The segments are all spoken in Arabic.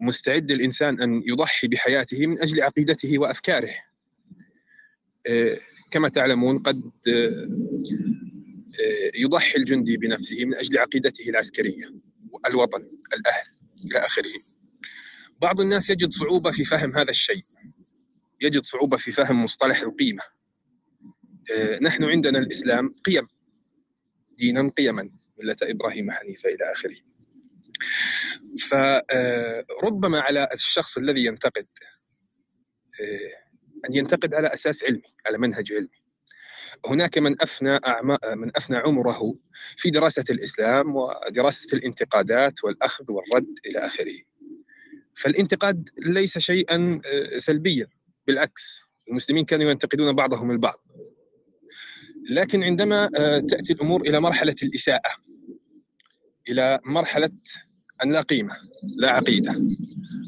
مستعد الإنسان أن يضحي بحياته من أجل عقيدته وأفكاره. آه، كما تعلمون قد آه، يضحي الجندي بنفسه من أجل عقيدته العسكرية الوطن الأهل إلى آخره. بعض الناس يجد صعوبة في فهم هذا الشيء. يجد صعوبة في فهم مصطلح القيمة. نحن عندنا الإسلام قيم دينا قيما ملة إبراهيم حنيفة إلى آخره. فربما على الشخص الذي ينتقد آه، أن ينتقد على أساس علمي على منهج علمي. هناك من أفنى من أفنى عمره في دراسة الإسلام ودراسة الانتقادات والأخذ والرد إلى آخره. فالانتقاد ليس شيئا آه، سلبيا بالعكس المسلمين كانوا ينتقدون بعضهم البعض. لكن عندما آه، تأتي الأمور إلى مرحلة الإساءة إلى مرحلة أن لا قيمة لا عقيدة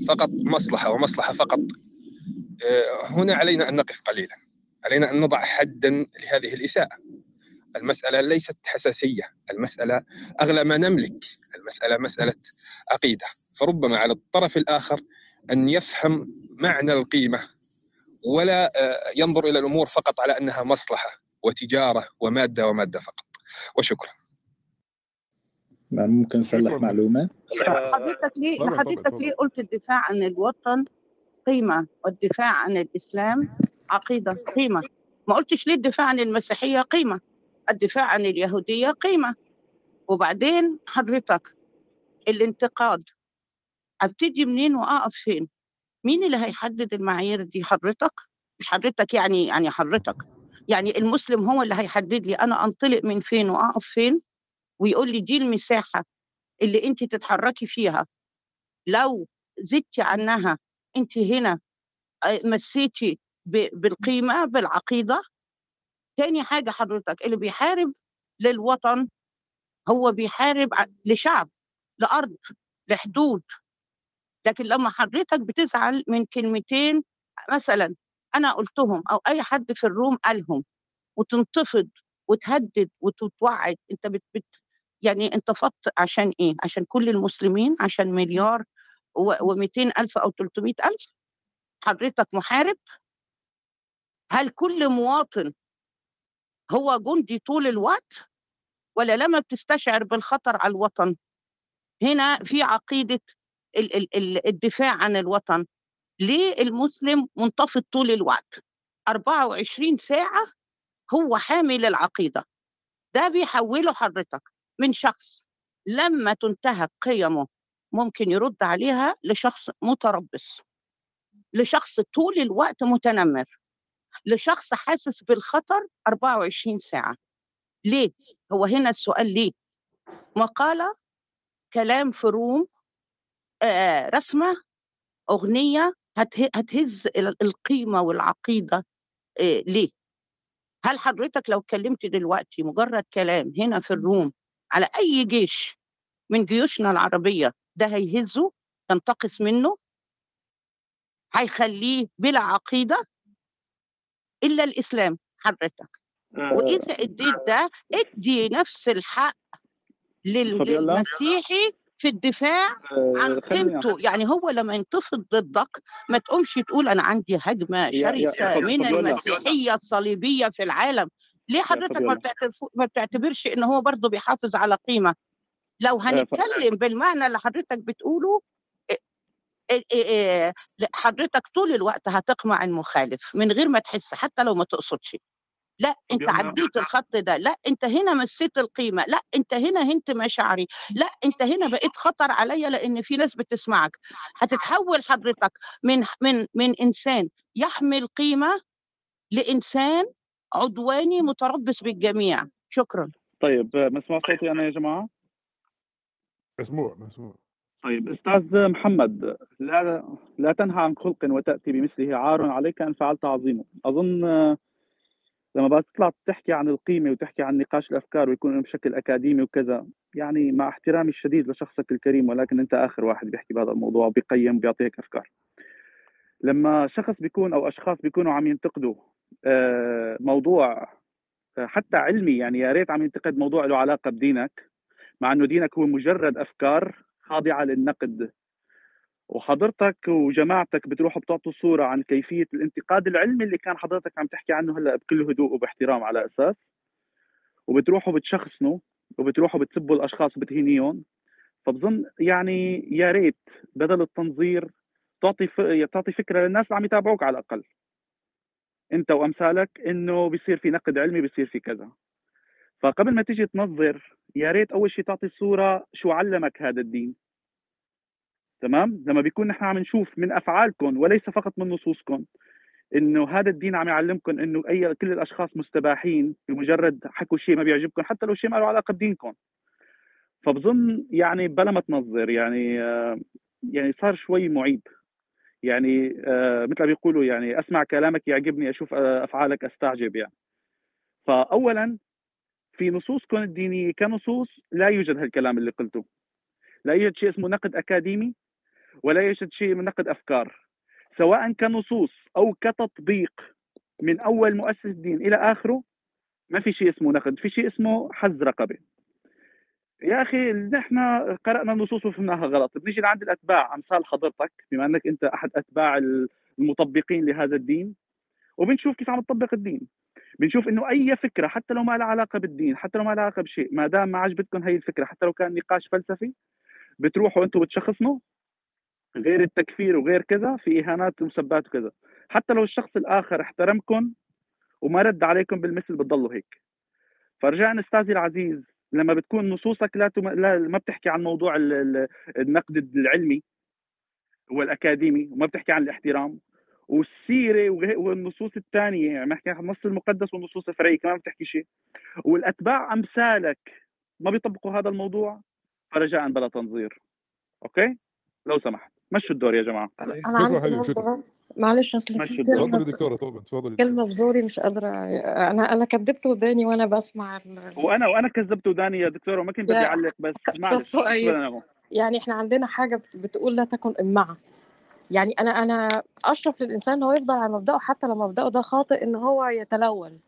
فقط مصلحة ومصلحة فقط. آه، هنا علينا أن نقف قليلا. علينا أن نضع حدا لهذه الإساءة. المسألة ليست حساسية المسألة أغلى ما نملك المسألة مسألة عقيدة. فربما على الطرف الآخر أن يفهم معنى القيمة ولا آه، ينظر إلى الأمور فقط على أنها مصلحة وتجارة ومادة ومادة فقط. وشكرا. ممكن نصلح معلومة؟ حضرتك ليه حضرتك ليه قلت الدفاع عن الوطن قيمة والدفاع عن الإسلام عقيدة قيمة. ما قلتش ليه الدفاع عن المسيحية قيمة؟ الدفاع عن اليهودية قيمة. وبعدين حضرتك الانتقاد. أبتدي منين وأقف فين؟ مين اللي هيحدد المعايير دي؟ حضرتك؟ مش حضرتك يعني يعني حضرتك. يعني المسلم هو اللي هيحدد لي أنا أنطلق من فين وأقف فين؟ ويقول لي دي المساحة اللي انت تتحركي فيها. لو زدتي عنها انت هنا آه، مسيتي بالقيمة بالعقيدة تاني حاجة حضرتك اللي بيحارب للوطن هو بيحارب لشعب لأرض لحدود. لكن لما حضرتك بتزعل من كلمتين مثلا أنا قلتهم أو أي حد في الروم قالهم وتنتفض وتهدد وتتوعد أنت يعني انتفضت عشان إيه؟ عشان كل المسلمين عشان مليار و200 ألف أو 300 ألف؟ حضرتك محارب؟ هل كل مواطن هو جندي طول الوقت؟ ولا لما بتستشعر بالخطر على الوطن؟ هنا في عقيدة الدفاع عن الوطن. ليه المسلم منتفض طول الوقت؟ 24 ساعة هو حامل العقيدة. ده بيحوله حضرتك. من شخص لما تنتهك قيمه ممكن يرد عليها لشخص متربص لشخص طول الوقت متنمر لشخص حاسس بالخطر 24 ساعة ليه؟ هو هنا السؤال ليه؟ مقالة كلام في روم آه رسمة أغنية هتهز القيمة والعقيدة إيه ليه؟ هل حضرتك لو اتكلمت دلوقتي مجرد كلام هنا في الروم على أي جيش من جيوشنا العربية ده هيهزه ينتقص منه؟ هيخليه بلا عقيدة؟ إلا الإسلام حضرتك. آه، وإذا اديت ده ادي نفس الحق للمسيحي في الدفاع آه، عن قيمته. يعني هو لما ينتفض ضدك ما تقومش تقول أنا عندي هجمة شرسة من المسيحية الصليبية في العالم. ليه حضرتك ما ما بتعتبرش إن هو برضه بيحافظ على قيمة؟ لو هنتكلم بالمعنى اللي حضرتك بتقوله حضرتك طول الوقت هتقمع المخالف من غير ما تحس حتى لو ما تقصدش. لا أنت عديت الخط ده لا أنت هنا مسيت القيمة لا أنت هنا هنت مشاعري لا أنت هنا بقيت خطر عليا لأن في ناس بتسمعك. هتتحول حضرتك من من من إنسان يحمل قيمة لإنسان عدواني متربص بالجميع. شكرا. طيب مسموع صوتي أنا يا جماعة؟ مسموع مسموع. طيب أستاذ محمد لا لا تنهى عن خلق وتأتي بمثله. عار عليك أن فعلت عظيمه. أظن لما بقى تطلع تحكي عن القيمة وتحكي عن نقاش الأفكار ويكون بشكل أكاديمي وكذا يعني مع احترامي الشديد لشخصك الكريم ولكن أنت آخر واحد بيحكي بهذا الموضوع وبيقيم وبيعطيك أفكار. لما شخص بيكون أو أشخاص بيكونوا عم ينتقدوا موضوع آه، حتى علمي يعني يا ريت عم ينتقد موضوع له علاقة بدينك مع إنه دينك هو مجرد أفكار خاضعة للنقد. وحضرتك وجماعتك بتروحوا بتعطوا صورة عن كيفية الانتقاد العلمي اللي كان حضرتك عم تحكي عنه هلأ بكل هدوء وباحترام على أساس. وبتروحوا بتشخصنوا وبتروحوا بتسبوا الأشخاص وبتهينيهم فبظن يعني يا ريت بدل التنظير تعطي. تعطي فكرة للناس اللي عم يتابعوك على الأقل. أنت وأمثالك إنه بيصير في نقد علمي بيصير في كذا. فقبل ما تيجي تنظر يا ريت أول شيء تعطي صوره شو علمك هذا الدين. تمام؟ لما بيكون نحن عم نشوف من افعالكم وليس فقط من نصوصكم إنه هذا الدين عم يعلمكم إنه أي كل الأشخاص مستباحين بمجرد حكوا شيء ما بيعجبكم حتى لو شيء ما له علاقة بدينكم فبظن يعني بلا ما تنظر يعني آه، يعني صار شوي معيب. يعني آه، مثل ما بيقولوا يعني أسمع كلامك يعجبني أشوف آه، أفعالك أستعجب يعني. فاولا في نصوصكم الدينيه كنصوص لا يوجد هالكلام اللي قلته. لا يوجد شيء اسمه نقد أكاديمي ولا يوجد شيء من نقد أفكار. سواء كنصوص أو كتطبيق من أول مؤسس الدين إلى آخره ما في شيء اسمه نقد في شيء اسمه حز رقبة. يا أخي نحن قرأنا النصوص وفهمناها غلط. بنيجي لعند الأتباع. أمثال حضرتك بما أنك أنت أحد أتباع المطبقين لهذا الدين. وبنشوف كيف عم تطبق الدين. بنشوف إنه أي فكرة حتى لو ما لها علاقة بالدين حتى لو ما لها علاقة بشيء ما دام ما عجبتكم هي الفكرة حتى لو كان نقاش فلسفي بتروحوا أنتم بتشخصنوا غير التكفير وغير كذا في إهانات ومسبات وكذا. حتى لو الشخص الآخر احترمكم وما رد عليكم بالمثل بتضلوا هيك. فرجعنا أستاذي العزيز لما بتكون نصوصك لا, تم... لا ما بتحكي عن موضوع النقد العلمي والأكاديمي وما بتحكي عن الاحترام. والسيرة والنصوص الثانية يعني بحكي عن النص المقدس والنصوص الفرعية كمان بتحكي شيء. والأتباع أمثالك ما بيطبقوا هذا الموضوع؟ فرجاء بلا تنظير. أوكي؟ لو سمحت. مشوا الدور يا جماعة. أنا شكرا عندي نقطة شكرا. معلش أصل دكتورة طبعا تفضلي كلمة في زوري مش قادرة. أنا أنا كدبت وداني وأنا بسمع ال... وأنا وأنا كذبت وداني يا دكتورة وما كنت بدي أعلق بس. معلش يعني إحنا عندنا حاجة بت- بتقول لا تكن إمعة. يعني أنا أنا أشرف للإنسان إن هو يفضل على مبدأه حتى لو مبدأه ده خاطئ إن هو يتلون.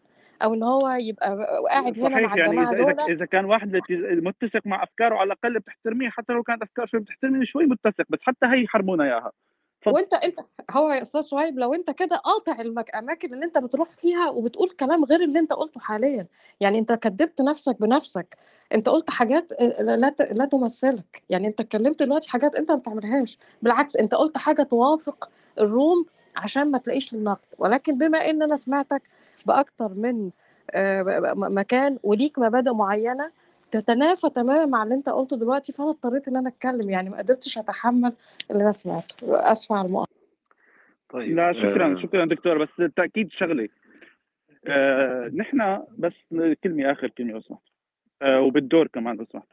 أو ان هو يبقى قاعد هنا مع يعني إذا إذا دول. إذا كان واحد متسق مع أفكاره على الأقل بتحترميه حتى لو كانت أفكار شوي بتحترمي شوي متسق بس حتى هي يحرمونا إياها. وأنت أنت هو يا أستاذ صهيب لو أنت كده قاطع الاماكن اللي أنت بتروح فيها وبتقول كلام غير اللي أنت قلته حاليا. يعني أنت كدبت نفسك بنفسك. أنت قلت حاجات لا ت- لا تمثلك. يعني أنت اتكلمت دلوقتي حاجات أنت ما بتعملهاش. بالعكس أنت قلت حاجة توافق الروم عشان ما تلاقيش للنقد. ولكن بما إن أنا سمعتك بأكتر من آه، م- مكان وليك مبادئ معينة تتنافى تماما مع اللي أنت قلته دلوقتي فأنا اضطريت إن أنا أتكلم يعني ما قدرتش أتحمل اللي أنا سمعته على المقاطعه طيب لا شكرا آه، شكرا دكتور بس التاكيد شغله آه نحن بس كلمة آخر كلمة لو سمحت. آه وبالدور كمان لو سمحت.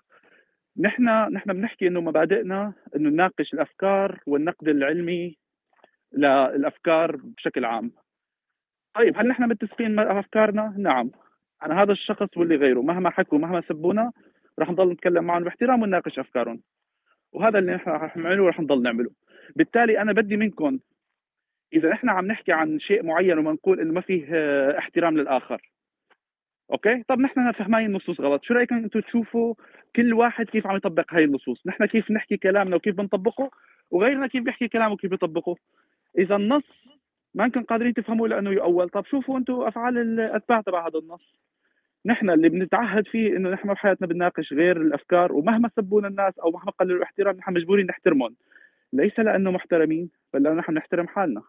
نحن نحن بنحكي إنه مبادئنا إنه نناقش الأفكار والنقد العلمي للأفكار بشكل عام. طيب هل نحن متفقين مع أفكارنا؟ نعم. أنا هذا الشخص واللي غيره مهما حكوا مهما سبونا رح نضل نتكلم معهم باحترام ونناقش أفكارهم. وهذا اللي نحن رح نعمله ورح نضل نعمله. بالتالي أنا بدي منكم إذا إحنا عم نحكي عن شيء معين وما نقول إنه ما فيه آه، احترام للآخر. أوكي؟ طب نحن فهماين النصوص غلط. شو رأيكم أنتم تشوفوا كل واحد كيف عم يطبق هاي النصوص؟ نحن كيف نحكي كلامنا وكيف بنطبقه؟ وغيرنا كيف بيحكي كلامه وكيف بيطبقه؟ إذا النص ما انكم قادرين تفهموا لأنه يؤول. طب شوفوا أنتم أفعال الاتباع تبع هذا النص. نحن اللي بنتعهد فيه إنه نحن بحياتنا بنناقش غير الأفكار ومهما سبونا الناس أو مهما قللوا الاحترام نحن مجبورين نحترمهم. ليس لأنه محترمين بل لأنه نحن نحترم حالنا.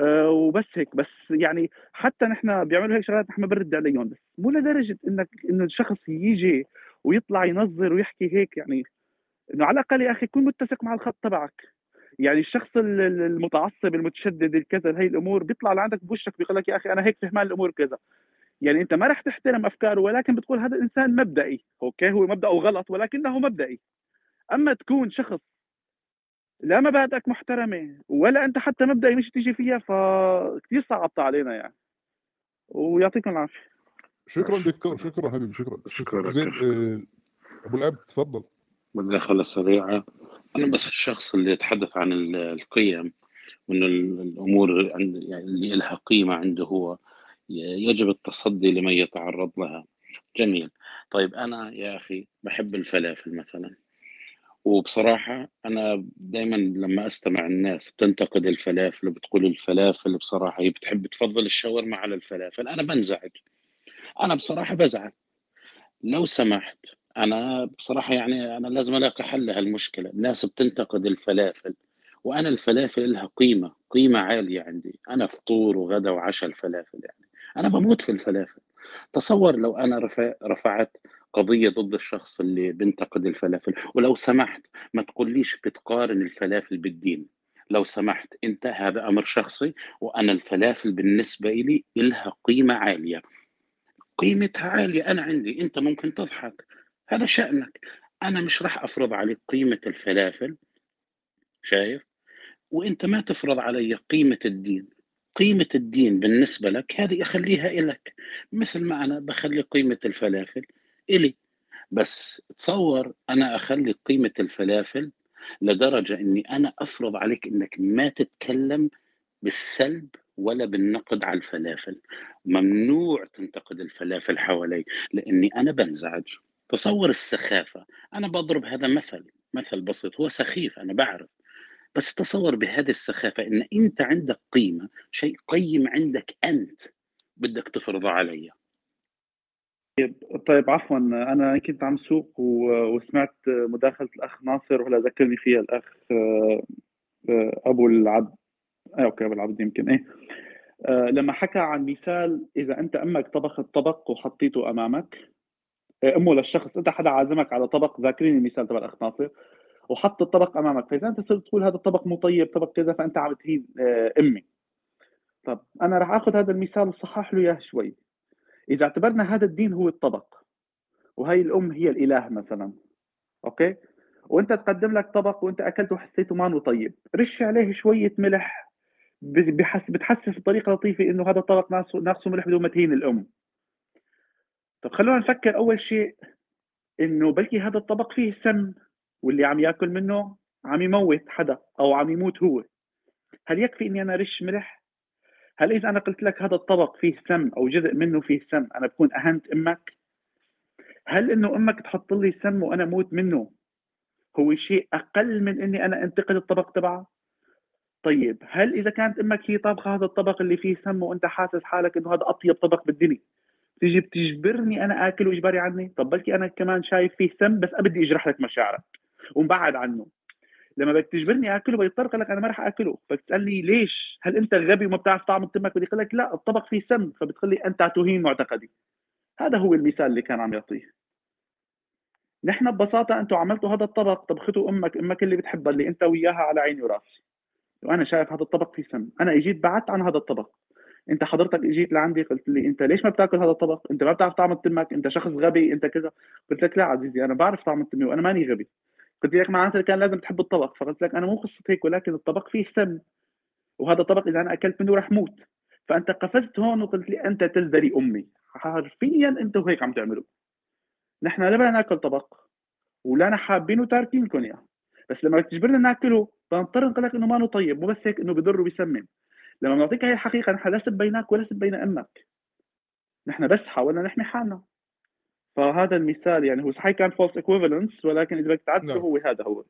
أه وبس هيك. بس يعني حتى نحن بيعملوا هيك شغلات نحن ما بنرد عليهم. بس مو لدرجة انك إنه الشخص يجي ويطلع ينظر ويحكي هيك يعني. إنه على الأقل يا أخي كن متسق مع الخط تبعك. يعني الشخص ال- ال- المتعصب المتشدد الكذا هي الأمور بيطلع لعندك بوشك بيقول لك يا أخي أنا هيك فهمان الأمور كذا. يعني أنت ما رح تحترم أفكاره ولكن بتقول هذا الانسان مبدئي أوكي؟ هو مبداه غلط ولكنه مبدئي. أما تكون شخص لا مبادئك محترمة ولا أنت حتى مبدئي مش تيجي فيها فكثير صعبت علينا يعني. ويعطيكم العافية. شكرا دكتور شكرا حبيبي شكرا. شكرا زين شكرا. آه، أبو العبد تفضل. مداخلة سريعة أنا بس الشخص اللي يتحدث عن ال- القيم وأن ال- الأمور عند يعني اللي لها قيمة عنده هو يجب التصدي لمن يتعرض لها. جميل. طيب أنا يا أخي بحب الفلافل مثلا. وبصراحة أنا دايما لما أستمع الناس بتنتقد الفلافل وبتقول الفلافل بصراحة هي بتحب تفضل الشاورما على الفلافل. أنا بنزعج. أنا بصراحة بزعل. لو سمحت أنا بصراحة يعني أنا لازم ألاقي حل لهالمشكلة. الناس بتنتقد الفلافل وأنا الفلافل لها قيمة قيمة عالية عندي. أنا فطور وغدا وعشاء الفلافل يعني. أنا بموت في الفلافل. تصور لو رفع رفعت قضية ضد الشخص اللي بينتقد الفلافل ولو سمحت ما تقوليش بتقارن الفلافل بالدين. لو سمحت انت هذا أمر شخصي وأنا الفلافل بالنسبة لي لها قيمة عالية. قيمتها عالية أنا عندي. أنت ممكن تضحك. هذا شأنك. أنا مش راح أفرض عليك قيمة الفلافل شايف؟ وإنت ما تفرض علي قيمة الدين. قيمة الدين بالنسبة لك هذه أخليها إلك. مثل ما أنا بخلي قيمة الفلافل إلي. بس تصور أنا أخلي قيمة الفلافل لدرجة أني أنا أفرض عليك أنك ما تتكلم بالسلب ولا بالنقد على الفلافل. ممنوع تنتقد الفلافل حوالي لأني أنا بنزعج. تصور السخافة. أنا بضرب هذا مثل مثل بسيط هو سخيف أنا بعرف. بس تصور بهذه السخافة إن أنت عندك قيمة شيء قيم عندك أنت بدك تفرضه علي. طيب طيب عفوا أنا كنت عم سوق وسمعت مداخلة الأخ ناصر وهلا ذكرني فيها الأخ آه، آه، أبو العبد. آه، أوكي أبو العبد يمكن إيه. لما حكى عن مثال إذا أنت أمك طبخت طبق وحطيته أمامك أمه للشخص انت حدا عازمك على طبق ذاكرين المثال تبع الاخ ناصر وحط الطبق أمامك فإذا أنت صرت تقول هذا الطبق مو طيب طبق كذا فأنت عم تهين أمي. طب أنا راح آخذ هذا المثال وصحح له إياه شوي. إذا اعتبرنا هذا الدين هو الطبق وهي الأم هي الإله مثلا أوكي؟ وأنت تقدم لك طبق وأنت أكلته وحسيته ما طيب رش عليه شوية ملح بحس بتحسس بطريقة لطيفة إنه هذا الطبق ناقصه ملح بدون ما تهين الأم. طب خلونا نفكر أول شيء إنه بلكي هذا الطبق فيه سم واللي عم يأكل منه عم يموت حدا أو عم يموت هو. هل يكفي إني أنا رش ملح؟ هل إذا أنا قلت لك هذا الطبق فيه سم أو جزء منه فيه سم أنا بكون أهنت أمك؟ هل إنه أمك تحط لي سم وأنا موت منه هو شيء أقل من إني أنا أنتقد الطبق تبعها طيب هل إذا كانت أمك هي طابخة هذا الطبق اللي فيه سم وأنت حاسس حالك إنه هذا أطيب طبق بالدنيا؟ تيجي بتجبرني أنا آكل واجباري عني؟ طب بلكي أنا كمان شايف فيه سم بس أبدي أجرح لك مشاعرك ومبعد عنه. لما بدك تجبرني آكله بيضطر لك أنا ما راح آكله. فبتسألني ليش؟ هل أنت غبي وما بتعرف طعم تمك بدي أقول لك لا الطبق فيه سم فبتقول لي أنت تهين معتقدي. هذا هو المثال اللي كان عم يعطيه. نحن ببساطة أنتم عملتوا هذا الطبق. طبخته أمك أمك اللي بتحبها اللي أنت وياها على عيني وراسي. وأنا شايف هذا الطبق فيه سم. أنا إجيت بعدت عن هذا الطبق. انت حضرتك اجيت لعندي قلت لي انت ليش ما بتاكل هذا الطبق انت ما بتعرف طعم التمك انت شخص غبي انت كذا. قلت لك لا عزيزي أنا بعرف طعم التمي وأنا ماني غبي. قلت لك معناتها كان لازم تحب الطبق فقلت لك أنا مو قصه هيك ولكن الطبق فيه سم. وهذا الطبق إذا أنا أكلت منه رح موت. فأنت قفزت هون وقلت لي أنت تزدري أمي. حرفيا أنت وهيك عم تعملوا. نحن لا بدنا ناكل طبق ولا حابين وتاركينكم إياه. بس لما تجبرنا ناكله بنضطر نقول لك إنه ما طيب مو بس هيك إنه بضر وبيسمم لما بنعطيك هاي الحقيقة نحن لا بينك ولا بين أمك. نحن بس حاولنا نحمي حالنا. فهذا المثال يعني هو صحيح كان false equivalence ولكن إذا بدك تعدله نعم. هو هذا هو.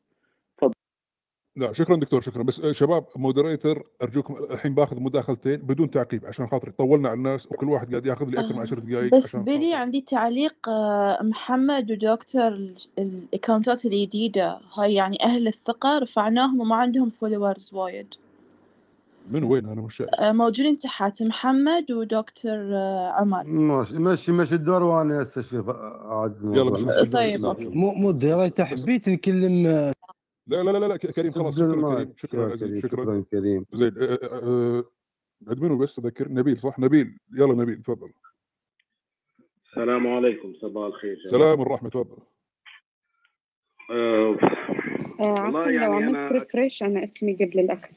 تفضل. لا شكرا دكتور شكرا. بس شباب moderator أرجوكم الحين باخذ مداخلتين بدون تعقيب عشان خاطر طولنا على الناس وكل واحد قاعد ياخذ لي أكثر من 10 دقائق بس بيلي عندي تعليق آه، محمد ودكتور ال account ات الجديدة. هاي يعني أهل الثقة رفعناهم وما عندهم followers وايد. من وين أنا مش شايف آه، موجودين تحت محمد ودكتور آه، عمر. ماشي مشي مشي الدور وأنا هسه شوف عاجز يلا طيب أوكي. مو مو انت حبيت نكلم لا لا لا لا كريم خلاص شكرا كريم شكرا عزيز شكرا. كريم. زين ادمنه بس أذكر؟ نبيل صح؟ نبيل. يلا نبيل تفضل. السلام عليكم صباح الخير. سلام الرحمة تفضل. آه عفوا يعني لو عملت refresh أنا اسمي قبل الآخر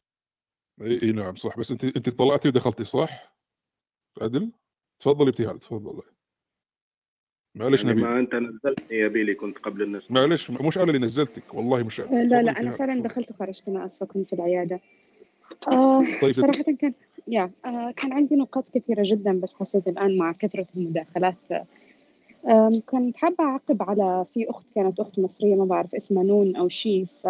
اي إي نعم صح. بس انت أنت طلعتي ودخلتي صح؟ عدل؟ تفضلي ابتهال تفضل معلش يعني نبيل. ما أنت نزلتني يا بيلي كنت قبل الناس. معلش مش أنا اللي نزلتك والله مش أنا. لا لا أنا فعلا دخلت وخرجت أنا آسفة كنت في العيادة. آه طيب صراحة كان يا آه كان عندي نقاط كثيرة جدا بس حسيت الآن مع كثرة المداخلات. أم، كنت حابة أعقب على في أخت كانت أخت مصرية ما بعرف اسمها نون أو شي ف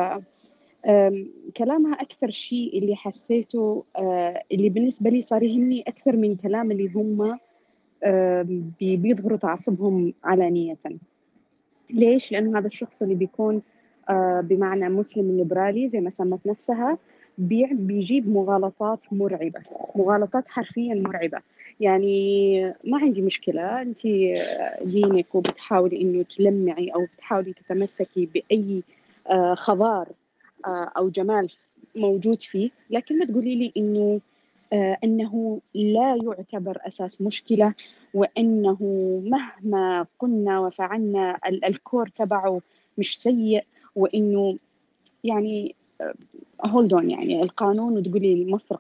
كلامها أكثر شيء اللي حسيته آه، اللي بالنسبة لي صار يهمني أكثر من كلام اللي هم بيظهروا تعصبهم علانية ليش؟ لأنه هذا الشخص اللي بيكون آه، بمعنى مسلم ليبرالي زي ما سمت نفسها بيجيب مغالطات مرعبة مغالطات حرفيا مرعبة يعني ما عندي مشكلة أنت دينك وبتحاولي إنه تلمعي أو بتحاولي تتمسكي بأي آه، خضار آه، أو جمال موجود فيه لكن ما تقولي لي إنه آه، أنه لا يعتبر أساس مشكلة وأنه مهما قلنا وفعلنا ال- ال core تبعه مش سيء وأنه يعني hold on يعني القانون وتقولي مصر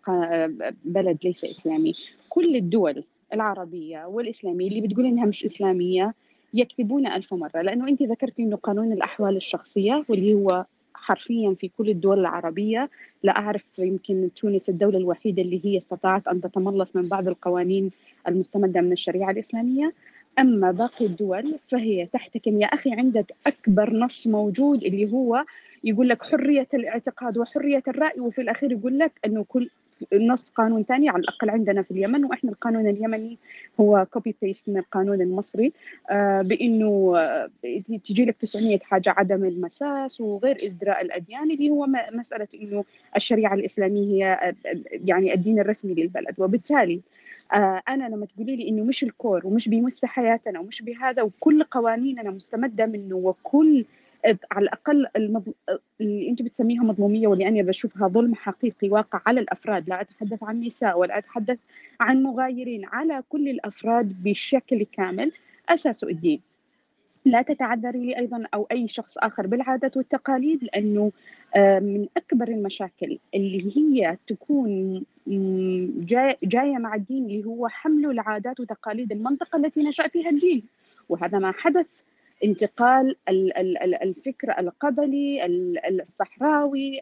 بلد ليس إسلامي. كل الدول العربية والإسلامية اللي بتقول إنها مش إسلامية يكذبون ألف مرة لأنه أنت ذكرتي إنه قانون الأحوال الشخصية واللي هو حرفيا في كل الدول العربية. لا أعرف يمكن تونس الدولة الوحيدة اللي هي استطاعت أن تتملص من بعض القوانين المستمدة من الشريعة الإسلامية. أما باقي الدول فهي تحتكم يا أخي عندك أكبر نص موجود اللي هو يقول لك حرية الاعتقاد وحرية الرأي وفي الأخير يقول لك أنه كل نص قانون ثاني على الأقل عندنا في اليمن وإحنا القانون اليمني هو copy paste من القانون المصري آه، بأنه آه، تجي لك 900 حاجة عدم المساس وغير إزدراء الأديان اللي هو مسألة أنه الشريعة الإسلامية هي آه، يعني الدين الرسمي للبلد. وبالتالي آه، أنا لما تقولي لي إنه مش ال core ومش بيمس حياتنا ومش بهذا وكل قوانيننا مستمدة منه وكل على الأقل المض... اللي انت بتسميها مظلومية واللي أنا بشوفها ظلم حقيقي واقع على الأفراد لا أتحدث عن نساء ولا أتحدث عن مغايرين على كل الأفراد بشكل كامل أساسه الدين. لا تتعذري لي أيضا أو أي شخص آخر بالعادات والتقاليد لأنه آه، من أكبر المشاكل اللي هي تكون جاية مع الدين اللي هو حمل العادات وتقاليد المنطقة التي نشأ فيها الدين. وهذا ما حدث انتقال ال- ال- ال- الفكر القبلي ال- ال- الصحراوي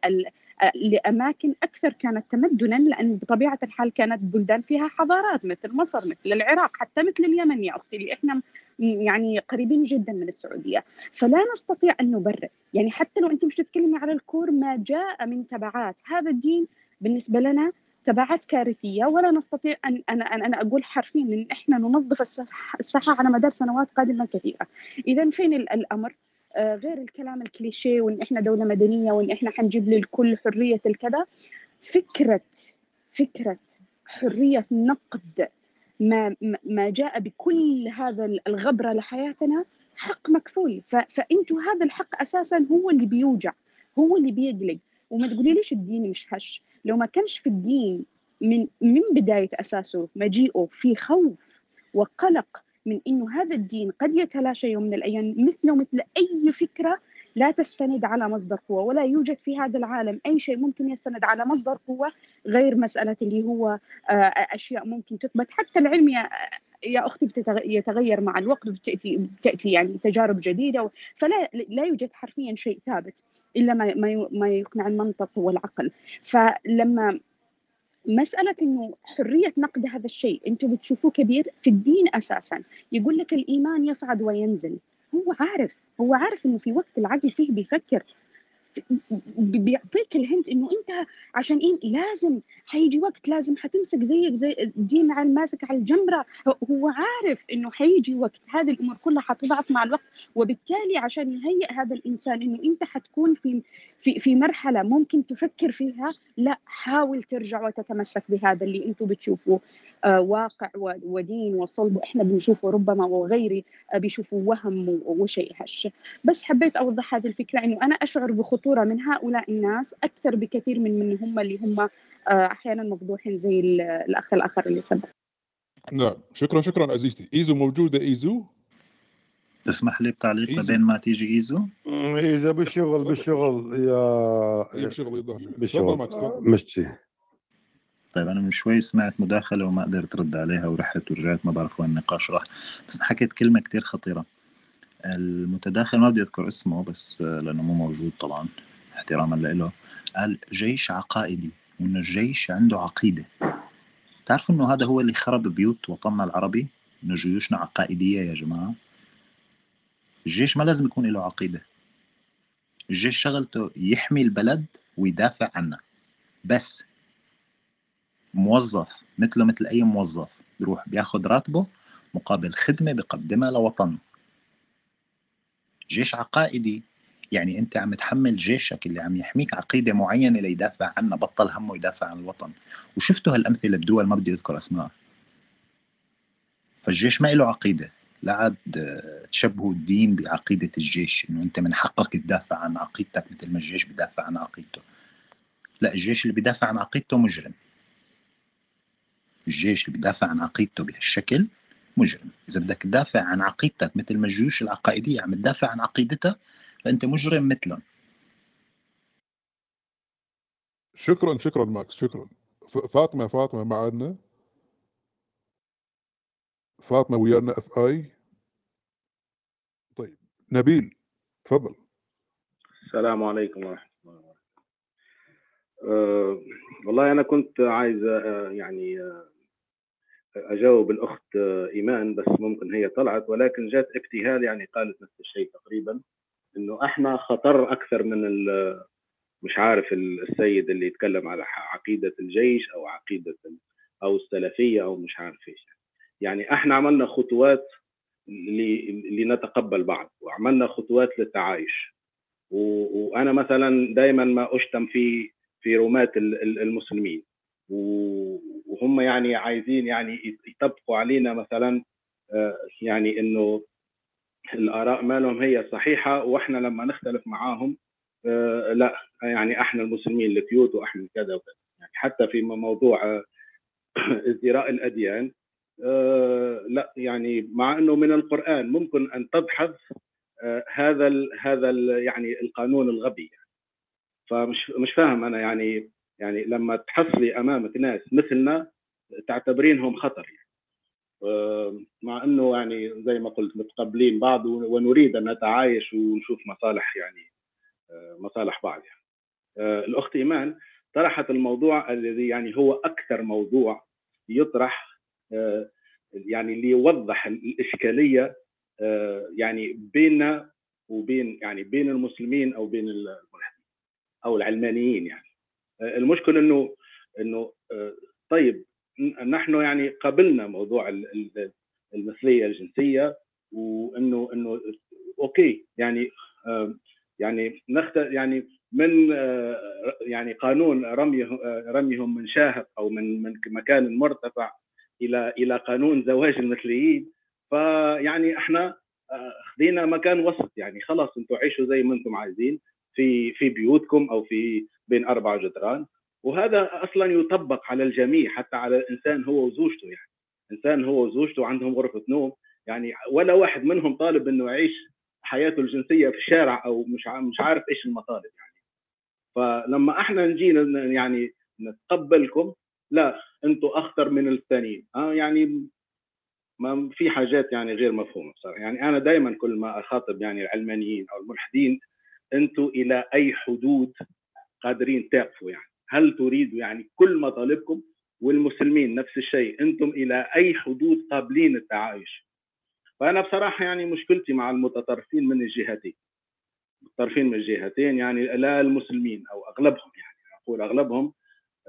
لأماكن أكثر كانت تمدنا لأن بطبيعة الحال كانت بلدان فيها حضارات مثل مصر مثل العراق حتى مثل اليمن يا أختي اللي إحنا م- يعني قريبين جدا من السعودية. فلا نستطيع أن نبرر. يعني حتى لو أنت مش تتكلمي على الكور ما جاء من تبعات. هذا الدين بالنسبة لنا تبعات كارثية ولا نستطيع أن أنا أنا أنا أقول حرفيا إن إحنا ننظف الساحة على مدار سنوات قادمة كثيرة. اذا فين ال- الأمر؟ آه، غير الكلام الكليشيه وإن إحنا دولة مدنية وإن إحنا حنجيب للكل حرية الكذا فكره فكرة حرية نقد ما ما- جاء بكل هذا الغبره لحياتنا حق مكفول. فأنتوا هذا الحق أساسا هو اللي بيوجع هو اللي بيقلق. وما تقولي ليش الدين مش هش لو ما كانش في الدين من من بداية أساسه مجيئه في خوف وقلق من إنه هذا الدين قد يتلاشى يوم من الأيام مثله مثل أي فكرة لا تستند على مصدر قوة ولا يوجد في هذا العالم أي شيء ممكن يستند على مصدر قوة غير مسألة اللي هو آه، أشياء ممكن تثبت. حتى العلم يا بتتغ- يتغير مع الوقت وبتأتي بتأتي يعني تجارب جديدة و- فلا لا يوجد حرفيا شيء ثابت إلا ما ما يقنع المنطق والعقل. فلما مسألة إنه حرية نقد هذا الشيء أنتم بتشوفوه كبير في الدين أساسا. يقول لك الإيمان يصعد وينزل. هو عارف هو عارف إنه في وقت العقل فيه بيفكر. بيعطيك الهنت إنه أنت عشان إيه لازم حيجي وقت لازم حتمسك زيك زي الدين على ماسك على الجمرة. هو- عارف إنه حيجي وقت هذه الأمور كلها حتضعف مع الوقت. وبالتالي عشان يهيئ هذا الإنسان إنه أنت حتكون في في في مرحلة ممكن تفكر فيها لا حاول ترجع وتتمسك بهذا اللي أنتم بتشوفوه آه واقع ودين وصلب. وإحنا بنشوفه ربما وغيري آه بيشوفوا وهم وشيء هش. بس حبيت أوضح هذه الفكرة إنه أنا أشعر بخطورة من هؤلاء الناس أكثر بكثير من من هم اللي هم آه أحيانا مفضوحين زي ال- الأخ الآخر اللي سبق. نعم. شكرا شكرا عزيزتي. إيزو موجودة إيزو؟ تسمح لي بتعليق إيزو. لبين ما تيجي إيزو؟ اذا بالشغل بالشغل. يا بالشغل. تفضل. مشتي طيب أنا من شوي سمعت مداخلة وما قدرت أرد عليها ورحت ورجعت ما بعرف وين النقاش راح. بس حكيت كلمة كتير خطيرة. المتداخل ما بدي أذكر اسمه بس آه، لأنه مو موجود طبعا احتراما له. قال جيش عقائدي وإن الجيش عنده عقيدة. تعرفوا إنه هذا هو اللي خرب بيوت وطننا العربي؟ إنه جيوشنا عقائدية يا جماعة؟ الجيش ما لازم يكون له عقيدة. الجيش شغلته يحمي البلد ويدافع عنها. بس موظف مثله مثل أي موظف بيروح بياخد راتبه مقابل خدمة بقدمها لوطنه. جيش عقائدي. يعني أنت عم تحمل جيشك اللي عم يحميك عقيدة معينة ليدافع عنها بطل همه يدافع عن الوطن. وشفتوا هالأمثلة بدول ما بدي أذكر أسماء. فالجيش ما له عقيدة. لا عاد تشبهوا الدين بعقيدة الجيش إنه أنت من حقك تدافع عن عقيدتك مثل ما الجيش بدافع عن عقيدته. لا الجيش اللي بدافع عن عقيدته مجرم. الجيش اللي بدافع عن عقيدته بهالشكل مجرم. إذا بدك تدافع عن عقيدتك مثل ما الجيوش العقائدية عم تدافع عن عقيدتها فأنت مجرم مثلهم. شكرا شكرا ماكس شكرا. فاطمة فاطمة معنا. فاطمة ويانا اف اي طيب نبيل تفضل. السلام عليكم ورحمة الله وبركاته. أه والله أنا كنت عايز أه يعني أه أجاوب الأخت إيمان بس ممكن هي طلعت ولكن جات ابتهال يعني قالت نفس الشيء تقريبا إنه إحنا خطر أكثر من مش عارف السيد اللي يتكلم على عقيدة الجيش أو عقيدة أو السلفية أو مش عارف إيش. يعني إحنا عملنا خطوات لنتقبل بعض وعملنا خطوات للتعايش. وأنا مثلا دائما ما أشتم في في رومات المسلمين. وهم يعني عايزين يعني يطبقوا علينا مثلا آه، يعني إنه الآراء مالهم هي صحيحة وإحنا لما نختلف معاهم آه، لا يعني إحنا المسلمين الكيوت وإحنا كذا وكذا. يعني حتى في موضوع آه، ازدراء الأديان لا يعني مع إنه من القرآن ممكن أن تدحض هذا ال هذا ال يعني القانون الغبي. فمش مش فاهم أنا يعني يعني لما تحصلي امامك ناس مثلنا تعتبرينهم خطر يعني. مع إنه يعني زي ما قلت متقبلين بعض ونريد أن نتعايش ونشوف مصالح يعني آه، مصالح بعض يعني. آه، الأخت إيمان طرحت الموضوع الذي يعني هو أكثر موضوع يطرح يعني ليوضح الإشكالية يعني بيننا وبين يعني بين المسلمين أو بين الملحدين أو العلمانيين يعني المشكل إنه إنه آه، طيب نحن يعني قبلنا موضوع المثلية الجنسية وإنه إنه أوكي يعني آه، يعني نخت يعني من آه، يعني قانون رمي رميهم من شاهق أو من من مكان مرتفع إلى إلى قانون زواج المثليين فيعني إحنا خذينا مكان وسط يعني خلاص أنتم عيشوا زي ما أنتم عايزين في في بيوتكم أو في بين أربع جدران وهذا أصلا يطبق على الجميع حتى على الإنسان هو وزوجته يعني. انسان هو وزوجته عندهم غرفة نوم يعني ولا واحد منهم طالب إنه يعيش حياته الجنسية في الشارع أو مش مش عارف إيش المطالب يعني. فلما إحنا نجي يعني نتقبلكم لا أنتم أخطر من الثانيين. آه يعني ما في حاجات يعني غير مفهومة بصراحة. يعني أنا دائما كل ما أخاطب يعني العلمانيين أو الملحدين أنتم إلى أي حدود قادرين تقفوا يعني. هل تريدوا يعني كل مطالبكم والمسلمين نفس الشيء أنتم إلى أي حدود قابلين التعايش؟ فأنا بصراحة يعني مشكلتي مع المتطرفين من الجهتين. المتطرفين من الجهتين يعني لا المسلمين أو أغلبهم يعني أقول أغلبهم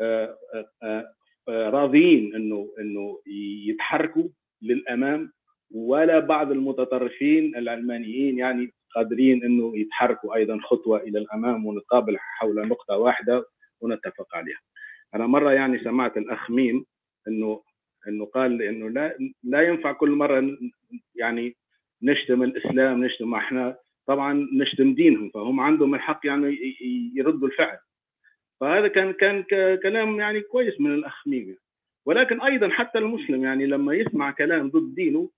آه، آه، آه، راضيين إنه إنه يتحركوا للأمام ولا بعض المتطرفين العلمانيين يعني قادرين إنه يتحركوا أيضا خطوة إلى الأمام ونتقابل حول نقطة واحدة ونتفق عليها. أنا مرة يعني سمعت الأخ ميم إنه إنه قال إنه لا لا ينفع كل مرة يعني نشتم الإسلام نشتم إحنا طبعا نشتم دينهم فهم عندهم الحق يعني يردوا الفعل. فهذا كان كان كلام يعني كويس من الأخ ميم ولكن أيضا حتى المسلم يعني لما يسمع كلام ضد دينه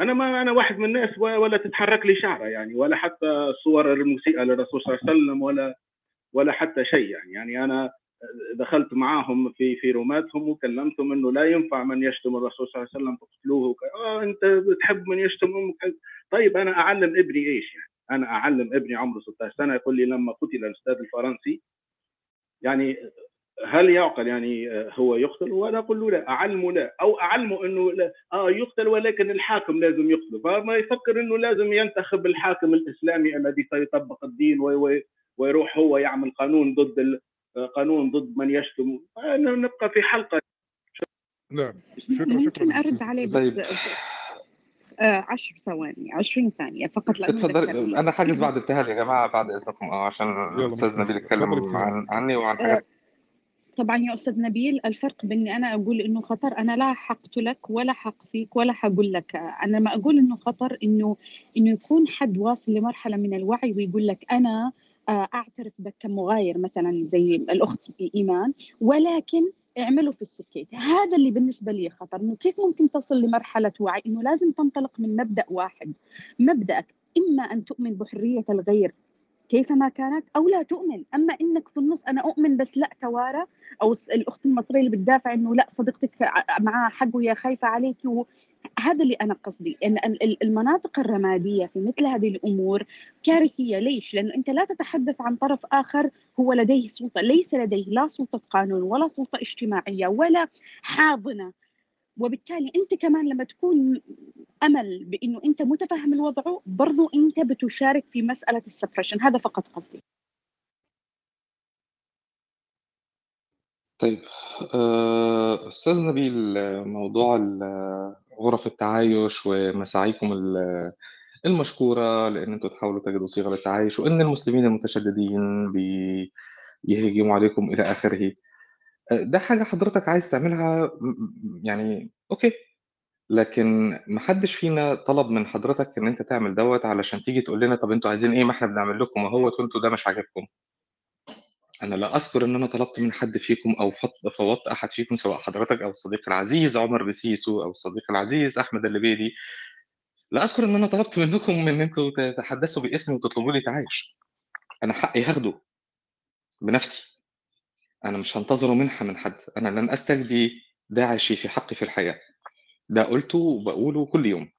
أنا ما أنا واحد من الناس ولا تتحرك لي شعرة يعني ولا حتى صور المسيئه للرسول صلى الله عليه وسلم ولا ولا حتى شيء يعني. يعني أنا دخلت معاهم في في روماتهم وكلمتهم إنه لا ينفع من يشتم الرسول صلى الله عليه وسلم تقتلوه وك... آه أنت بتحب من يشتم أمك. طيب أنا أعلم ابني إيش يعني؟ أنا أعلم ابني عمره 16 سنة يقول لي لما قتل الأستاذ الفرنسي يعني هل يعقل يعني آه، هو يقتل؟ وأنا أقول له لا اعلمه لا أو اعلمه انه لا آه يقتل ولكن الحاكم لازم يقتله. فما يفكر انه لازم ينتخب الحاكم الإسلامي الذي سيطبق الدين ويروح هو يعمل قانون ضد آه، قانون ضد من يشتم. نبقى في حلقة. نعم. شكرا ممكن أرد عليه بس طيب. آه 10 ثواني 20 ثانية فقط لأنه اتفضل ذكرني. أنا حاجز بعد انتهاء يا جماعة بعد إذنكم آه عشان مرحبا نبيل يتكلم تفضل عن عني وعن آه حاجات طبعا يا أستاذ نبيل الفرق بإني أنا أقول إنه خطر أنا لا حقتلك ولا حقصيك ولا حقول لك. أنا ما أقول إنه خطر إنه إنه يكون حد واصل لمرحلة من الوعي ويقول لك أنا آه، أعترف بك كمغاير مثلا زي الأخت إيمان ولكن اعملوا في السكيت. هذا اللي بالنسبة لي خطر إنه كيف ممكن تصل لمرحلة وعي؟ إنه لازم تنطلق من مبدأ واحد مبدأك إما أن تؤمن بحرية الغير كيفما كانت أو لا تؤمن أما إنك في النص أنا أؤمن بس لا توارى أو الأخت المصرية اللي بتدافع إنه لا صديقتك معها حق وهي خايفة عليك. هذا اللي أنا قصدي ان المناطق الرمادية في مثل هذه الأمور كارثية ليش؟ لأنه أنت لا تتحدث عن طرف آخر هو لديه سلطة، ليس لديه لا سلطة قانون ولا سلطة اجتماعية ولا حاضنة وبالتالي أنت كمان لما تكون أمل بإنه أنت متفهم الوضع برضو أنت بتشارك في مسألة السبريشن. هذا فقط قصدي. طيب آه، أستاذ نبيل موضوع غرف التعايش ومساعيكم المشكورة لأن أنتم تحاولوا تجدوا صيغة للتعايش وأن المسلمين المتشددين بيهجموا عليكم إلى آخره. ده حاجة حضرتك عايز تعملها يعني okay، لكن ما حدش فينا طلب من حضرتك إن أنت تعمل دوّة علشان تيجي تقول لنا طب أنتم عايزين إيه؟ ما إحنا بنعمل لكم قهوة وأنتم ده مش عاجبكم. أنا لا أذكر إن أنا طلبت من حد فيكم أو فوّضت أحد فيكم سواء حضرتك أو الصديق العزيز عمر بسيسو أو الصديق العزيز أحمد اللبيدي، لا أذكر إن أنا طلبت منكم إن أنتم تتحدثوا باسمي وتطلبوا لي تعايش. أنا حقي هاخده بنفسي. أنا مش هانتظره منحة من حد، أنا لن أستجدي داعشي في حقي في الحياة، ده قُلته وبقوله كل يوم.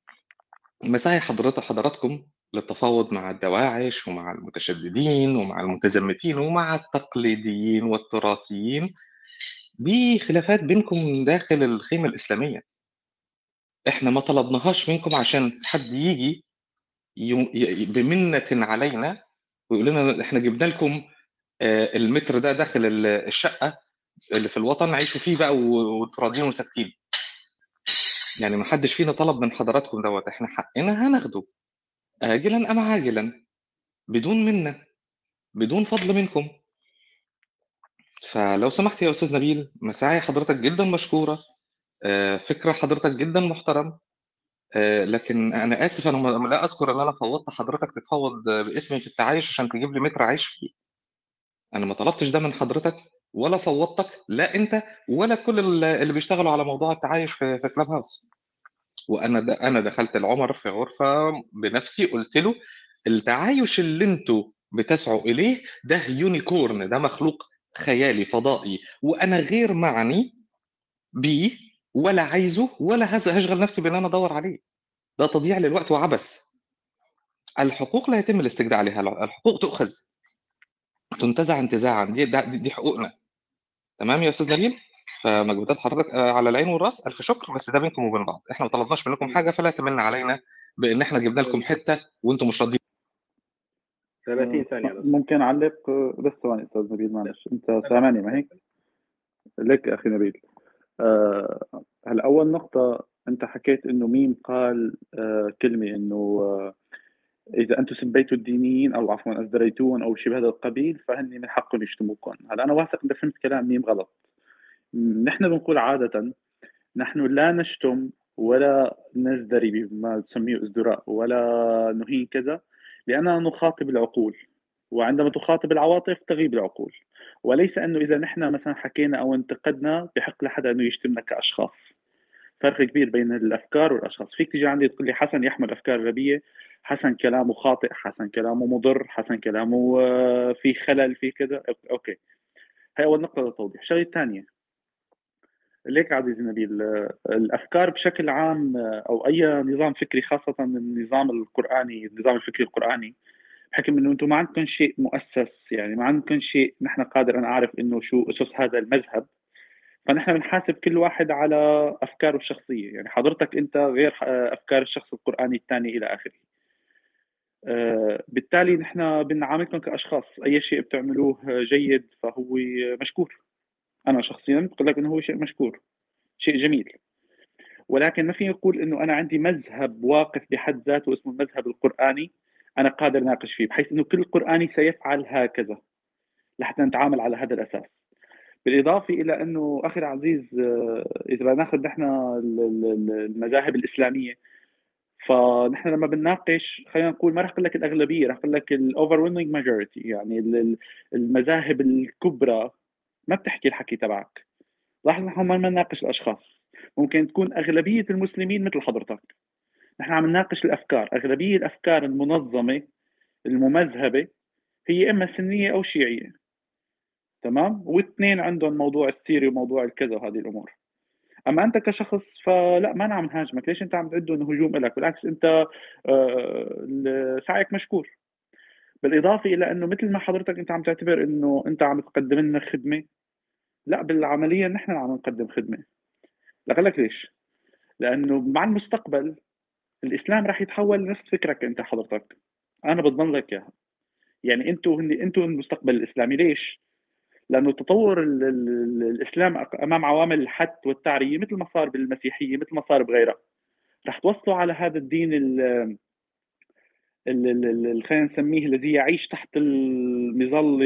مساعي حضرت حضراتكم للتفاوض مع الدواعش ومع المتشددين ومع المتزمتين ومع التقليديين والتراثيين، دي خلافات بينكم داخل الخيمة الإسلامية. إحنا ما طلبناهاش منكم عشان حد ييجي ي بمِنّة علينا ويقول لنا إحنا جبنا لكم المتر ده داخل الشقة اللي في الوطن عيشوا فيه بقى وانتوا راضيين وساكتين. يعني ما حدش فينا طلب من حضراتكم دوت إحنا حقنا هناخده. آجلا أم عاجلا؟ بدون منا بدون فضل منكم. فلو سمحت يا أستاذ نبيل مساعي حضرتك جدا مشكورة آه، فكرة حضرتك جدا محترم آه، لكن أنا آسف أنا لا أذكر إن أنا فوضت حضرتك تتفاوض باسمي في التعايش عشان تجيب لي متر عيش فيه. أنا ما طلبتش ده من حضرتك ولا فوّضتك لا أنت ولا كل اللي بيشتغلوا على موضوع التعايش في كلاب هاوس. وأنا د أنا دخلت لعمر في غرفة بنفسي قُلت له: "التعايش اللي أنتم بتسعوا إليه ده unicorn ده مخلوق خيالي فضائي وأنا غير معني بيه ولا عايزه ولا هز هاشغل نفسي بإن أنا أدوّر عليه. ده تضييع للوقت وعبث. الحقوق لا يتم الاستجداء عليها، الحقوق تؤخذ. تنتزع انتزاعًا دي دي دي حقوقنا. تمام يا أستاذ نبيل؟ فمجهودات حضرتك على العين والرأس، ألف شكر، بس ده بينكم وبين بعض، إحنا ما طلبناش منكم حاجة فلا تمنّوا علينا بإن إحنا جبنا لكم حتّة وأنتم مش راضيين 30 ثانية بس. ممكن أعلّق بس ثواني أستاذ نبيل معلش، أنت سامعني ما هيك؟ لك أخي نبيل. آه هلا أول نقطة أنت حكيت إنه مين قال آه كلمة إنه آه إذا أنتم سبيتوا الدينيين أو عفوا ازدريتوهم أو شيء بهذا القبيل فهن من حقهم يشتموكم هلأ أنا واثق انت فهمت كلام مين غلط. نحن بنقول عادة نحن لا نشتم ولا نزدري بما تسميه ازدراء ولا نهين كذا لاننا نخاطب العقول وعندما تخاطب العواطف تغيب العقول. وليس أنه إذا نحن مثلا حكينا أو انتقدنا بحق لحدا أنه يشتمنا كأشخاص. فرق كبير بين الأفكار والأشخاص. فيك تيجي عندي تقول لي حسن يحمل أفكار غبية حسن كلامه خاطئ حسن كلامه مضر حسن كلامه آه، في خلل في كذا. أوكي. هي أول نقطة للتوضيح. الشغله الثانية ليك عزيزي نبيل الأفكار بشكل عام آه، أو أي نظام فكري خاصة النظام القرآني النظام الفكري القرآني بحكم إنه أنتم ما عندكم شيء مؤسس يعني ما عندكم شيء نحن قادر أنا اعرف إنه شو أسس هذا المذهب. فنحن بنحاسب كل واحد على أفكاره الشخصية. يعني حضرتك أنت غير أفكار الشخص القرآني الثاني إلى آخره. آه، بالتالي نحن بنعاملكم كأشخاص. أي شيء بتعملوه جيد فهو مشكور. أنا شخصيا بقول لك إنه هو شيء مشكور شيء جميل. ولكن ما فيني أقول إنه أنا عندي مذهب واقف بحد ذاته اسمه المذهب القرآني أنا قادر ناقش فيه بحيث إنه كل قرآني سيفعل هكذا لحتى نتعامل على هذا الأساس. بالإضافة إلى أنه أخي العزيز آه، إذا بدنا ناخذ نحن المذاهب الإسلامية فنحن لما بنناقش خلينا نقول ما رح أقول لك الأغلبية رح أقول لك الاوفر ماجورتي يعني المذاهب الكبرى ما بتحكي الحكي تبعك. لاحظ نحن ما بنناقش الأشخاص. ممكن تكون أغلبية المسلمين مثل حضرتك. نحن عم نناقش الأفكار. أغلبية الأفكار المنظمة الممذهبة هي إما سنية أو شيعية. تمام؟ واثنين عندهم موضوع السيري وموضوع الكذا وهذه الأمور. أما أنت كشخص فلا ما عم نهاجمك ليش أنت عم تعده إنه هجوم لك بالعكس أنت آه، سعيك مشكور. بالإضافة إلى إنه مثل ما حضرتك أنت عم تعتبر إنه أنت عم تقدم لنا خدمة لا بالعملية نحن عم نقدم خدمة. لك لك ليش؟ لأنه مع المستقبل الإسلام راح يتحول لنفس فكرك أنت حضرتك. أنا بضمن لك إياها. يعني أنتوا أنتوا المستقبل الإسلامي. ليش؟ لأنه تطور الإسلام أمام عوامل الحث والتعرية مثل ما صار بالمسيحية مثل ما صار بغيرها رح توصلوا على هذا الدين خلينا نسميه الذي يعيش تحت المظلة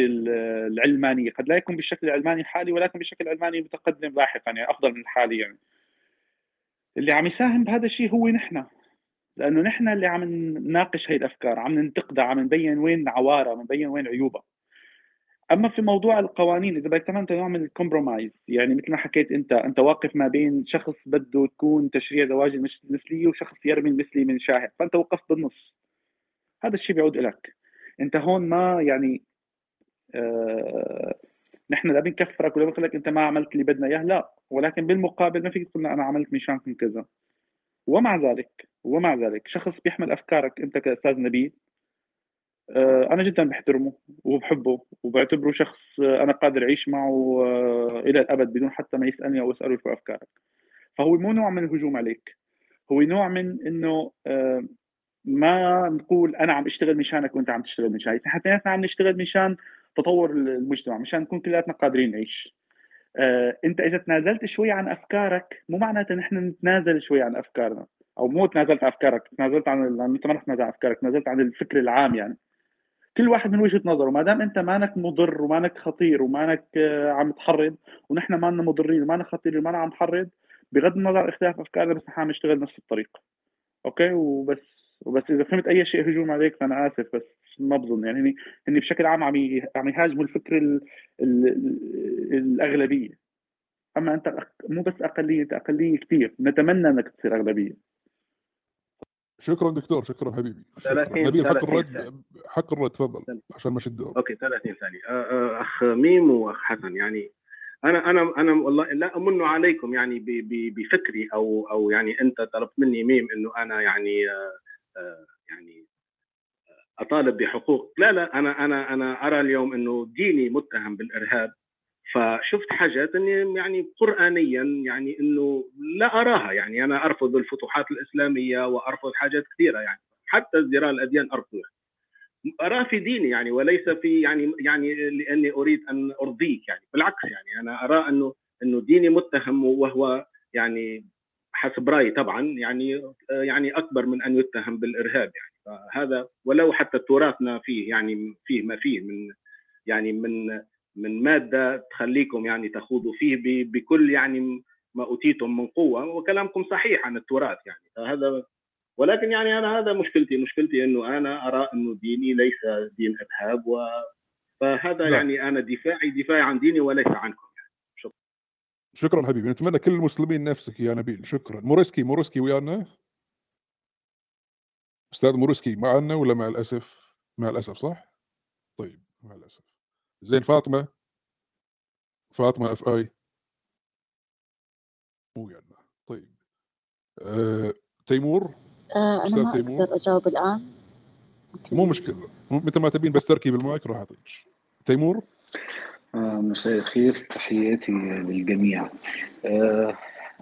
العلمانية، قد لا يكون بالشكل العلماني الحالي ولكن بشكل علماني متقدم لاحقا يعني أفضل من الحالي يعني. اللي عم يساهم بهذا الشيء هو نحن لأنه نحن اللي عم نناقش هي الأفكار، عم ننتقدها، عم نبين وين عوارها، عم نبين وين عيوبها. أما في موضوع القوانين إذا بدك كمان نوع من الكومبرومايز يعني مثل ما حكيت أنت أنت واقف ما بين شخص بده تكون تشريع زواج المثلية وشخص يرمي المثلي من شاهد فأنت وقفت بالنص. هذا الشيء بيعود لك أنت هون ما يعني آه نحن لا بنكفرك ولا بنقول لك أنت ما عملت اللي بدنا إياه لا. ولكن بالمقابل ما فيك تقول أنا عملت مشانكم كذا. ومع ذلك ومع ذلك شخص بيحمل أفكارك أنت كأستاذ نبيل أنا جدا بحترمه وبحبه وبعتبره شخص أنا قادر أعيش معه آه، إلى الأبد بدون حتى ما يسألني أو اساله شو أفكارك. فهو مو نوع من الهجوم عليك هو نوع من إنه آه، ما نقول أنا عم أشتغل مشانك وأنت عم تشتغل مشاني نحن عم نشتغل مشان تطور المجتمع مشان نكون كلياتنا قادرين نعيش. أنت إذا تنازلت شوي عن أفكارك مو معناته نحن نتنازل شوي عن أفكارنا أو مو تنازلت عن أفكارك تنازلت عن انت ما رح تنازل عن أفكارك تنازلت عن الفكر العام يعني. كل واحد من وجهة نظره ما دام أنت مانك مضر ومانك خطير ومانك آه، عم تحرض ونحن مانا مضرين ومانا خطيرين ومانا عم نحرض بغض النظر اختلاف أفكارنا بس نحن عم نشتغل نفس الطريق. أوكي؟ وبس وبس إذا فهمت أي شيء هجوم عليك فأنا آسف بس ما بظن. يعني هني هني بشكل عام عم عم يهاجموا الفكر ال ال الأغلبية. أما أنت مو بس أقلية انت أقلية كثير نتمنى إنك تصير أغلبية. شكرا دكتور شكرا حبيبي. شكرا. نبيل حق الرد حق الرد تفضل. عشان ما شد okay 30 ثانية. أخ ميم وأخ حسن يعني أنا أنا أنا والله لا أمن عليكم يعني بفكري أو أو يعني أنت طلبت مني ميم إنه أنا يعني يعني أطالب بحقوق. لا لا أنا أنا أنا أرى اليوم إنه ديني متهم بالإرهاب. فشفت حاجات إني يعني قرانيا يعني إنه لا أراها. يعني أنا أرفض الفتوحات الإسلامية وأرفض حاجات كثيرة يعني. حتى ازدراء الأديان ارفضه اراه في ديني يعني وليس في يعني يعني لأني أريد أن أرضيك يعني. بالعكس يعني أنا أرى إنه إنه ديني متهم وهو يعني حسب رأيي طبعا يعني يعني أكبر من أن يتهم بالإرهاب يعني. فهذا ولو حتى تراثنا فيه يعني فيه ما فيه من يعني من من مادة تخليكم يعني تخوضوا فيه بكل يعني ما أوتيتم من قوة وكلامكم صحيح عن التراث يعني. فهذا ولكن يعني أنا هذا مشكلتي مشكلتي إنه أنا أرى إنه ديني ليس دين ارهاب و فهذا لا. يعني أنا دفاعي دفاعي عن ديني وليس عنكم يعني. شكرا. شكرا حبيبي. نتمنى كل المسلمين نفسك يا نبيل. شكرا. مورسكي مورسكي ويانا؟ أستاذ مورسكي معنا ولا مع الأسف؟ مع الأسف صح؟ طيب مع الأسف. زين فاطمة. فاطمة اف اي مو يعني طيب. أه... تيمور؟ أه أنا ما تيمور. أقدر أجاوب الآن. مو مشكلة. متى ما تبين بس تركي بالمايك راح أعطيك. تيمور؟ آه، مساء الخير. تحياتي للجميع. آه،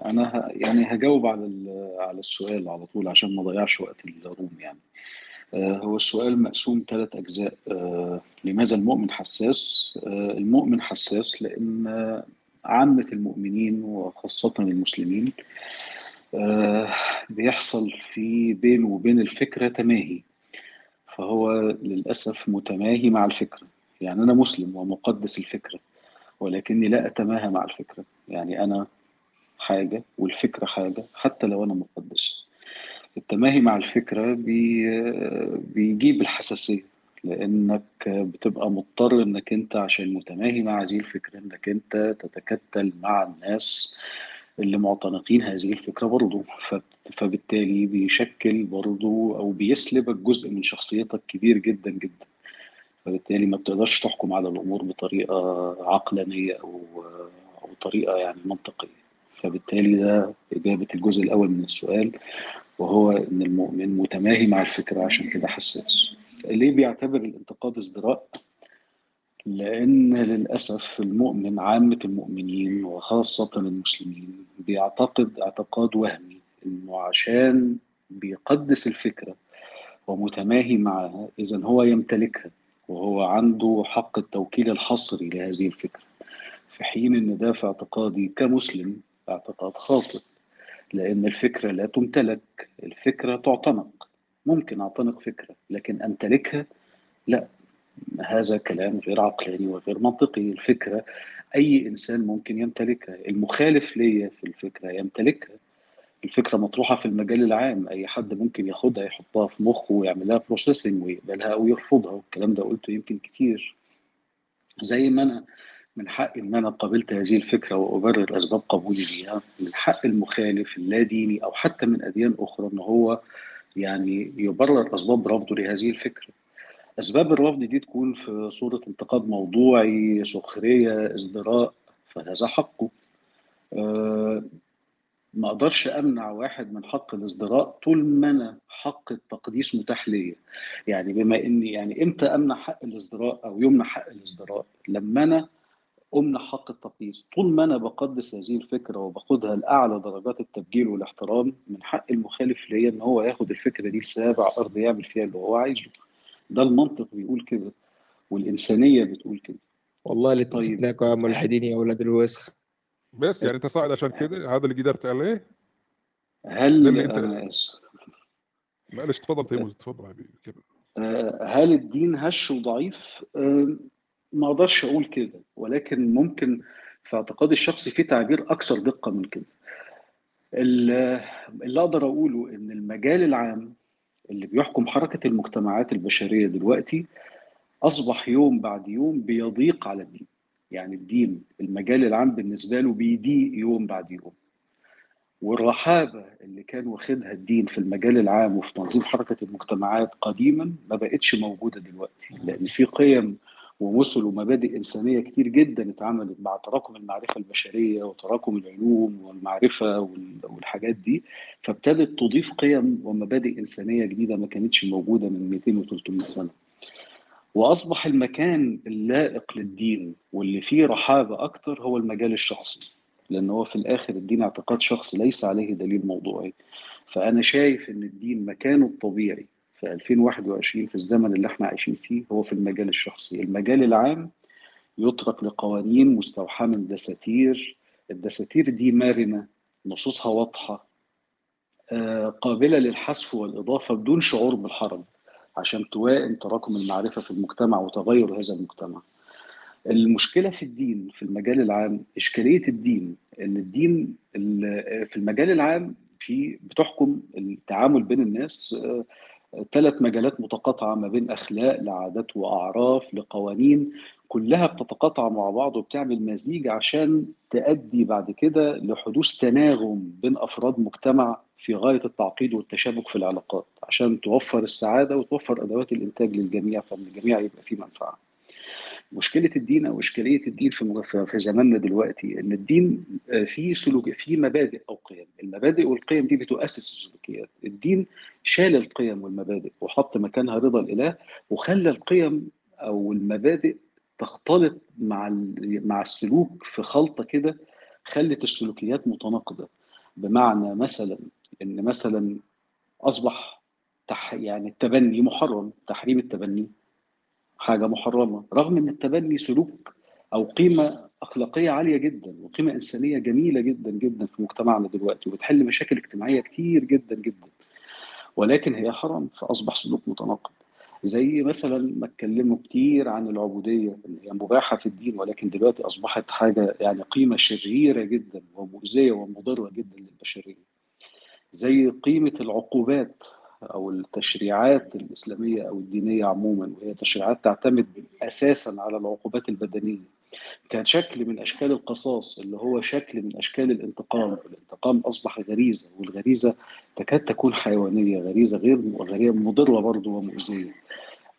أنا ه- يعني هجاوب على ال- على السؤال على طول عشان ما أضيعش وقت الروم يعني. آه، هو السؤال مقسوم ثلاث أجزاء. آه، لماذا المؤمن حساس؟ آه، المؤمن حساس آه، عامة المؤمنين وخاصة المسلمين آه، بيحصل في بينه وبين الفكرة تماهي. فهو للأسف متماهي مع الفكرة. يعني أنا مسلم ومقدس الفكرة ولكني لا أتماهى مع الفكرة. يعني أنا حاجة والفكرة حاجة حتى لو أنا مقدس. التماهي مع الفكرة بي بيجيب الحساسية لأنك بتبقى مضطر إنك أنت عشان متماهي مع هذه الفكرة إنك أنت تتكتل مع الناس اللي معتنقين هذه الفكرة برضه ف- فبالتالي بيشكل برضه أو بيسلبك جزء من شخصيتك كبير جدا جدا. فبالتالي ما بتقدرش تحكم على الأمور بطريقة عقلانية أو أو طريقة يعني منطقية. فبالتالي ده إجابة الجزء الأول من السؤال. وهو إن المؤمن متماهي مع الفكرة عشان كده حساس. ليه بيعتبر الانتقاد ازدراء؟ لأن للأسف المؤمن عامة المؤمنين وخاصة المسلمين بيعتقد اعتقاد وهمي إنه عشان بيقدس الفكرة ومتماهي معها إذا هو يمتلكها وهو عنده حق التوكيل الحصري لهذه الفكرة. في حين إن ده في اعتقادي كمسلم اعتقاد خاطئ. لأن الفكرة لا تمتلك الفكرة تعتنق. ممكن أعتنق فكرة لكن أمتلكها لا. هذا كلام غير عقلاني وغير منطقي. الفكرة أي إنسان ممكن يمتلكها. المخالف ليا في الفكرة يمتلكها. الفكرة مطروحة في المجال العام. أي حد ممكن ياخدها يحطها في مخه ويعملها بروسيسنج ويقبلها أو يرفضها. والكلام ده قلته يمكن كتير. زي ما أنا من حقي إن أنا قبلت هذه الفكرة وأبرر أسباب قبولي ليها من حق المخالف اللا ديني أو حتى من أديان أخرى إن هو يعني يبرر أسباب رفضه لهذه الفكرة. أسباب الرفض دي تكون في صورة انتقاد موضوعي سخرية ازدراء فهذا حقه. أه ما أقدرش أمنع واحد من حق الازدراء طول ما أنا حق التقديس متاح ليا. يعني بما إني يعني إمتى أمنع حق الازدراء أو يمنع حق الازدراء؟ لما أنا امنع حق التقديس. طول ما أنا بقدس هذه الفكرة وباخدها لأعلى درجات التبجيل والاحترام من حق المخالف ليا إن هو ياخد الفكرة دي لسابع ارض يعمل فيها اللي هو عايزه. ده المنطق بيقول كده والإنسانية بتقول كده. والله اللي طيب. يا ملحدين يا أولاد الوسخ. بس يعني انت صاعد عشان كده؟ هذا اللي قدرت عليه؟ هل اللي انت أنا آسف. معلش تفضل تيموز تفضل حبيبي آه، هل الدين هش وضعيف؟ ما أقدرش أقول كده ولكن ممكن في اعتقادي الشخصي في تعبير أكثر دقة من كده. ال- اللي أقدر اقوله إن المجال العام اللي بيحكم حركة المجتمعات البشرية دلوقتي أصبح يوم بعد يوم بيضيق على الدين. يعني الدين المجال العام بالنسبة له بيضيق يوم بعد يوم. والرحابة اللي كان واخدها الدين في المجال العام وفي تنظيم حركة المجتمعات قديما ما بقتش موجودة دلوقتي لأن في قيم ومثل ومبادئ إنسانية كتير جدا اتعملت مع تراكم المعرفة البشرية وتراكم العلوم والمعرفة وال- والحاجات دي. فابتدت تضيف قيم ومبادئ إنسانية جديدة ما كانتش موجودة من 200 و 300 سنة. وأصبح المكان اللائق للدين واللي فيه رحابة أكتر هو المجال الشخصي. لأن هو في الآخر الدين اعتقاد شخصي ليس عليه دليل موضوعي. فأنا شايف إن الدين مكانه الطبيعي. في 2021 في الزمن اللي إحنا عايشين فيه هو في المجال الشخصي. المجال العام يترك لقوانين مستوحاة من دساتير الدساتير دي مرنة نصوصها واضحة آه، قابلة للحذف والإضافة بدون شعور بالحرج عشان توائم تراكم المعرفة في المجتمع وتغير هذا المجتمع. المشكلة في الدين في المجال العام إشكالية الدين إن الدين ال- في المجال العام في بتحكم التعامل بين الناس ثلاث مجالات متقاطعة ما بين أخلاق لعادات وأعراف لقوانين كلها بتتقاطع مع بعض وبتعمل مزيج عشان تؤدي بعد كده لحدوث تناغم بين أفراد مجتمع في غاية التعقيد والتشابك في العلاقات عشان توفر السعادة وتوفر أدوات الإنتاج للجميع فإن الجميع يبقى فيه منفعة. مشكلة الدين أو اشكاليه الدين في في زماننا دلوقتي إن الدين آه، فيه سلوك فيه مبادئ أو قيم. المبادئ والقيم دي بتؤسس السلوكيات. الدين شال القيم والمبادئ وحط مكانها رضا الإله وخلى القيم أو المبادئ تختلط مع مع السلوك في خلطة كده خلت السلوكيات متناقضة. بمعنى مثلا إن مثلا أصبح تح يعني التبني محرم تحريم التبني. حاجة محرمة رغم إن التبني سلوك أو قيمة أخلاقية عالية جدا وقيمة إنسانية جميلة جدا جدا في مجتمعنا دلوقتي وبتحل مشاكل اجتماعية كتير جدا جدا ولكن هي حرام فأصبح سلوك متناقض. زي مثلا ما اتكلموا كتير عن العبودية ان هي مباحة في الدين ولكن دلوقتي أصبحت حاجة يعني قيمة شريرة جدا ومؤذية ومضرة جدا للبشرية. زي قيمة العقوبات أو التشريعات الإسلامية أو الدينية عموما وهي تشريعات تعتمد أساسا على العقوبات البدنية. كان شكل من أشكال القصاص اللي هو شكل من أشكال الانتقام. الانتقام أصبح غريزة والغريزة تكاد تكون حيوانية غريزة غير غير مضرة برضه ومؤذية.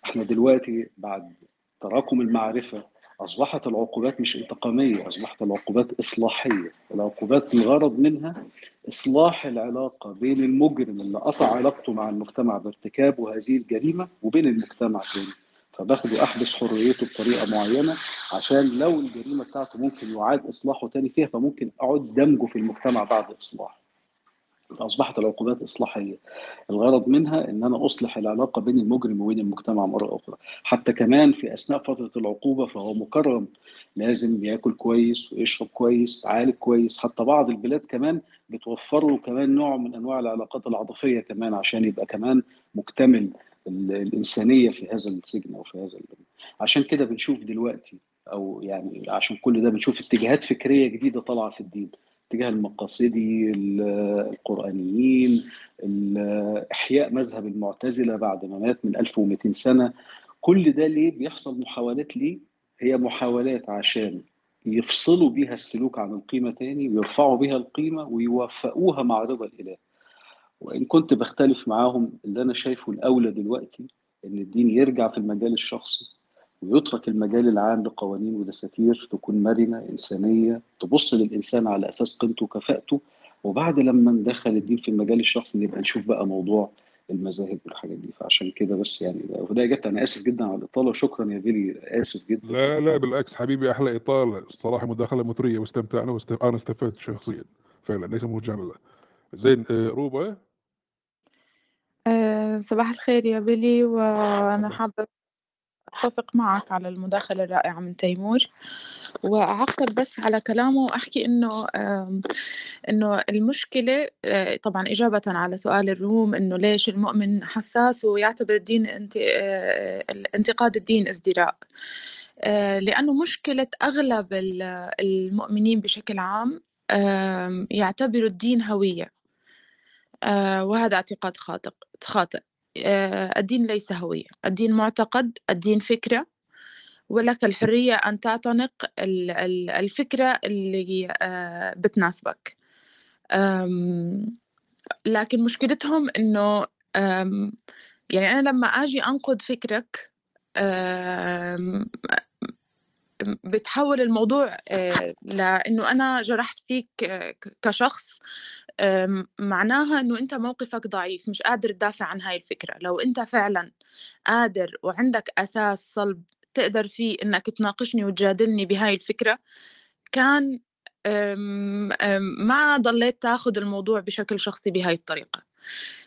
إحنا دلوقتي بعد تراكم المعرفة أصبحت العقوبات مش إنتقامية أصبحت العقوبات إصلاحية. العقوبات الغرض منها إصلاح العلاقة بين المجرم اللي قطع علاقته مع المجتمع بارتكابه هذه الجريمة وبين المجتمع تاني. فباخده احبس حريته بطريقة معينة عشان لو الجريمة بتاعته ممكن يعاد إصلاحه تاني فيها فممكن أعود دمجه في المجتمع بعد إصلاحه. فاصبحت العقوبات إصلاحية. الغرض منها إن أنا أصلح العلاقة بين المجرم وبين المجتمع مرة أخرى. حتى كمان في أثناء فترة العقوبة فهو مكرم. لازم ياكل كويس ويشرب كويس عالج كويس. حتى بعض البلاد كمان بتوفر له كمان نوع من أنواع العلاقات العاطفية كمان عشان يبقى كمان مكتمل ال- الإنسانية في هذا السجن أو في هذا ال- عشان كده بنشوف دلوقتي أو يعني عشان كل ده بنشوف اتجاهات فكرية جديدة طالعة في الدين. اتجاه المقاصدي ال- القرآنيين ال- إحياء مذهب المعتزلة بعد ما مات من 1200 سنة. كل ده ليه؟ بيحصل محاولات ليه؟ هي محاولات عشان يفصلوا بيها السلوك عن القيمة تاني ويرفعوا بيها القيمة ويوفقوها مع رضا الإله. وإن كنت بختلف معاهم اللي أنا شايفه الأولى دلوقتي إن الدين يرجع في المجال الشخصي. ويترك المجال العام لقوانين ودساتير تكون مرنة إنسانية تبص للإنسان على أساس قيمته وكفاءته وبعد لما ندخل الدين في المجال الشخصي نبقى نشوف بقى موضوع المذاهب والحاجات دي. فعشان كده بس يعني ده وده إجابتي. أنا آسف جدا على الإطالة. وشكرا يا بيلي آسف جدا. لا لا بالعكس حبيبي أحلى إطالة. صراحة مداخلة مثرية واستمتعنا واست... أنا استفدت شخصيا. فعلا ليس مجامله زين آه، روبا؟ آه، صباح الخير يا بيلي وأنا حابة أتفق معك على المداخلة الرائعة من تيمور. وأعقب بس على كلامه وأحكي إنه إنه المشكلة آه، طبعا إجابة على سؤال الروم إنه ليش المؤمن حساس ويعتبر الدين. آه، انتقاد الدين ازدراء. آه، لأنه مشكلة أغلب ال- المؤمنين بشكل عام يعتبروا الدين هوية. وهذا اعتقاد خاطئ. الدين ليس هوية. الدين معتقد الدين فكرة. ولك الحرية أن تعتنق ال- ال- الفكرة اللي آه، بتناسبك. لكن مشكلتهم إنه يعني أنا لما أجي أنقد فكرك بتحول الموضوع آه، لأنه أنا جرحت فيك كشخص معناها إنه أنت موقفك ضعيف مش قادر تدافع عن هاي الفكرة. لو أنت فعلا قادر وعندك أساس صلب تقدر فيه إنك تناقشني وتجادلني بهاي الفكرة كان ما ضليت تاخد الموضوع بشكل شخصي بهاي الطريقة.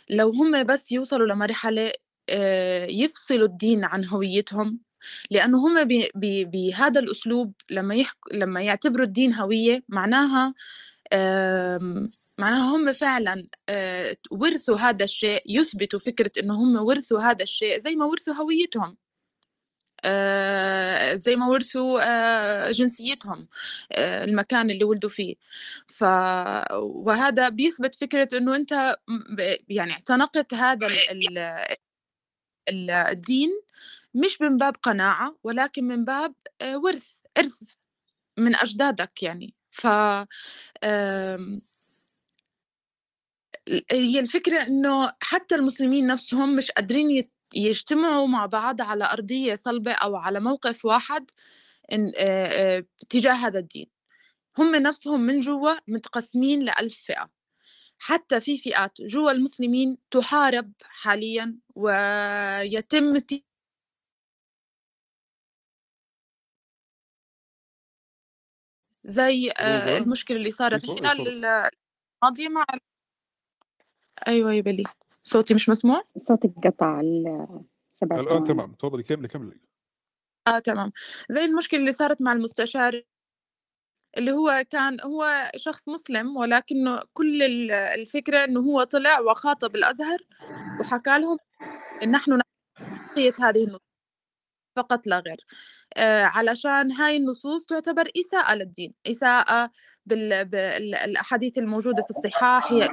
لو هم بس يوصلوا لمرحلة آه، يفصلوا الدين عن هويتهم لأنه هم بهذا الأسلوب لما يحك... لما يعتبروا الدين هوية معناها معناها هم فعلا آه، ورثوا هذا الشيء يثبتوا فكرة إنه هم ورثوا هذا الشيء زي ما ورثوا هويتهم آه، زي ما ورثوا آه، جنسيتهم آه، المكان اللي ولدوا فيه. ف وهذا بيثبت أنت م- ب- يعني اعتنقت هذا ال- ال- ال- الدين مش من باب قناعة ولكن من باب آه، ورث إرث من أجدادك يعني. ف هي الفكرة إنه حتى المسلمين نفسهم مش قادرين يجتمعوا مع بعض على أرضية صلبة أو على موقف واحد آه، آه، تجاه هذا الدين. هم نفسهم من جوا متقسمين لألف فئة. حتى في فئات جوا المسلمين تحارب حاليا ويتم زي آه، المشكلة اللي صارت خلال الماضية مع أيوة يا بلي صوتي مش مسموع؟ صوتك قطع سبع الآن تمام. تفضلي كملي كملي. آه تمام. زي المشكلة اللي صارت مع المستشار اللي هو كان هو شخص مسلم ولكنه كل الفكرة إنه هو طلع وخاطب الأزهر وحكى لهم إن نحن هذه النصوص فقط لا غير. آه علشان هاي النصوص تعتبر إساءة للدين إساءة بالأحاديث الموجودة في الصحاح هي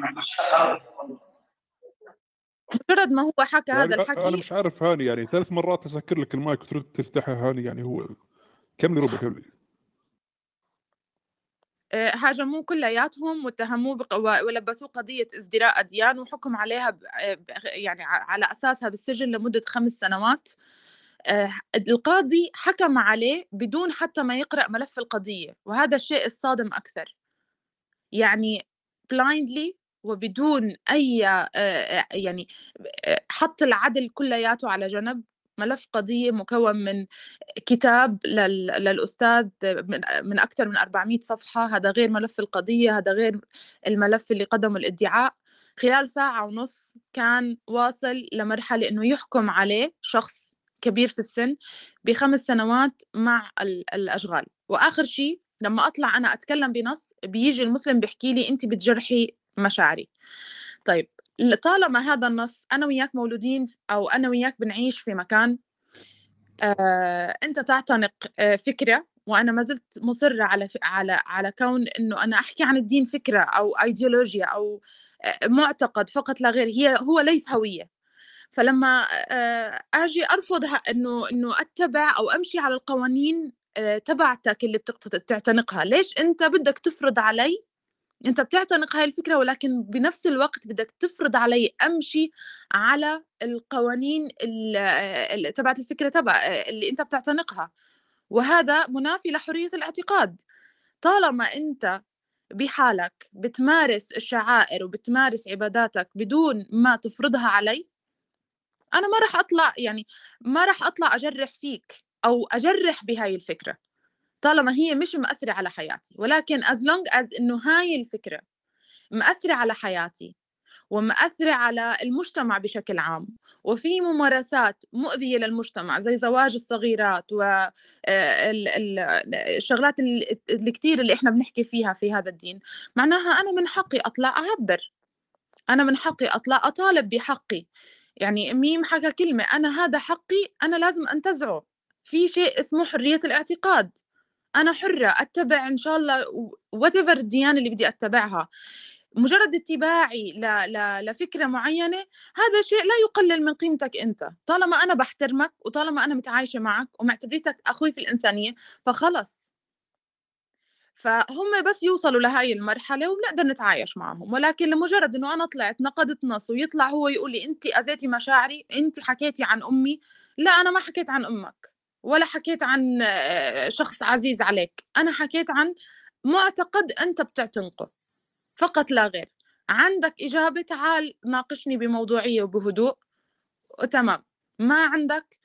مجرد ما هو حكى يعني هذا الحكي أنا مش عارف هاني يعني ثلاث مرات اسكر لك المايك وترد تفتحها هاني يعني هو كملي ربع كملي آه، هاجموه كلياتهم واتهموه بق... ولبسوه قضية ازدراء أديان وحكم عليها ب... يعني على أساسها بالسجن لمدة خمس سنوات. آه، القاضي حكم عليه بدون حتى ما يقرأ ملف القضية وهذا الشيء الصادم أكثر. يعني blindly وبدون أي آه، آه، يعني حط العدل كلياته على جنب. ملف قضية مكون من كتاب للأستاذ من أكثر من 400 صفحة. هذا غير ملف القضية هذا غير الملف اللي قدمه الإدعاء. خلال ساعة ونص كان واصل لمرحلة إنه يحكم عليه شخص كبير في السن بخمس سنوات مع الأشغال. وآخر شيء لما أطلع أنا أتكلم بنص بيجي المسلم بيحكي لي أنت بتجرحي مشاعري. طيب طالما هذا النص أنا وياك مولودين أو أنا وياك بنعيش في مكان آه، أنت تعتنق آه، فكرة وأنا ما زلت مصرة على على على كون إنه أنا أحكي عن الدين فكرة أو أيديولوجيا أو آه، معتقد فقط لا غير هي هو ليس هوية. فلما آجي أرفض إنه إنه أتبع أو أمشي على القوانين تبعتك اللي بتعتنقها. ليش أنت بدك تفرض علي؟ أنت بتعتنق هاي الفكرة ولكن بنفس الوقت بدك تفرض علي أمشي على القوانين تبعت الفكرة تبع اللي أنت بتعتنقها. وهذا منافي لحرية الاعتقاد. طالما أنت بحالك بتمارس الشعائر وبتمارس عباداتك بدون ما تفرضها علي أنا ما راح أطلع يعني ما راح أطلع أجرح فيك أو أجرح بهاي الفكرة طالما هي مش مأثرة على حياتي. ولكن as long as إنه هاي الفكرة مأثرة على حياتي ومأثرة على المجتمع بشكل عام وفي ممارسات مؤذية للمجتمع زي زواج الصغيرات والشغلات آه، الكثير اللي إحنا بنحكي فيها في هذا الدين معناها أنا من حقي أطلع أعبر. أنا من حقي أطلع أطالب بحقي. يعني ميم حكى كلمة أنا هذا حقي أنا لازم أنتزعه. في شيء اسمه حرية الاعتقاد. أنا حرة أتبع إن شاء الله وات الديانة اللي بدي أتبعها. مجرد اتباعي ل... ل... لفكرة معينة هذا شيء لا يقلل من قيمتك أنت. طالما أنا بحترمك وطالما أنا متعايشة معك ومعتبريتك أخوي في الإنسانية فخلص. فهم بس يوصلوا لهاي المرحلة وبنقدر نتعايش معهم. ولكن لمجرد إنه أنا طلعت نقدت نص ويطلع هو يقول لي انت أذيتي مشاعري انت حكيتي عن أمي لا أنا ما حكيت عن أمك ولا حكيت عن آه، شخص عزيز عليك. أنا حكيت عن معتقد أنت بتعتنقه فقط لا غير. عندك إجابة تعال ناقشني بموضوعية وبهدوء. وتمام ما عندك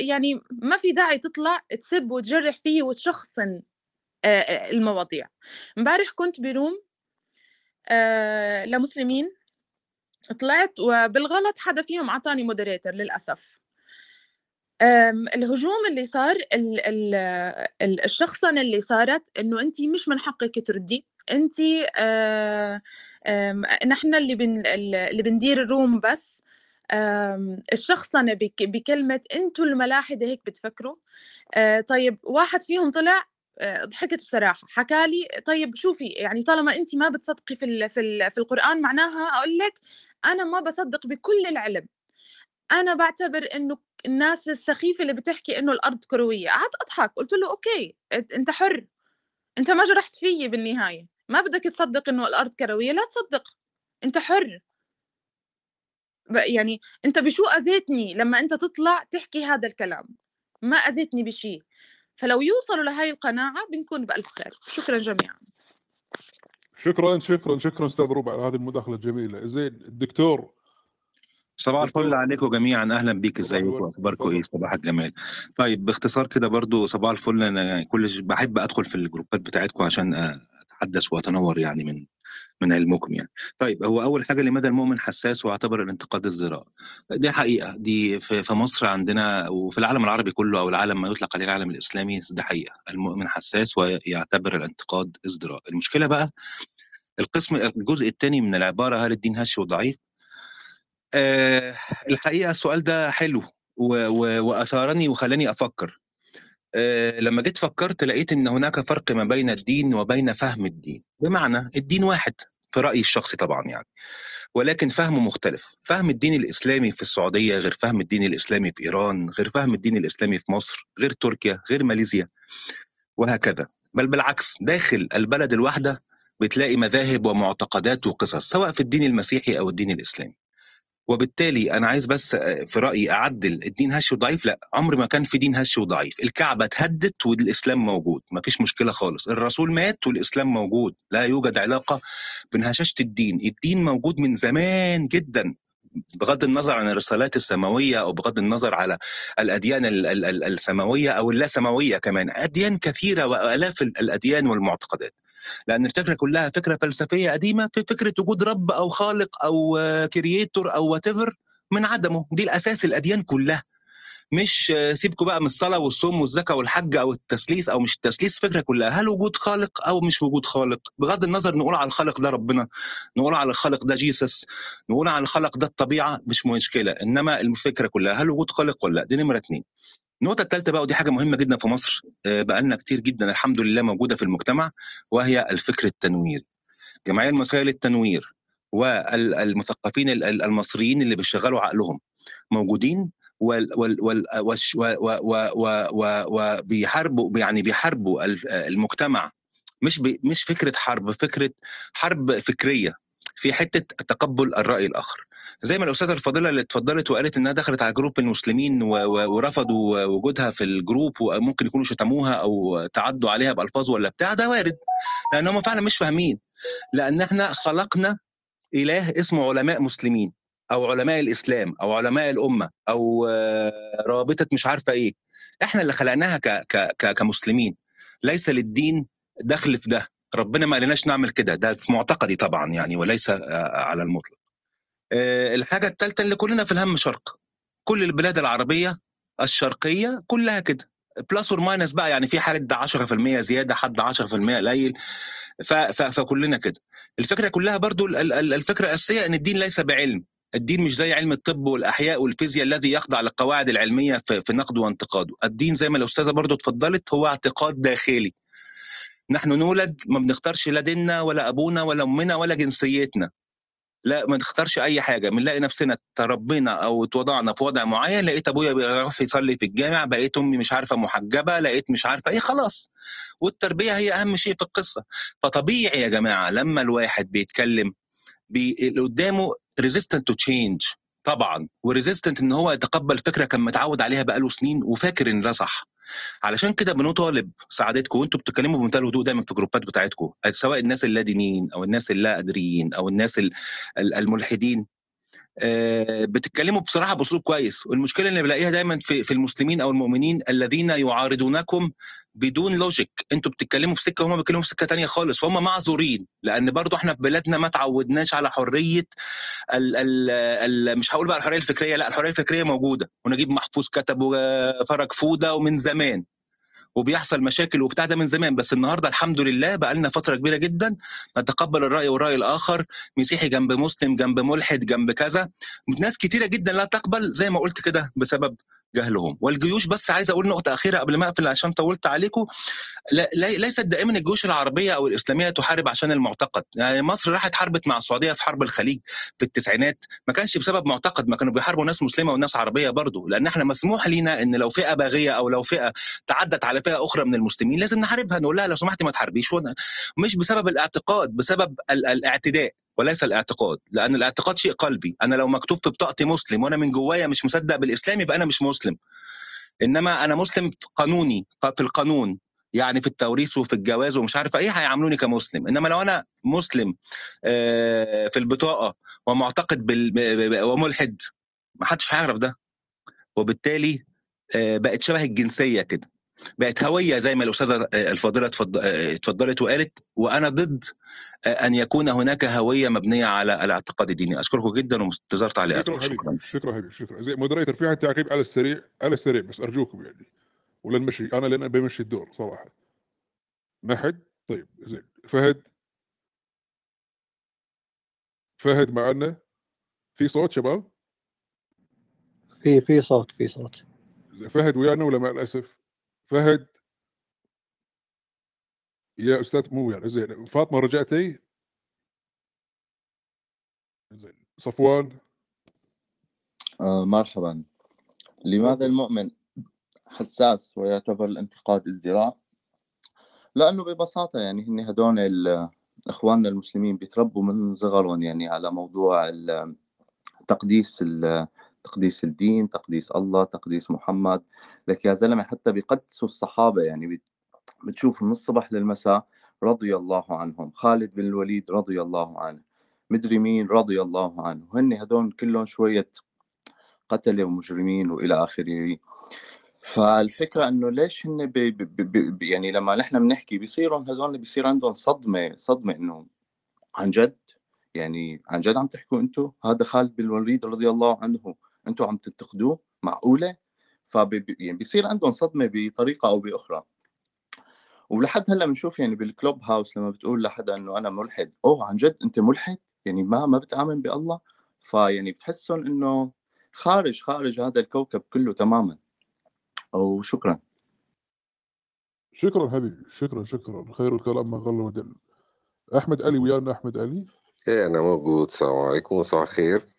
يعني ما في داعي تطلع تسب وتجرح فيه وتشخصن. المواضيع. امبارح كنت بروم لمسلمين طلعت وبالغلط حدا فيهم اعطاني مودريتر للأسف. الهجوم اللي صار ال ال الشخصنة اللي صارت إنه انت مش من حقك تردي. انت نحن اللي بن اللي بندير الروم بس. الشخصنة بكلمة أنتوا الملاحدة هيك بتفكروا. طيب واحد فيهم طلع ضحكت بصراحة. حكى لي طيب شوفي يعني طالما انت ما بتصدقي في في في القرآن معناها أقول لك أنا ما بصدق بكل العلم. أنا بعتبر إنه الناس السخيفة اللي بتحكي إنه الأرض كروية قعدت أضحك. قلت له أوكي أنت حر. أنت ما جرحت فيي بالنهاية. ما بدك تصدق إنه الأرض كروية لا تصدق. أنت حر. يعني أنت بشو أذيتني لما أنت تطلع تحكي هذا الكلام؟ ما أذيتني بشيء فلو يوصلوا لهي القناعة بنكون بألف خير. شكرا جميعا. شكرا شكرا شكرا أستاذ ربع. على هذه المداخلة الجميله زين الدكتور. صباح الفل عليكم جميعا. أهلا بيك. ازيكم اخباركم إيه؟ صباح الجمال طيب باختصار كده برضو صباح الفل. أنا كل بحب أدخل في الجروبات بتاعتكم عشان اتحدث واتنور يعني من من علمكم يعني. طيب هو أول حاجة لماذا المؤمن حساس واعتبر الانتقاد ازدراء دي حقيقة دي في, مصر عندنا وفي العالم العربي كله أو العالم ما يطلق عليه العالم الإسلامي ده حقيقة. المؤمن حساس ويعتبر الانتقاد ازدراء المشكلة بقى القسم الجزء الثاني من العبارة هل الدين هش وضعيف؟ آه الحقيقة السؤال ده حلو وأثارني وخلاني أفكر. لما جيت فكرت لقيت إن هناك فرق ما بين الدين وبين فهم الدين. بمعنى الدين واحد في رأيي الشخصي طبعا يعني. ولكن فهمه مختلف. فهم الدين الإسلامي في السعودية غير فهم الدين الإسلامي في إيران غير فهم الدين الإسلامي في مصر غير تركيا غير ماليزيا وهكذا. بل بالعكس داخل البلد الواحدة بتلاقي مذاهب ومعتقدات وقصص سواء في الدين المسيحي أو الدين الإسلامي. وبالتالي أنا عايز بس آه، في رأيي أعدل الدين هش وضعيف. لا عمر ما كان في دين هش وضعيف. الكعبة اتهدت والإسلام موجود. ما فيش مشكلة خالص. الرسول مات والإسلام موجود. لا يوجد علاقة بين هشاشة الدين. الدين موجود من زمان جدا بغض النظر عن الرسالات السماوية أو بغض النظر على الأديان ال- ال- ال- السماوية أو اللا سماوية كمان. أديان كثيرة وآلاف ال- الأديان والمعتقدات. لأن الفكرة كلها فكرة فلسفية قديمة في فكرة وجود رب أو خالق أو creator أو what من عدمه. دي الأساس الأديان كلها. مش سيبكوا بقى من الصلاة والصوم والزكاة والحج أو التثليث أو مش التثليث فكرة كلها. هل وجود خالق أو مش وجود خالق؟ بغض النظر نقول على الخالق ده ربنا نقول على الخالق ده جيسس نقول على الخالق ده الطبيعة مش مشكلة. إنما الفكرة كلها هل وجود خالق ولا لأ؟ دي نمرة اتنين. النقطة الثالثة بقى ودي حاجة مهمة جدا في مصر آه، بقالنا كتير جدا الحمد لله موجودة في المجتمع وهي الفكر التنويري الجمعية المصرية للتنوير والمثقفين ال- ال- المصريين اللي بيشغلوا عقلهم موجودين وبيحاربوا يعني بيحاربوا ال- المجتمع. مش مش فكرة حرب فكرة حرب فكرية. في حتة تقبل الرأي الآخر. زي ما الأستاذة الفاضله اللي اتفضلت وقالت إنها دخلت على جروب المسلمين ورفضوا وجودها في الجروب وممكن يكونوا شتموها أو تعدوا عليها بألفاظ ولا بتاع ده وارد. لأن هم فعلا مش فاهمين. لأن إحنا خلقنا إله اسمه علماء مسلمين أو علماء الإسلام أو علماء الأمة أو رابطة مش عارفة إيه. إحنا اللي خلقناها كمسلمين. ليس للدين دخل في ده. ربنا ما قالناش نعمل كده. ده في معتقدي طبعا يعني وليس آه، على المطلق. آه، الحاجة الثالثه اللي كلنا في الهم شرق. كل البلاد العربية الشرقية كلها كده. plus or minus بقى يعني في حد 10% زيادة حد 10% قليل. فكلنا كده. الفكرة كلها برضو ال- ال- الفكرة الأساسية إن الدين ليس بعلم. الدين مش زي علم الطب والأحياء والفيزياء الذي يخضع للقواعد العلمية في نقده وانتقاده الدين زي ما الأستاذة برضو اتفضلت هو اعتقاد داخلي. نحن نولد ما بنختارش لا ديننا ولا أبونا ولا أمنا ولا جنسيتنا. لا ما نختارش أي حاجة. بنلاقي نفسنا تربينا أو اتوضعنا في وضع معين لقيت أبويا بيروح يصلي في الجامع بقيت أمي مش عارفة محجبة لقيت مش عارفة إيه خلاص. والتربية هي أهم شيء في القصة. فطبيعي يا جماعة لما الواحد بيتكلم بي... اللي قدامه resistant to change طبعا و resistant إن هو يتقبل فكرة كان متعود عليها بقاله سنين وفاكر إن ده صح. علشان كده بنطالب سعادتكم وانتوا بتتكلموا بمنتهى الهدوء دايما في الجروبات بتاعتكم. سواء الناس اللادينيين أو الناس اللا قادرين أو الناس ال- ال- الملحدين. بتتكلموا بصراحة بأسلوب كويس. والمشكلة اللي بلاقيها دايما في في المسلمين أو المؤمنين الذين يعارضونكم بدون لوجيك أنتوا بتتكلموا في سكة وهم بيتكلموا في سكة تانية خالص. فهم معذورين لأن برضو إحنا في بلادنا ما تعودناش على حرية ال ال ال مش هقول بقى الحرية الفكرية لا الحرية الفكرية موجودة. ونجيب محفوظ كتب وفرج فوده ومن زمان. وبيحصل مشاكل وبتاع ده من زمان بس النهارده الحمد لله بقى لنا فترة كبيرة جدا نتقبل الرأي والراي الآخر مسيحي جنب مسلم جنب ملحد جنب كذا ناس كتيرة جدا لا تقبل زي ما قلت كده بسبب جهلهم. والجيوش بس عايز أقول نقطة أخيرة قبل ما أقفل عشان طولت عليكم. ليست دائما الجيوش العربية أو الإسلامية تحارب عشان المعتقد. يعني مصر راحت حاربت مع السعودية في حرب الخليج في التسعينات. ما كانش بسبب معتقد ما كانوا بيحاربوا ناس مسلمة وناس عربية برضو. لأن إحنا مسموح لينا إن لو فئة باغية أو لو فئة تعدت على فئة أخرى من المسلمين لازم نحاربها. نقول لها لو سمحتي ما تحاربيش. مش بسبب الاعتقاد بسبب ال- الاعتداء. وليس الاعتقاد لأن الاعتقاد شيء قلبي. أنا لو مكتوب في بطاقتي مسلم وأنا من جوايا مش مصدق بالاسلام يبقى أنا مش مسلم. إنما أنا مسلم قانوني في القانون يعني في التوريث وفي الجواز ومش عارف إيه هيعاملوني كمسلم. إنما لو أنا مسلم آه، في البطاقة ومعتقد بال... وملحد ما حدش هيعرف ده. وبالتالي آه، بقت شبه الجنسية كده. بقت هوية زي ما الأستاذة آه، الفاضلة آه، اتفضلت وقالت وأنا ضد آه، أن يكون هناك هوية مبنية على على اعتقاد ديني أشكركم جدا ومنتظر تعليقاتكم شكرا شكرا. حبيبي شكرا. زي مودريتر في تعقيب على السريع على السريع بس أرجوكم يعني ولا نمشي أنا لأن بمشي الدور صراحة. ما حد طيب زين. فهد؟ فهد معنا؟ في صوت شباب؟ في في صوت في صوت. زين فهد ويانا ولا مع الأسف؟ فهد. يا أستاذ مو يعني زين. فاطمة رجعتي؟ زين. صفوان؟ آه مرحبا. لماذا المؤمن حساس ويعتبر الانتقاد ازدراء؟ لأنه ببساطة يعني هن هدول إخواننا المسلمين بيتربوا من صغرهم يعني على موضوع تقديس ال- تقديس الدين تقديس الله تقديس محمد. لك يا زلمة حتى بيقدسوا الصحابة يعني بت- بتشوف من الصبح للمساء رضي الله عنهم. خالد بن الوليد رضي الله عنه. مدري مين رضي الله عنه. هن هدول كلهم شوية قتلة ومجرمين وإلى آخره. فالفكرة إنه ليش هن بي بي بي يعني لما نحن بنحكي بيصيروا هذول بيصير عندهم صدمة صدمة إنه عن جد يعني عن جد عم تحكوا أنتوا؟ هذا خالد بن الوليد رضي الله عنه. أنتوا عم تنتقدوه معقولة؟ فبي يعني بيصير عندهم صدمة بطريقة أو بأخرى. ولحد هلأ بنشوف يعني بالكلوب هاوس لما بتقول لحدا إنه أنا ملحد أوه عن جد أنت ملحد؟ يعني ما ما بتآمن بالله؟ فيعني بتحسهم إنه خارج خارج هذا الكوكب كله تماما. وشكرا شكرا. حبيبي شكرا شكرا. خير الكلام ما قل ودل أحمد علي ويانا أحمد علي إيه أنا موجود السلام عليكم وصباح الخير.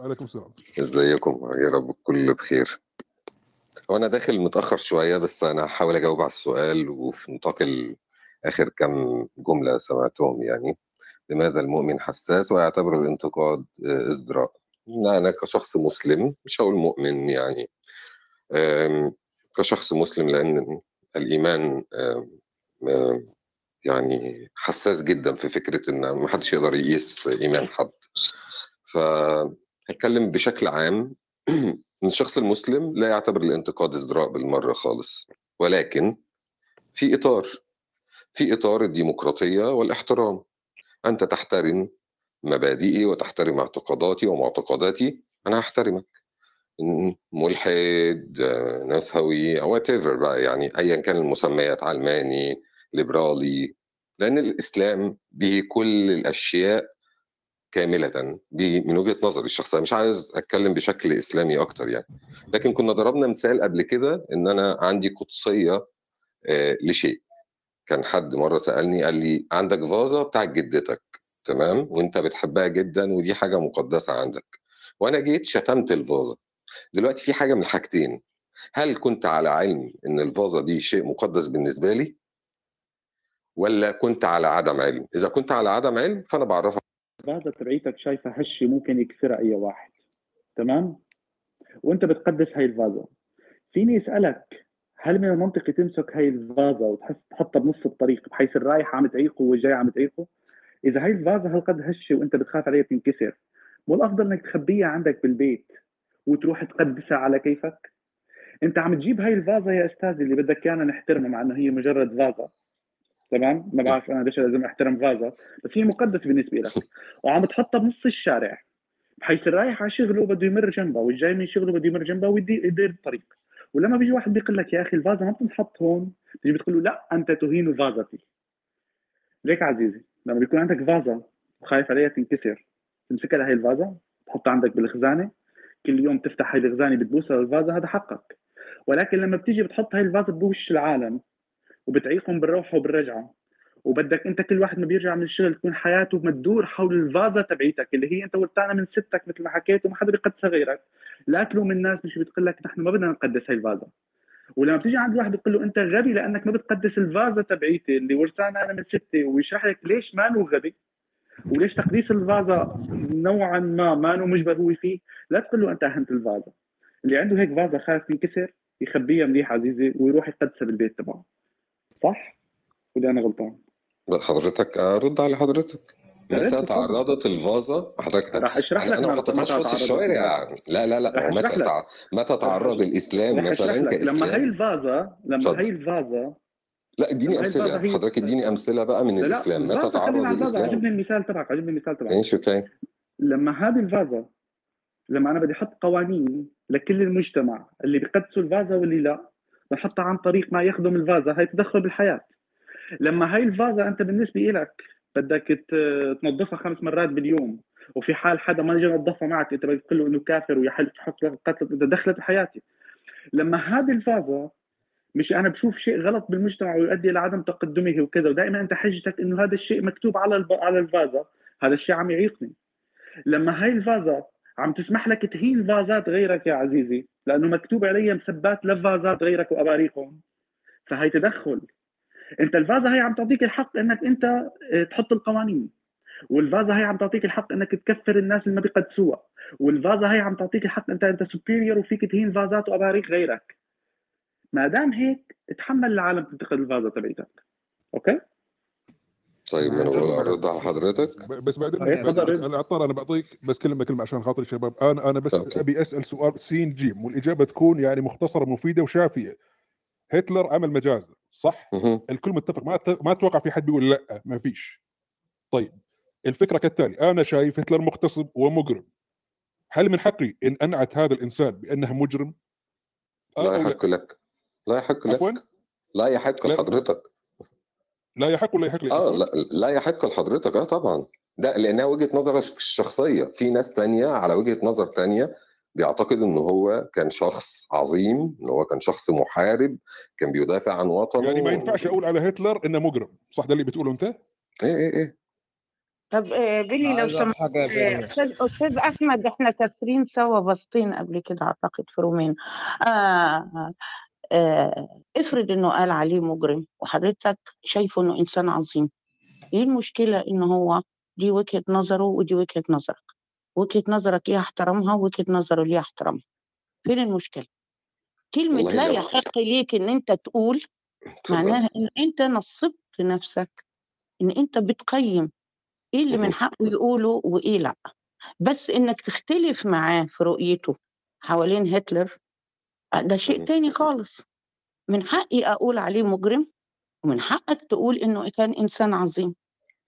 عليكم السلام. ازيكم؟ يا رب الكل بخير. وأنا داخل متأخر شوية بس أنا هحاول أجاوب على السؤال وفي نطاق آخر كم جملة سمعتهم يعني. لماذا المؤمن حساس ويعتبر الانتقاد آه، ازدراء أنا كشخص مسلم مش هقول مؤمن يعني. كشخص مسلم لأن الإيمان يعني حساس جدا في فكرة إن ما حدش يقدر يقيس إيمان حد. فهتكلم بشكل عام إن الشخص المسلم لا يعتبر الانتقاد إزدراء بالمرة خالص ولكن في إطار في إطار الديمقراطية والاحترام. أنت تحترم مبادئي وتحترم اعتقاداتي ومعتقداتي أنا هحترمك. ملحد نسوي أو وات بقى يعني ايا كان المسميات علماني ليبرالي لأن الإسلام به كل الأشياء كاملة. به من وجهة نظري الشخصية. مش عايز أتكلم بشكل إسلامي أكتر يعني. لكن كنا ضربنا مثال قبل كده إن أنا عندي قدسية آه، لشيء. كان حد مرة سألني قال لي عندك فازة بتاعت جدتك. تمام؟ وأنت بتحبها جدا ودي حاجة مقدسة عندك. وأنا جيت شتمت الفازة. دلوقتي في حاجة من الحاجتين. هل كنت على علم إن الفازة دي شيء مقدس بالنسبة لي؟ ولا كنت على عدم علم؟ إذا كنت على عدم علم فأنا بعرفك الفازة تبعيتك شايفة هشة ممكن يكسرها أي واحد. تمام؟ وأنت بتقدس هاي الفازة. فيني أسألك هل من المنطقي تمسك هاي الفازة وتحس تحطها بنص الطريق بحيث الرايح عم تعيقه والجاي عم تعيقه؟ إذا هاي الفازة هالقد هشة وأنت بتخاف عليها تنكسر مو الأفضل إنك تخبيها عندك بالبيت وتروح تقدسها على كيفك؟ أنت عم تجيب هاي الفازة يا أستاذي اللي بدك إيانا نحترمها مع إنه هي مجرد فازة. تمام؟ ما بعرف أنا ليش لازم أحترم فازا بس هي مقدسة بالنسبة لك. وعم تحطها بنص الشارع بحيث الرايح على شغله بده يمر جنبها والجاي من شغله بده يمر جنبها ويدير يدير الطريق. ولما بيجي واحد بيقول لك يا أخي الفازة ما بتنحط هون بتيجي بتقول له لا أنت تهين فازتي ليك عزيزي لما بيكون عندك فازة وخايف عليها تنكسر تمسكها لهي الفازة تحطها عندك بالخزانة كل يوم تفتح هاي الخزانة بتبوسها للفازه هذا حقك. ولكن لما بتيجي بتحط هاي الفازة بوش العالم وبتعيقهم بالروحه وبالرجعة. وبدك أنت كل واحد ما بيرجع من الشغل تكون حياته بتدور حول الفازة تبعيتك اللي هي أنت ورثتها من ستك مثل ما حكيت وما حدا بيقدسها غيرك. لا تلوم الناس مش بتقول لك نحن ما بدنا نقدس هاي الفازة. ولما بتيجي عند واحد بتقول له أنت غبي لأنك ما بتقدس الفازة تبعيتي اللي ورثانا أنا من ستي ويشرح لك ليش ما غبي؟ وليش تقديس الفازة نوعا ما ما مجبر هو فيه؟ لا تقول له أنت اهنت الفازة. اللي عنده هيك فازة خايف تنكسر يخبيها مليح عزيزي ويروح يقدسها بالبيت تبعه. صح؟ ولا أنا غلطان؟ لا حضرتك ارد على حضرتك. متى تعرضت الفازة؟ حضرتك راح أشرح لك أنا ما حطيتهاش في الشوارع لا لا لا. أشرح متى تع... متى تعرض الإسلام مثلا لك. لما هي كاسلام الفازة لما. هي الفازة. لا اديني أمثلة. هي حضرتك اديني أمثلة بقى من لا لا الإسلام. متى تعرض الإسلام؟ عجبني المثال تبعك عجبني المثال تبعك. ماشي أوكي؟ لما هذه الفازة لما أنا بدي أحط قوانين لكل المجتمع اللي بيقدسوا الفازة واللي لا بنحطها عن طريق ما يخدم الفازة هي تدخل بالحياة لما هاي الفازة أنت بالنسبة لك بدك تنظفها خمس مرات باليوم وفي حال حدا ما يجي ينظفها معك أنت بدك تقول له إنه كافر ويحل تحط قتل إذا دخلت بحياتي لما هذه الفازة مش أنا بشوف شيء غلط بالمجتمع ويؤدي إلى عدم تقدمه وكذا ودائما أنت حجتك إنه هذا الشيء مكتوب على. على الفازة هذا الشيء عم يعيقني لما هاي الفازة عم تسمح لك تهين فازات غيرك يا عزيزي لأنه مكتوب علي مسبات لفازات غيرك وأباريقهم. فهي تدخل. أنت الفازه هي عم تعطيك الحق إنك أنت آه، تحط القوانين. والفازه هي عم تعطيك الحق إنك تكفر الناس اللي ما بيقدسوها والفازه هي عم تعطيك الحق إنت أنت superior وفيك تهين فازات وأباريق غيرك. ما دام هيك اتحمل العالم تنتقد الفازة تبعتك okay؟ طيب ما أنا بقول أرد على حضرتك. بس بعدين تفضل. أنا عطار أنا بعطيك بس كلمة كلمة عشان خاطر الشباب. أنا أنا بس okay. أبي أسأل سؤال سين جيم والإجابة تكون يعني مختصرة مفيدة وشافية. هتلر عمل مجازر صح؟ مهم. الكل متفق. ما ما أتوقع في حد بيقول لأ ما فيش. طيب الفكرة كالتالي. أنا شايف هتلر مغتصب ومجرم. هل من حقي إن أنعت هذا الإنسان بأنه مجرم؟ آه لا؟ يحق لك. لا يحق عفوا؟ لك لا يحق لا. لحضرتك لا يحق ولا يحق لي آه؟ لا لا يحق لحضرتك آه طبعا. ده لأنها وجهة نظر الشخصية. في ناس تانية على وجهة نظر تانية بيعتقد إن هو كان شخص عظيم إن هو كان شخص محارب كان بيدافع عن وطنه. يعني ما ينفعش أقول على هتلر إنه مجرم. صح ده اللي بتقوله أنت؟ إيه إيه إيه. طب آه، بيلي لو سمحت آه، أستاذ أستاذ أحمد إحنا كاسرين سوا بسطين قبل كده أعتقد في رومين. آه افرض إنه قال عليه مجرم وحضرتك شايفه إنه إنسان عظيم إيه المشكلة إنه هو دي وجهة نظره ودي وجهة نظرك؟ وجهة نظرك ليها احترامها وجهه نظره ليها احترامها فين المشكلة؟ كلمة لا يحق ليك إن أنت تقول معناها إن أنت نصبت نفسك إن أنت بتقيم إيه اللي من. حقه يقوله وإيه لأ. بس إنك تختلف معاه في رؤيته حوالين هتلر آه، ده شيء. تاني خالص. من حقي أقول عليه مجرم ومن حقك تقول إنه كان إنسان عظيم.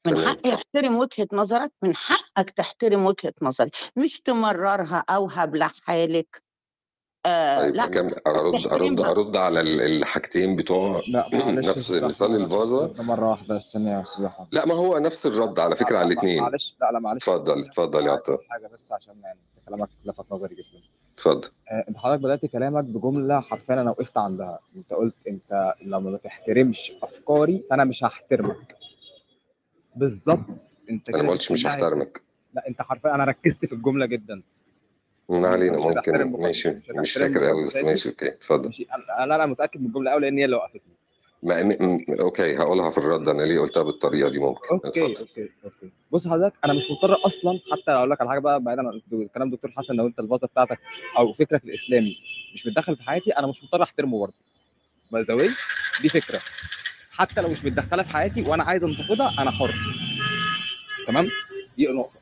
من تمام. حقي أحترم وجهة نظرك من حقك تحترم وجهة نظري. مش تمررها أو هبلع حالك. آه طيب لا كم أرد أرد تحترمها أرد على ال- الحاجتين بتوع معلش نفس مثال ده مرة واحدة بس ثانية يا أستاذ أحمد. لا ما هو نفس الرد على لا فكرة على الاثنين. معلش لا لا معلش. اتفضل اتفضل يا عايز عطار. حاجة بس عشان يعني كلامك لفت نظري جدا. اتفضل. آه، انت حضرتك بدأت كلامك بجملة حرفيا أنا وقفت عندها. انت قلت انت لما ما تحترمش أفكاري فأنا مش هحترمك. بالظبط. انت أنا ما قلتش مش هحترمك. لا انت حرفيا أنا ركزت في الجملة جدا. ما علينا ممكن. ماشي. مش فاكر قوي بس ماشي okay. اتفضل. ماشي أنا متأكد من الجملة قوي لأن هي اللي وقفتني. ما م... م... okay هقولها في الرد. أنا ليه قلتها بالطريقة دي؟ ممكن. okay اتفضل. okay okay. بص حضرتك أنا مش مضطر أصلا حتى أقول لك على حاجة بقى بعيدا عن كلام دكتور حسن لو أنت الفازة بتاعتك أو فكرك الإسلامي مش متدخل في حياتي أنا مش مضطر أحترمه برضه. باي ذا دي فكرة. حتى لو مش متدخله في حياتي وأنا عايز أنتقدها أنا حر. تمام؟ دي نقطة.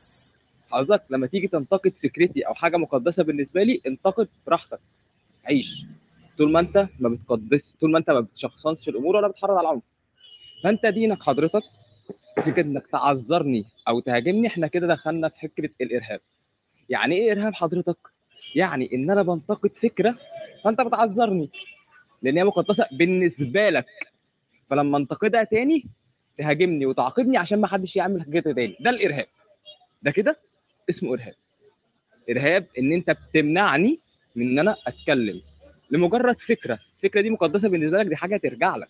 حضرتك لما تيجي تنتقد فكرتي أو حاجة مقدسة بالنسبة لي انتقد براحتك. عيش. طول ما انت ما بتقدس طول ما انت ما بتشخصنش الأمور ولا بتحرض على العنف. فانت دينك حضرتك فكرة إنك تعذرني أو تهاجمني إحنا كده دخلنا في فكره الإرهاب. يعني إيه إرهاب حضرتك؟ يعني إن أنا بنتقد فكرة فأنت بتعذرني. لأن هي مقدسة بالنسبة لك. فلما انتقدها تاني تهاجمني وتعاقبني عشان ما حدش يعمل كده تاني. ده الإرهاب. ده كده اسمه إرهاب. إرهاب إن أنت بتمنعني من إن أنا أتكلم. لمجرد فكرة. الفكرة دي مقدسة بالنسبة لك دي حاجة ترجع لك.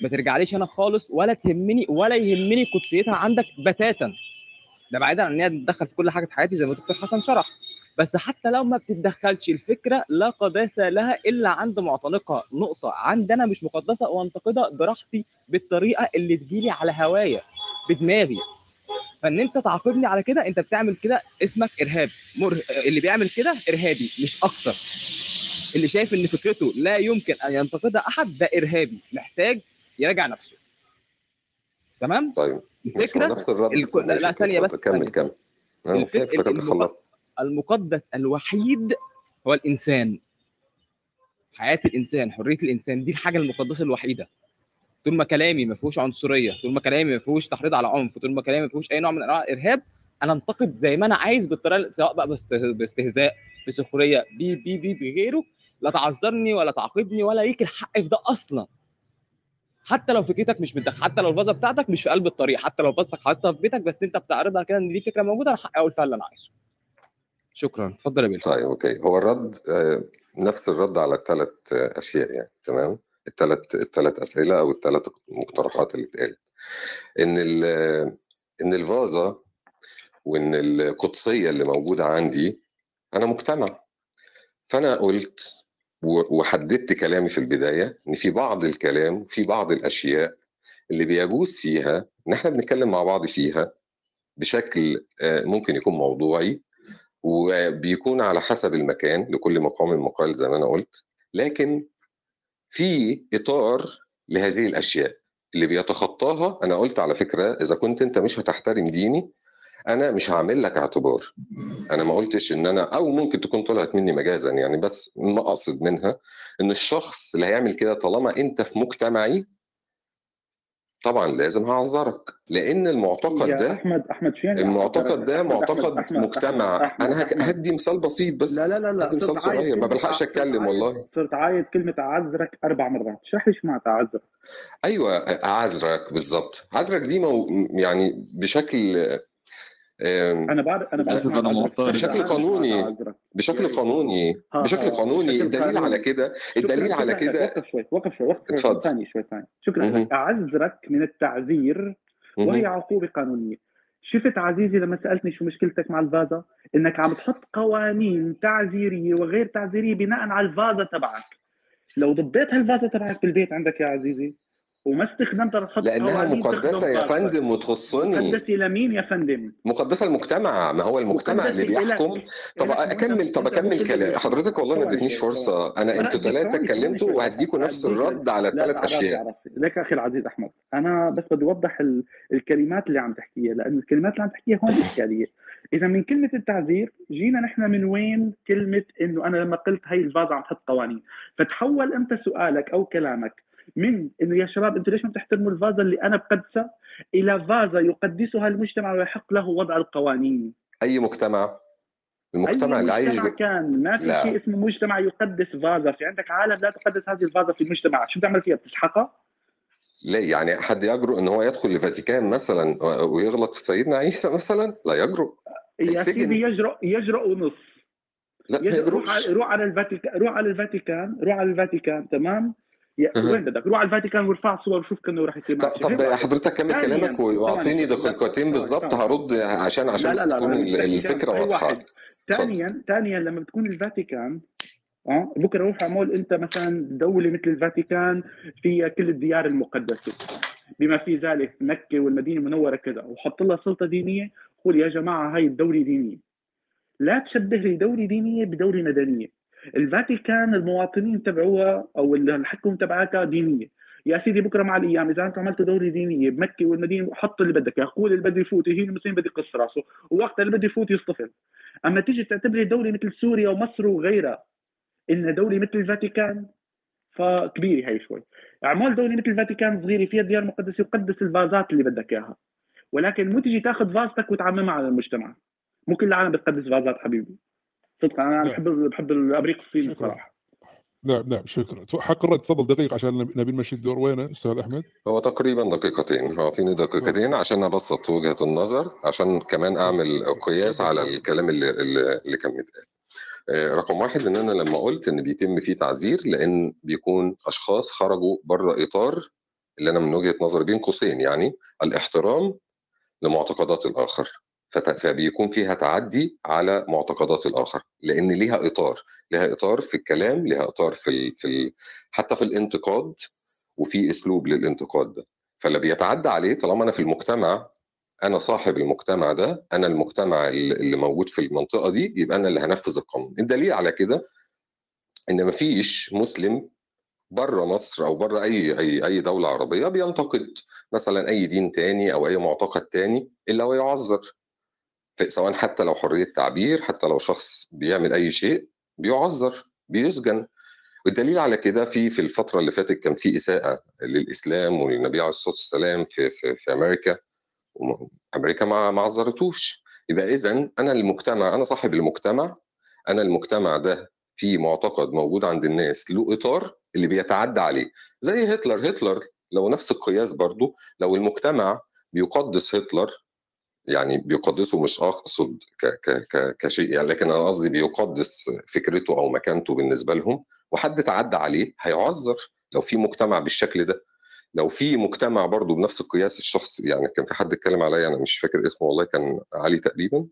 ما ترجعليش أنا خالص ولا تهمني ولا يهمني قدسيتها عندك بتاتا. ده بعيدا عن إن هي تتدخل في كل حاجة في حياتي زي ما الدكتور حسن شرح. بس حتى لو ما بتتدخلش الفكرة لا قداسه لها إلا عند معتنقها. نقطة. عندنا مش مقدسة وانتقدها براحتي بالطريقة اللي تجيلي على هوايا بدماغي. فإن أنت تعاقبني على كده أنت بتعمل كده اسمك ارهاب مر... اللي بيعمل كده إرهابي مش أكتر. اللي شايف إن فكرته لا يمكن أن ينتقدها أحد ده إرهابي محتاج يراجع نفسه. تمام؟ طيب الفكرة نفس الرد. لا, لا ثانية بس كمل كمل. المقدس, خلصت. المقدس الوحيد هو الإنسان. حياة الإنسان حرية الإنسان دي الحاجة المقدسة الوحيدة. طول ما كلامي ما فيهوش عنصرية طول ما كلامي ما فيهوش تحريض على عنف طول ما كلامي ما فيهوش أي نوع من أنواع الارهاب أنا أنتقد زي ما أنا عايز بالطريقة سواء بقى باسته- باستهزاء بسخرية بي بي بي بغيره لا تعذرني ولا تعاقبني ولا ليك الحق في ده أصلا. حتى لو فكرتك مش متدخل حتى لو الفازة بتاعتك مش في قلب الطريق حتى لو فازتك حاططها في بيتك بس أنت بتعرضها كده إن دي فكرة موجودة أنا حقي أقول فيها اللي أنا عايزه. شكرا. اتفضل يا بيل طيب أوكي. هو الرد آه، نفس الرد على الثلاث أشياء يعني تمام؟ الثلاث الثلاث أسئلة أو الثلاث مقترحات اللي اتقالت. إن ال- إن الفازة وإن القدسية اللي موجودة عندي أنا مقتنع. فأنا قلت وحددت كلامي في البداية إن في بعض الكلام وفي بعض الأشياء اللي بيجوز فيها إن إحنا بنتكلم مع بعض فيها بشكل آه، ممكن يكون موضوعي وبيكون على حسب المكان لكل مقام مقال زي ما أنا قلت لكن في إطار لهذه الأشياء اللي بيتخطاها. أنا قلت على فكرة إذا كنت أنت مش هتحترم ديني أنا مش هعمل لك اعتبار. أنا ما قلتش إن أنا أو ممكن تكون طلعت مني مجازا يعني بس ما أقصد منها إن الشخص اللي هيعمل كده طالما أنت في مجتمعي طبعا لازم هعذرك. لأن المعتقد ده أحمد أحمد شو يعني المعتقد ده أحمد- معتقد أحمد- مجتمع. أحمد- أنا. هدي مثال بسيط بس. لا لا لا لا هدي مثال صغير ما بلحقش أتكلم والله. صرت عايد كلمة أعذرك أربع مرات. اشرح لي شو معناتها أعذرك أيوه أعذرك بالظبط عذرك دي مو يعني بشكل آم، أنا بعرف أنا بعرف آسف، معنى أنا أعذرك معترض. بس بشكل قانوني بشكل قانوني ها بشكل ها قانوني. الدليل على كده الدليل على كده وقف شوي وقف شوي وقف شوي. ثانية شوي ثانية. شكرا. لك أعذرك من التعذير. وهي عقوبة قانونية. شفت عزيزي لما سألتني شو مشكلتك مع الفازة؟ إنك عم تحط قوانين تعذيرية وغير تعذيرية بناء على الفازة تبعك. لو ضبيت هالفازة تبعك بالبيت عندك يا عزيزي. وما استخدمتها لتحط لأنها مقدسة يا فندم وتخصني. مقدسة لمين يا فندم؟ مقدسة المجتمع. ما هو المجتمع اللي بيحكم؟ طب اكمل طب أكمل كلام. حضرتك والله ما شوي ثواني فرصة. أنا أنتوا أديك ثلاثة اتكلمتوا وهديكوا نفس الرد على لا الثلاث أشياء. لك أخي العزيز أحمد أنا بس بدي أوضح ال... الكلمات اللي عم تحكيها لأن الكلمات اللي عم تحكيها هون اشكاليه إذا من كلمة التعذير جينا نحن من وين كلمة إنه أنا لما قلت هي الفازه عم تحط قوانين؟ فتحول أنت سؤالك أو كلامك من إنه يا شباب أنتوا ليش ما بتحترموا الفازة اللي أنا بقدسها؟ إلى فازة يقدسها المجتمع ويحق له وضع القوانين. أي مجتمع؟ المجتمع أي اللي عايش مجتمع. كان. ما في. شيء اسمه مجتمع يقدس فازة. في عندك عالم لا تقدس هذه الفازة في المجتمع. شو بتعمل فيها؟ بتسحقها لا يعني حد يجرؤ إن هو يدخل الفاتيكان مثلا ويغلط في سيدنا عيسى مثلا؟ لا يجرؤ. يا. سيدي يجرؤ يجرؤ ونص لا يجرؤ روح على الفاتيكان روح على الفاتيكان روح على الفاتيكان تمام. وين بدك روح على الفاتيكان وارفع صور وشوف كانه راح يصير معك. طب. حضرتك كمل كلامك واعطيني دقيقتين بالظبط ثواني. هرد عشان عشان لا لا بس لا تكون الفكرة واضحة. ثانيا ثانيا لما بتكون الفاتيكان آه بكرة روح اعمل أنت مثلا دولة مثل الفاتيكان فيها كل الديار المقدسة. بما في ذلك مكة والمدينة المنورة كذا. وحط لها سلطة دينية. قول يا جماعة هاي الدولة دينية. لا تشبه لي دوله دينية بدوله مدنية. الفاتيكان المواطنين تبعوها أو الحكم تبعاتها دينية. يا سيدي بكرة مع الأيام إذا أنت عملت دوله دينية بمكة والمدينة حط اللي بدك يا قول اللي بده يفوت يهين المسلمين بده يقص راسه ووقت اللي بده يفوت يصطفل. أما تيجي تعتبري دولة مثل سوريا ومصر وغيرها انها دولة مثل الفاتيكان فكبيرة هي شوي. أعمال دولة مثل الفاتيكان صغيرة فيها ديار مقدسه وقدس الفازات اللي بدك إياها. ولكن مو تيجي تاخذ فازتك وتعممها على المجتمع. مو كل العالم بتقدس فازات حبيبي. صدق أنا نعم. بحب بحب الأبريق الصيني صراحة نعم نعم شكرا. حق الرد تفضل. دقيقة عشان نبي نمشي الدور وينه أستاذ أحمد؟ هو تقريبا دقيقتين. أعطيني دقيقتين عشان أبسط وجهة النظر عشان كمان أعمل قياس على الكلام اللي اللي, كان متقال آه، رقم واحد إن أنا لما قلت إن بيتم فيه تعذير لأن بيكون أشخاص خرجوا بره إطار اللي أنا من وجهة نظري بين قوسين يعني الاحترام لمعتقدات الآخر. فبيكون فيها تعدي على معتقدات الآخر لأن ليها إطار ليها إطار في الكلام ليها إطار في ال... في ال... حتى في الانتقاد وفي أسلوب للانتقاد ده. فاللي بيتعدى عليه طالما أنا في المجتمع أنا صاحب المجتمع ده أنا المجتمع اللي موجود في المنطقة دي يبقى أنا اللي هنفذ القانون. الدليل على كده إن مفيش مسلم بره مصر أو بره أي أي أي دولة عربية بينتقد مثلا أي دين تاني أو أي معتقد تاني إلا ويعذر. سواء حتى لو حرية تعبير حتى لو شخص بيعمل أي شيء بيعذر بيسجن. والدليل على كده في في الفترة اللي فاتت كان في إساءة للإسلام وللنبي عليه الصلاة والسلام في في, في أمريكا أمريكا ما ما عذرتوش. يبقى إذا أنا المجتمع أنا صاحب المجتمع أنا المجتمع ده في معتقد موجود عند الناس له إطار اللي بيتعدى عليه. زي هتلر. هتلر لو نفس القياس برضو لو المجتمع بيقدس هتلر يعني بيقدسه مش أقصد ك ك ك كشيء يعني لكن أنا قصدي بيقدس فكرته أو مكانته بالنسبة لهم وحد تعدى عليه هيعذر لو في مجتمع بالشكل ده. لو في مجتمع برضو بنفس القياس الشخص يعني كان في حد اتكلم عليا أنا مش فاكر اسمه والله كان علي تقريبا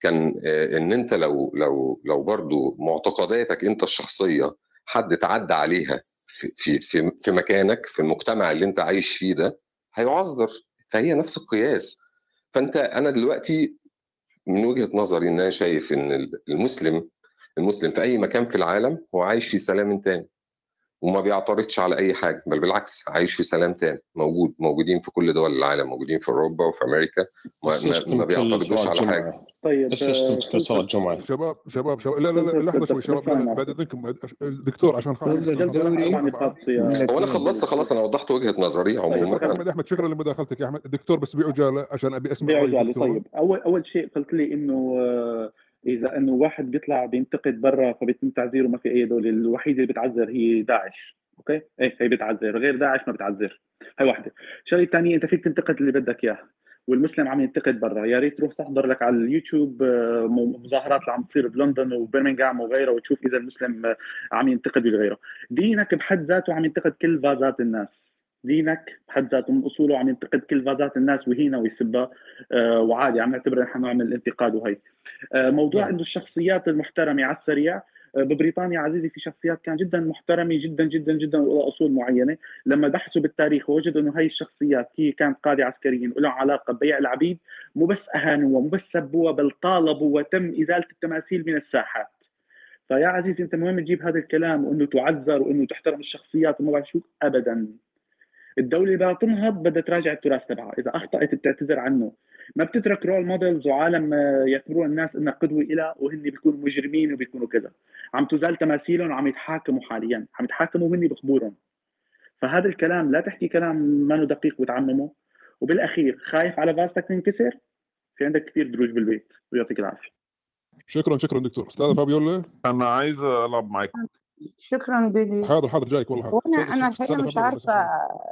كان آه، إن أنت لو لو لو برضو معتقداتك أنت الشخصية حد تعدى عليها في في في في مكانك في المجتمع اللي أنت عايش فيه ده هيعذر. فهي نفس القياس. فأنت أنا دلوقتي من وجهة نظري إن أنا شايف إن المسلم المسلم في أي مكان في العالم هو عايش في سلام تام وما بيعترضش على أي حاجة بل بالعكس عايش في سلام تام موجود موجودين في كل دول العالم موجودين في أوروبا وفي أمريكا. ما, ما, بيعترضوش على حاجة. طيب بس صلاة جمعة. شباب شباب شباب لا لا لا لحظة شوي شباب. بعد اذنكم دكتور عشان هو أنا خلصت خلاص أنا وضحت وجهة نظري طيب عموما. شكرا أحمد أحمد شكرا لمداخلتك يا أحمد. الدكتور بس بعجاله عشان أبي أسمع الدكتور طيب أول أول شيء قلت لي إنه آه، إذا إنه واحد بيطلع بينتقد برا فبيتم تعذيره ما في أي دولة الوحيده اللي بتعذر هي داعش. أوكي؟ إيه هي بتعذر غير داعش ما بتعذر. هاي واحدة. الشغله الثانية أنت فيك تنتقد اللي بدك اياه والمسلم عم ينتقد برا. يا ريت تروح تحضر لك على اليوتيوب آه، مظاهرات اللي عم تصير بلندن وبرمنغهام وغيرها وتشوف إذا المسلم آه، عم ينتقد ولا غيره دينك بحد ذاته عم ينتقد كل فازات الناس. دينك بحد ذاته من أصوله عم ينتقد كل فازات الناس ويهينها ويسبها آه، وعادي عم نعتبر نحن نوع من الانتقاد وهي. آه، موضوع نعم. إنه الشخصيات المحترمة على السريع آه، ببريطانيا عزيزي في شخصيات كان جدا محترمة جدا جدا جدا ولها أصول معينة. لما بحثوا بالتاريخ وجدوا إنه هاي الشخصيات هي كانت قاده عسكريين ولها علاقة ببيع العبيد مو بس أهانوها مو بس سبوها بل طالبوا وتم إزالة التماثيل من الساحات. فيا عزيزي أنت مهم تجيب هذا الكلام وإنه تعذر وإنه تحترم الشخصيات وما بعرف شو ابدا. الدولة اللي بدها تنهض بدها تراجع التراث تبعها، إذا أخطأت بتعتذر عنه، ما بتترك role models وعالم آه، يعتبروها الناس إنها قدوة إلها وهن بيكونوا مجرمين وبيكونوا كذا، عم تزال تماثيلهم وعم يتحاكموا حاليا، عم يتحاكموا وهن بقبورهم. فهذا الكلام لا تحكي كلام ما دقيق وتعممه، وبالأخير خايف على فاستك تنكسر؟ في عندك كثير دروج بالبيت. ويعطيك العافية. شكرا شكرا دكتور. أستاذ فابيولا أنا عايز ألعب معاك شكرا بيلي. حاضر حاضر جايك والله. حاضر وأنا أنا الحقيقة مش عارفة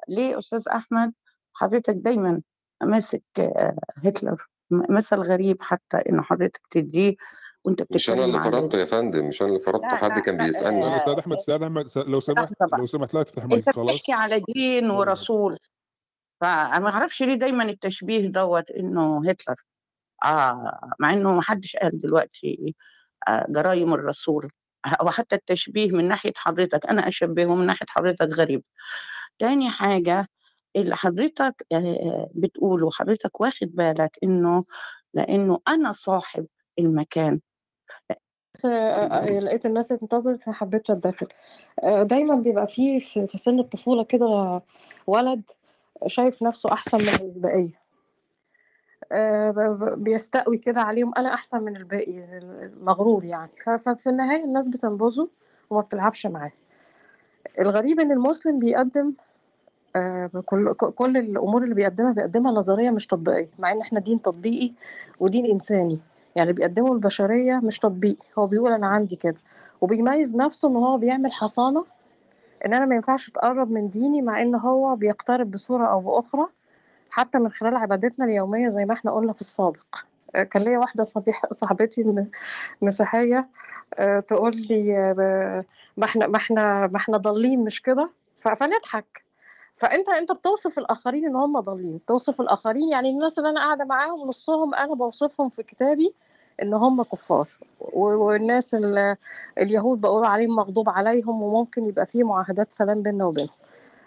ليه أستاذ أحمد حضرتك دايما ماسك آه، هتلر مثل غريب حتى انه حضرتك تديه وأنت مش أنا بتتكلم اللي فرضته يا فندم مش أنا اللي فرضته لا حد كان لا أستاذ أحمد أستاذ أحمد لو سمحت لو سمحت لا تفتح مايك أنت خلاص. بتحكي على دين ورسول. فما أعرفش ليه دايما التشبيه دوت إنه هتلر. آه مع إنه ما حدش قال دلوقتي آه جرايم الرسول. وحتى التشبيه من ناحية حضرتك أنا أشبهه من ناحية حضرتك غريب. تاني حاجة اللي حضرتك بتقوله حضرتك واخد بالك إنه لإنه أنا صاحب المكان. لقيت الناس انتظرت فحبيت اتدخل آه، دايما بيبقى فيه في سن الطفولة كده ولد شايف نفسه أحسن من ب- بيستقوي كده عليهم. أنا أحسن من الباقي مغرور يعني. ففي النهاية الناس بتنبذه وما بتلعبش معاه. الغريب إن المسلم بيقدم آه، كل كل الأمور اللي بيقدمها بيقدمها نظرية مش تطبيقية مع إن إحنا دين تطبيقي ودين إنساني. يعني بيقدمه البشرية مش تطبيقي هو بيقول أنا عندي كده. وبيميز نفسه إن هو بيعمل حصانة إن أنا ما ينفعش أتقرب من ديني مع إن هو بيقترب بصورة أو بأخرى. حتى من خلال عبادتنا اليومية زي ما إحنا قلنا في السابق. آه، كان ليا واحدة صاحبتي مسيحية آه، تقول لي آه، ما إحنا ما إحنا ما إحنا ضالين مش كده؟ فنضحك. فانت انت بتوصف الآخرين ان هم ضالين. توصف الآخرين يعني الناس اللي أنا قاعدة معاهم نصهم أنا بوصفهم في كتابي ان هم كفار. والناس ال- اليهود بقول عليهم مغضوب عليهم وممكن يبقى فيه معاهدات سلام بيننا وبينهم.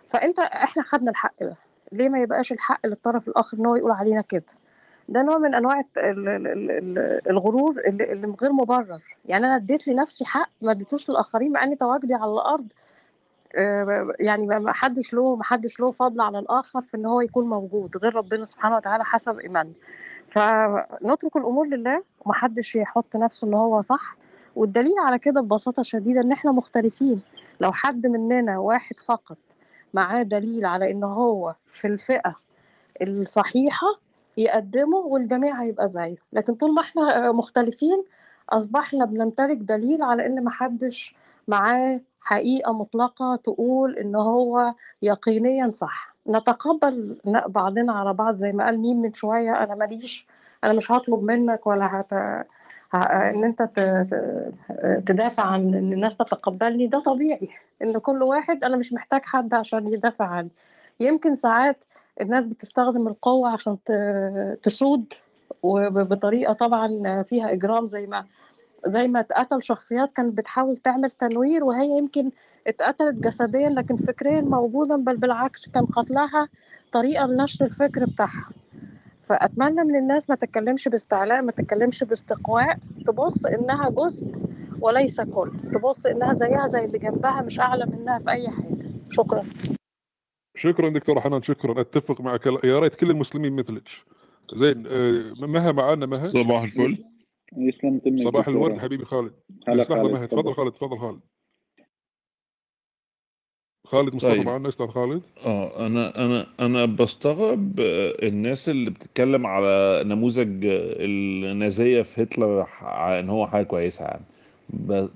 فانت إحنا خدنا الحق ده. ليه ما يبقاش الحق للطرف الآخر إن هو يقول علينا كده؟ ده نوع من أنواع الغرور اللي غير مبرر. يعني أنا اديت لنفسي حق ما اديتوش للآخرين مع إني تواجدي على الأرض آه، يعني ما حدش له ما حدش له فضل على الآخر في إن هو يكون موجود غير ربنا سبحانه وتعالى حسب ايماننا فنترك الأمور لله ومحدش يحط نفسه إن هو صح. والدليل على كده ببساطة شديدة إن إحنا مختلفين. لو حد مننا واحد فقط معاه دليل على إن هو في الفئة الصحيحة يقدمه والجميع هيبقى زيه لكن طول ما إحنا مختلفين أصبحنا بنمتلك دليل على إن محدش معاه حقيقة مطلقة تقول إن هو يقينيا صح. نتقبل بعضنا على بعض زي ما قال ميم من شوية أنا ماليش أنا مش هطلب منك ولا هت... ه... إن أنت ت... ت... تدافع عن إن الناس تتقبلني ده طبيعي إن كل واحد أنا مش محتاج حد عشان يدافع عني يمكن ساعات الناس بتستخدم القوة عشان. تسود وبطريقة طبعا فيها إجرام زي ما زي ما اتقتل شخصيات كانت بتحاول تعمل تنوير وهي يمكن اتقتلت جسديا لكن فكريا موجودة بل بالعكس كان قتلها طريقة لنشر الفكر بتاعها فأتمنى من الناس ما تتكلمش باستعلاء ما تتكلمش باستقواء. تبص إنها جزء وليس كل. تبص إنها زيها زي اللي جنبها مش أعلى منها في أي حاجة. شكرا. شكرا دكتور حنان شكرا. أتفق معك. يا ريت كل المسلمين مثلك. زين آه، مها معانا مها؟ صباح الفل. يسلم صباح. الورد حبيبي خالد. هلا خالد،. تفضل خالد تفضل خالد. خالد مصطفى طيب. معانا. أستاذ خالد. آه أنا أنا أنا بستغرب آه، الناس اللي بتتكلم على نموذج آه، النازية في هتلر إن هو حاجة كويسة يعني.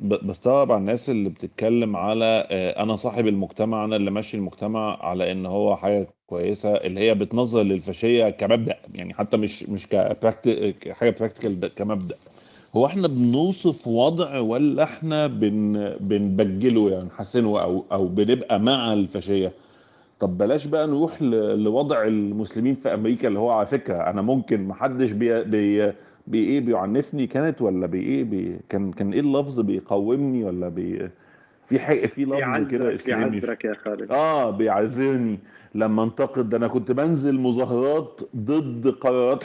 بستغرب على الناس اللي بتتكلم على آه، أنا صاحب المجتمع أنا اللي ماشي المجتمع على إن هو حاجة كويسة اللي هي بتنظر للفاشية كمبدأ يعني حتى مش مش كبراكتي حاجة براكتيكال كمبدأ. هو إحنا بنوصف وضع ولا إحنا بن بنبجله يعني نحسنه أو أو بنبقى مع الفاشية؟ طب بلاش بقى نروح لوضع المسلمين في أمريكا اللي هو على فكرة أنا ممكن محدش بي بي بي إيه بيعنفني كانت ولا بي إيه بي كان كان إيه اللفظ بيقومني ولا بي في حاجة في لفظ كده يعذرك اسلامي يعذرك يا خالد. آه بيعذرني. لما انتقد ده أنا كنت بنزل مظاهرات ضد قرارات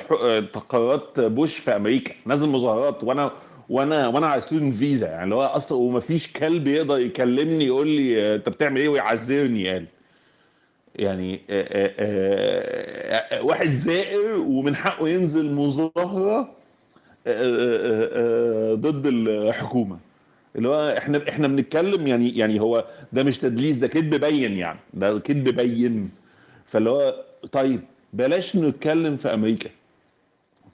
قرارات بوش في أمريكا. نازل مظاهرات وأنا وأنا وأنا على ستودنت فيزا يعني اللي هو أصلا ومفيش كلب يقدر يكلمني يقول لي أنت بتعمل إيه ويعذرني يعني آه، واحد زائر ومن حقه ينزل مظاهرة ضد الحكومة. اللي هو إحنا إحنا بنتكلم يعني يعني هو ده مش تدليس ده كذب بين يعني. ده كذب بين. فاللي هو طيب بلاش نتكلم في أمريكا.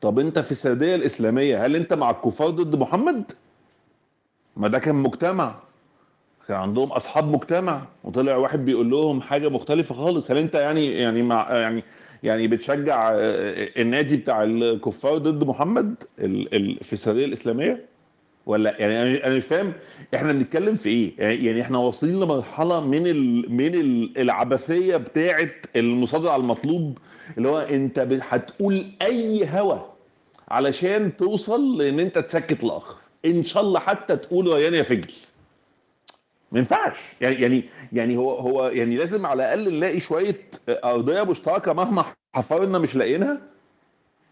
طب أنت في السرديه الإسلامية هل أنت مع الكفار ضد محمد؟ ما ده كان مجتمع. كان عندهم أصحاب مجتمع وطلع واحد بيقول لهم حاجة مختلفة خالص. هل أنت يعني يعني مع يعني يعني بتشجع آه، النادي بتاع الكفار ضد محمد في السرديه الإسلامية؟ ولا يعني أنا مش فاهم إحنا بنتكلم في إيه؟ يعني يعني إحنا واصلين لمرحلة من ال من ال العبثية بتاعه المصادره على المطلوب اللي هو أنت هتقول أي هوى علشان توصل لإن أنت تسكت الآخر إن شاء الله حتى تقول ريان يا فجل. ما ينفعش. يعني يعني يعني هو هو يعني لازم على الأقل نلاقي شوية أرضية مشتركة مهما حفرنا مش لاقيينها.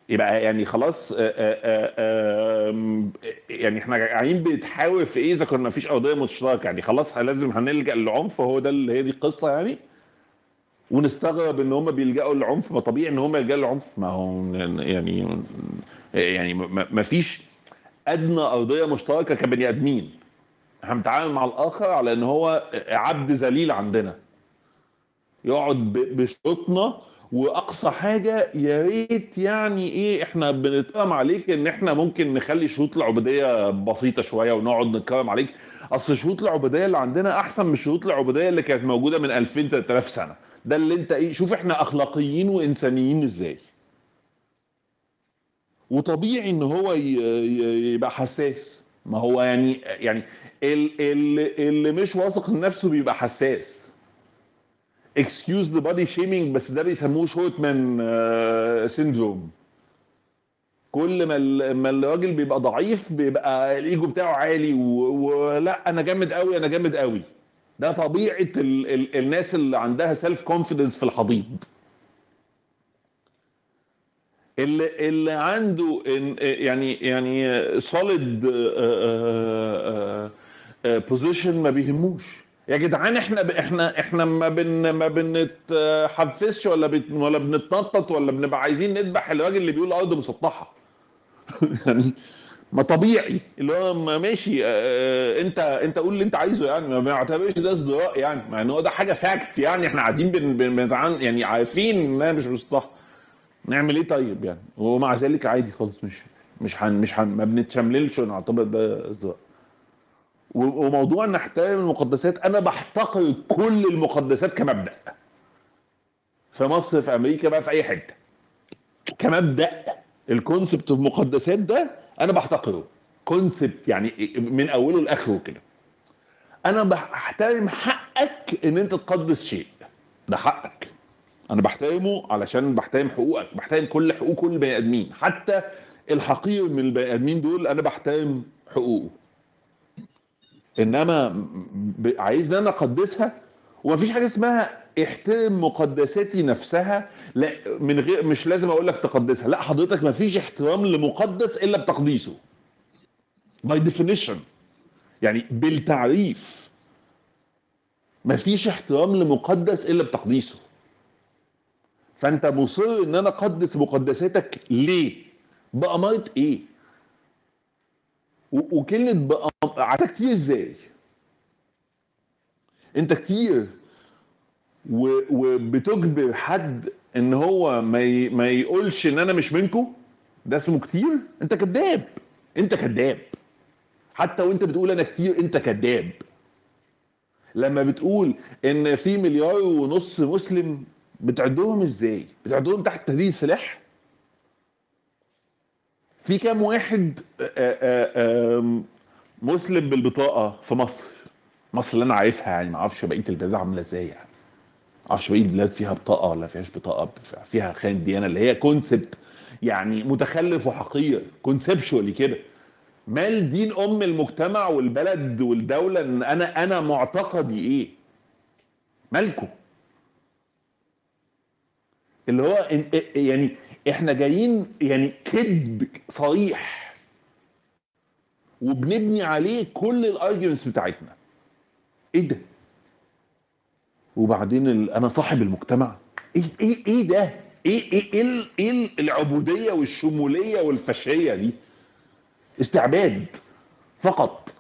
يبقى يعني خلاص آه، آه، آه، يعني إحنا قاعدين بنتحاور في إيه إذا كنا مفيش ارضيه مشتركة. يعني خلاص لازم هنلجأ للعنف هو ده اللي هي دي القصة يعني. ونستغرب إن هم بيلجأوا للعنف ما طبيعي إن هم يلجأوا للعنف. ما هو يعني يعني ما فيش أدنى ارضيه مشتركة كبني آدمين. إحنا بنتعامل مع الآخر على إن هو عبد ذليل عندنا. يقعد بشروطنا وأقصى حاجة يا ريت يعني إيه إحنا بنتكلم عليك إن إحنا ممكن نخلي شروط العبودية بسيطة شوية ونقعد نتكلم عليك. أصل شروط العبودية اللي عندنا أحسن من شروط العبودية اللي كانت موجودة من 2000 3000 سنة. ده اللي أنت إيه شوف إحنا أخلاقيين وإنسانيين إزاي. وطبيعي إن هو يبقى حساس. ما هو يعني يعني ال- ال- اللي مش واثق من نفسه بيبقى حساس. excuse the body shaming بس ده بيسموه short man syndrome كل ما ما الراجل بيبقى ضعيف بيبقى الإيجو بتاعه عالي ولا أنا جامد قوي أنا جامد قوي ده طبيعة ال ال الناس اللي عندها self confidence في الحضيض. اللي اللي عنده يعني يعني solid position ما بيهموش. يا جدعان إحنا إحنا إحنا ما بن ما بنتحفزش ولا بت ولا بنتنطط ولا بنبقى عايزين نذبح الراجل اللي بيقول أرض مسطحة. يعني ما طبيعي. اللي هو ما ماشي آه أنت أنت قول اللي أنت عايزه يعني. ما بنعتبرش ده ازدراء يعني. مع إن هو ده حاجة فاكت يعني. إحنا قاعدين بن بن يعني عارفين انها مش مسطحة. نعمل إيه طيب يعني؟ ومع ذلك عادي خالص مش مش هن مش هن ما بنتشمللش ونعتبر ده ازدراء وموضوع إن احترم المقدسات أنا بحتقر كل المقدسات كمبدأ. في مصر في أمريكا بقى في أي حتة. كمبدأ ال concept of مقدسات ده أنا بحتقره. concept يعني من أوله لآخره كده. أنا بحترم حقك إن أنت تقدس شيء. ده حقك. أنا بحترمه علشان بحترم حقوقك. بحترم كل حقوق كل البني آدمين. حتى الحقير من البني آدمين دول أنا بحترم حقوقه. إنما عايزني أنا أقدسها ومفيش حاجة اسمها احترم مقدساتي نفسها لا من غير مش لازم أقول لك تقدسها لا حضرتك مفيش احترام لمقدس إلا بتقديسه. by definition يعني بالتعريف. مفيش احترام لمقدس إلا بتقديسه. فأنت مصر إن أنا أقدس مقدساتك ليه؟ بأمارة إيه؟ و- وكلمة بأم... عارفة كتير إزاي؟ أنت كتير و... وبتجبر حد إن هو ما, ي... ما يقولش إن أنا مش منكم؟ ده اسمه كتير؟ أنت كذاب. أنت كذاب. حتى وأنت بتقول أنا كتير أنت كذاب. لما بتقول إن في مليار ونص مسلم بتعدهم إزاي؟ بتعدهم تحت تهديد سلاح؟ في كام واحد آه، آه، آم، مسلم بالبطاقة في مصر؟ مصر اللي أنا عارفها يعني ما أعرفش بقية البلاد عاملة إزاي يعني. ما أعرفش بقية البلاد فيها بطاقة ولا فيهاش بطاقة فيها خانة ديانة اللي هي concept يعني متخلف وحقير conceptually كده. مال دين أم المجتمع والبلد والدولة إن أنا أنا معتقدي إيه؟ مالكم؟ اللي هو يعني إحنا جايين يعني كذب صريح. وبنبني عليه كل الارجيومنتس بتاعتنا. إيه ده؟ وبعدين. أنا صاحب المجتمع. إيه إيه إيه ده؟ إيه إيه إيه, إيه ال- العبودية والشمولية والفاشية دي؟ استعباد. فقط.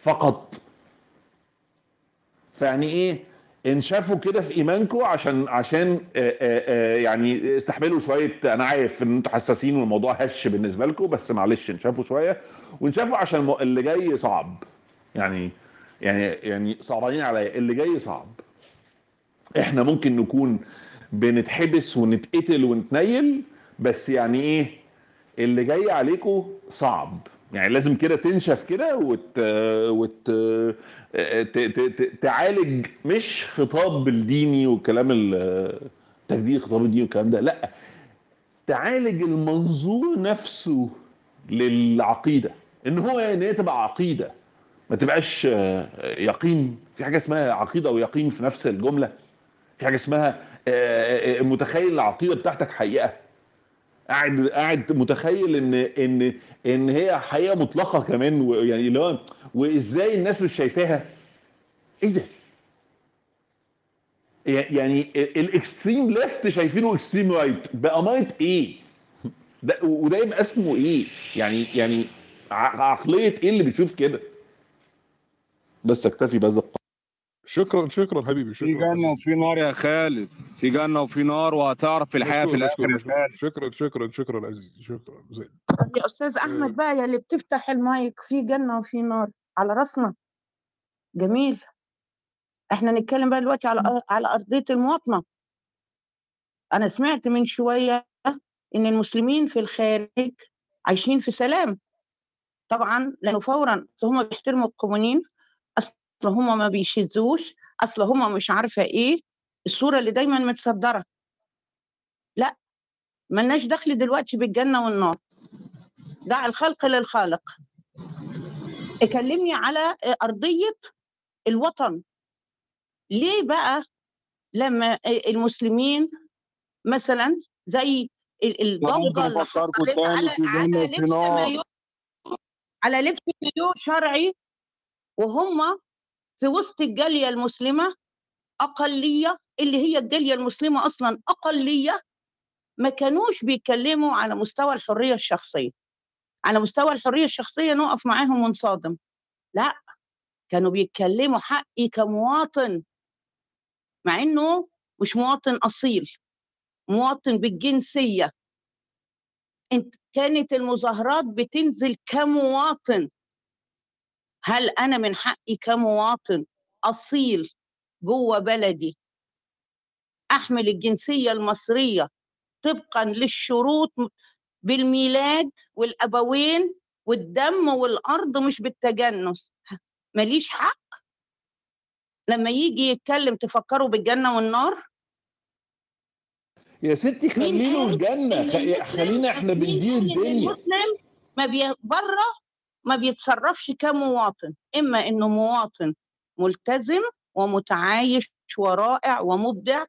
فقط. فيعني إيه؟ انشفوا كده في إيمانكم عشان عشان آه، آه، آه، يعني استحملوا شوية أنا عارف إن أنتوا حساسين والموضوع هش بالنسبة لكم بس معلش انشفوا شوية. وانشفوا عشان اللي جاي صعب. يعني يعني يعني صعبانين عليا. اللي جاي صعب. إحنا ممكن نكون بنتحبس ونتقتل ونتنيل بس يعني إيه؟ اللي جاي عليكم صعب. يعني لازم كده تنشف كده وت... وت... تعالج مش خطاب الديني والكلام ال- تجديد خطاب الديني والكلام ده لا تعالج المنظور نفسه للعقيدة إن هو إن هي تبقى عقيدة ما تبقاش آه، يقين في حاجة اسمها عقيدة ويقين في نفس الجملة في حاجة اسمها آه، آه، متخيل العقيدة بتاعتك حقيقة. قاعد قاعد متخيل إن إن إن هي حقيقة مطلقة كمان يعني اللي هو وإزاي الناس مش شايفاها؟ إيه ده؟ يعني ال extreme left شايفينه extreme right. بأمارة إيه؟ ده وده يبقى اسمه إيه؟ يعني يعني عقلية إيه اللي بتشوف كده؟ بس اكتفي بهذا شكرا شكرا حبيبي في شكرا جنة عزيزي وفي نار يا خالد. في جنة وفي نار وهتعرف في الحياة في يا خالد. شكرا شكرا شكرا عزيزي شكرا. زين. يا أستاذ أحمد بقى يا اللي بتفتح المايك في جنة وفي نار. على راسنا. جميل. إحنا نتكلم بقى دلوقتي على على أرضية المواطنة. أنا سمعت من شوية إن المسلمين في الخارج عايشين في سلام. طبعا لأنه فورا هم بيحترموا القوانين أصل هم ما بيشذوش أصل هم مش عارفة إيه الصورة اللي دايما متصدرة. لأ ملناش دخل دلوقتي بالجنة والنار. دع الخلق للخالق. كلمني على أرضية الوطن. ليه بقى لما المسلمين مثلا زي ال- ممكن الضجه اللي افكركم حصلت تاني على لبس مايو على لبس مايو شرعي وهم في وسط الجالية المسلمة أقلية اللي هي الجالية المسلمة أصلا أقلية ما كانوش بيتكلموا على مستوى الحرية الشخصية. على مستوى الحرية الشخصية نقف معاهم ونصادم. لا كانوا بيتكلموا حقي كمواطن مع إنه مش مواطن أصيل مواطن بالجنسية. انت كانت المظاهرات بتنزل كمواطن. هل أنا من حقي كمواطن أصيل جوه بلدي أحمل الجنسية المصرية طبقا للشروط بالميلاد والأبوين والدم والأرض مش بالتجنس؟ ماليش حق؟ لما يجي يتكلم تفكروا بالجنة والنار؟ يا ستي خليله الجنة خلينا إحنا بندير الدنيا. ما بي... بره ما بيتصرفش كمواطن إما إنه مواطن ملتزم ومتعايش ورائع ومبدع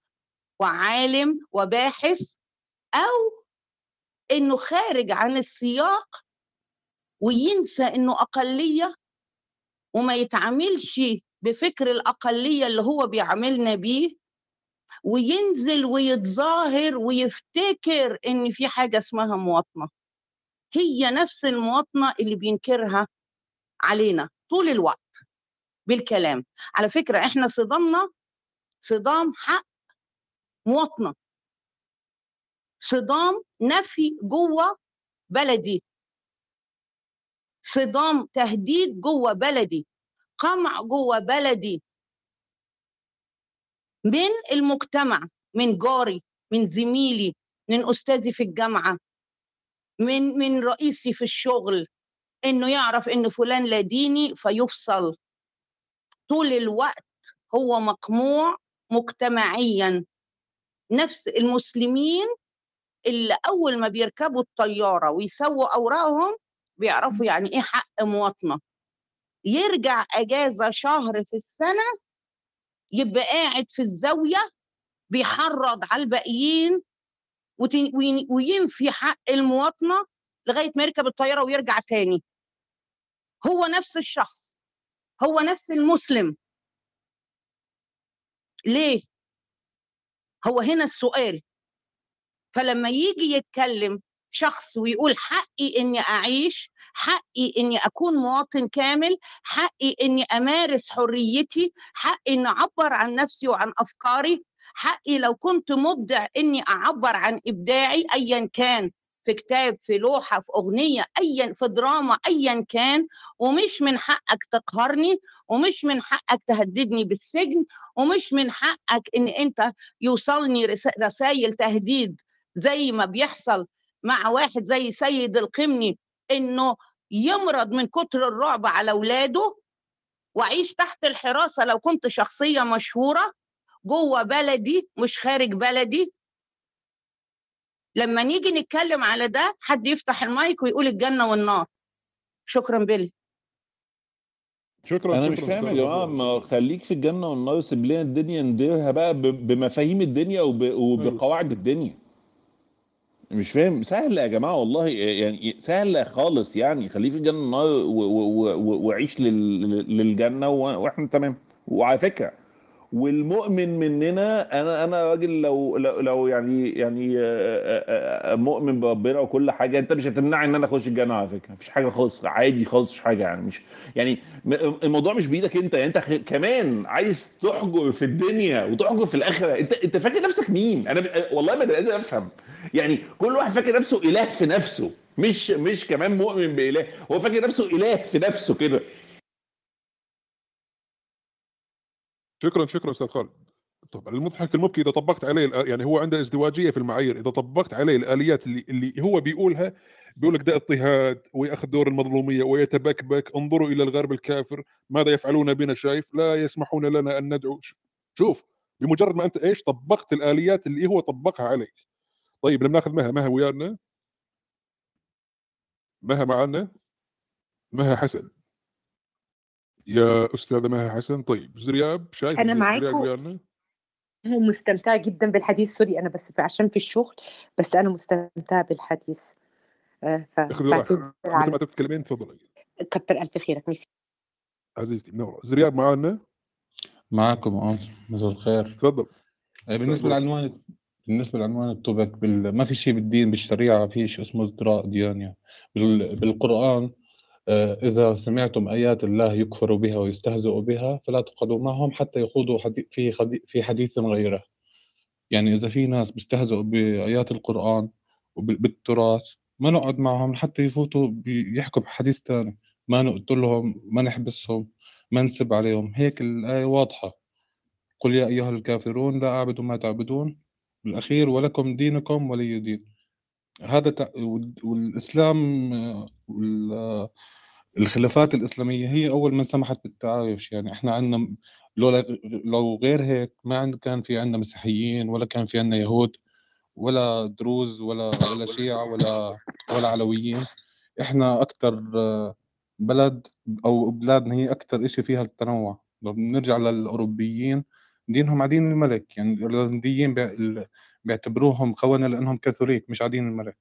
وعالم وباحث أو إنه خارج عن السياق وينسى إنه أقلية وما يتعاملش بفكر الأقلية اللي هو بيعاملنا بيه وينزل ويتظاهر ويفتكر إن في حاجة اسمها مواطنة. هي نفس المواطنة اللي بينكرها علينا طول الوقت بالكلام. على فكرة إحنا صدامنا صدام حق مواطنة. صدام نفي جوة بلدي. صدام تهديد جوة بلدي. قمع جوة بلدي. من المجتمع من جاري من زميلي من أستاذي في الجامعة. من من رئيسي في الشغل إنه يعرف ان فلان لا ديني فيفصل. طول الوقت هو مقموع مجتمعيا. نفس المسلمين اللي أول ما بيركبوا الطيارة ويسووا أوراقهم بيعرفوا يعني إيه حق مواطنة. يرجع أجازة شهر في السنة يبقى قاعد في الزاوية بيحرض على الباقيين وينفي حق المواطنة لغاية ما يركب الطيارة ويرجع تاني. هو نفس الشخص. هو نفس المسلم. ليه؟ هو هنا السؤال. فلما يجي يتكلم شخص ويقول حقي إني أعيش حقي إني أكون مواطن كامل حقي إني أمارس حريتي حقي إني أعبر عن نفسي وعن أفكاري حقي لو كنت مبدع إني أعبر عن إبداعي ايا كان في كتاب في لوحة في أغنية ايا في دراما ايا كان. ومش من حقك تقهرني ومش من حقك تهددني بالسجن ومش من حقك إن أنت يوصلني رسائل تهديد زي ما بيحصل مع واحد زي سيد القمني إنه يمرض من كتر الرعب على أولاده وأعيش تحت الحراسة لو كنت شخصية مشهورة. جوه بلدي مش خارج بلدي. لما نيجي نتكلم على ده حد يفتح المايك ويقول الجنة والنار. شكرا بيلي. شكرا أنا شكرا مش فاهم يا جماعة ما خليك في الجنة والنار سيب لنا الدنيا نديرها بقى بمفاهيم الدنيا وب- وبقواعد الدنيا. مش فاهم. سهل يا جماعة والله يعني سهله خالص يعني. خليه في الجنة والنار و- و- و- وعيش لل- للجنة و- وإحنا تمام. وعلى فكرة والمؤمن مننا أنا أنا راجل لو لو, يعني يعني آه، آه، آه، مؤمن بربنا وكل حاجة أنت مش هتمنعني إن أنا أخش الجنة على فكرة. مفيش حاجة خالص عادي خالص مش حاجة يعني مش يعني الموضوع مش بإيدك أنت يعني أنت كمان عايز تحجر في الدنيا وتحجر في الآخرة أنت أنت فاكر نفسك مين؟ أنا والله ما قادر أفهم. يعني كل واحد فاكر نفسه إله في نفسه مش مش كمان مؤمن بإله هو فاكر نفسه إله في نفسه كده. شكرا شكرا أستاذ خالد. طب المضحك المبكي إذا طبقت عليه يعني هو عنده ازدواجية في المعايير إذا طبقت عليه الآليات اللي, اللي هو بيقولها بيقول لك ده اضطهاد ويأخذ دور المظلومية ويتبكبك انظروا إلى الغرب الكافر ماذا يفعلون بنا شايف لا يسمحون لنا أن ندعو. شوف بمجرد ما أنت إيش طبقت الآليات اللي هو طبقها عليك. طيب لما ناخذ مها مها ويانا؟ مها معنا مها حسن. يا أستاذة مها حسن طيب زرياب شايف أنا معاكم. ويانا مستمتعة جدا بالحديث سوري أنا بس عشان في الشغل بس أنا مستمتعة بالحديث. آه، فبعتذر مثل ما على تتكلمين تفضلي. كتر ألف خيرك ميرسي. عزيزتي منورة زرياب معنا معكم آه مساء الخير. تفضل. بالنسبة لعنوان بالنسبة لعنوان التوبك بال... ما في شيء بالدين بالشريعة في شيء اسمه ازدراء ديانة بال... بالقرآن آه، إذا سمعتم آيات الله يكفر بها ويستهزئ بها فلا تقعدوا معهم حتى يخوضوا. في. في حديث غيره يعني إذا في ناس بيستهزئوا بآيات القرآن وبالتراث ما نقعد معهم حتى يفوتوا بيحكوا بحديث تاني ما نقتلهم ما نحبسهم ما نسب عليهم هيك الآية واضحة قل يا أيها الكافرون لا أعبد ما تعبدون بالأخير ولكم دينكم ولي دين هذا تع... وال- الخلافات الإسلامية هي أول من سمحت بالتعايش. يعني إحنا عندنا لولا لو غير هيك ما عند كان في عندنا مسيحيين ولا كان في عندنا يهود ولا دروز ولا ولا شيعة ولا ولا علويين. إحنا أكثر بلد أو بلادنا هي أكثر إشي فيها التنوع. لو بنرجع للأوروبيين دينهم عدين الملك. يعني الهولنديين بيع- ال- بيعتبروهم خونة لأنهم كاثوليك مش عدين الملك.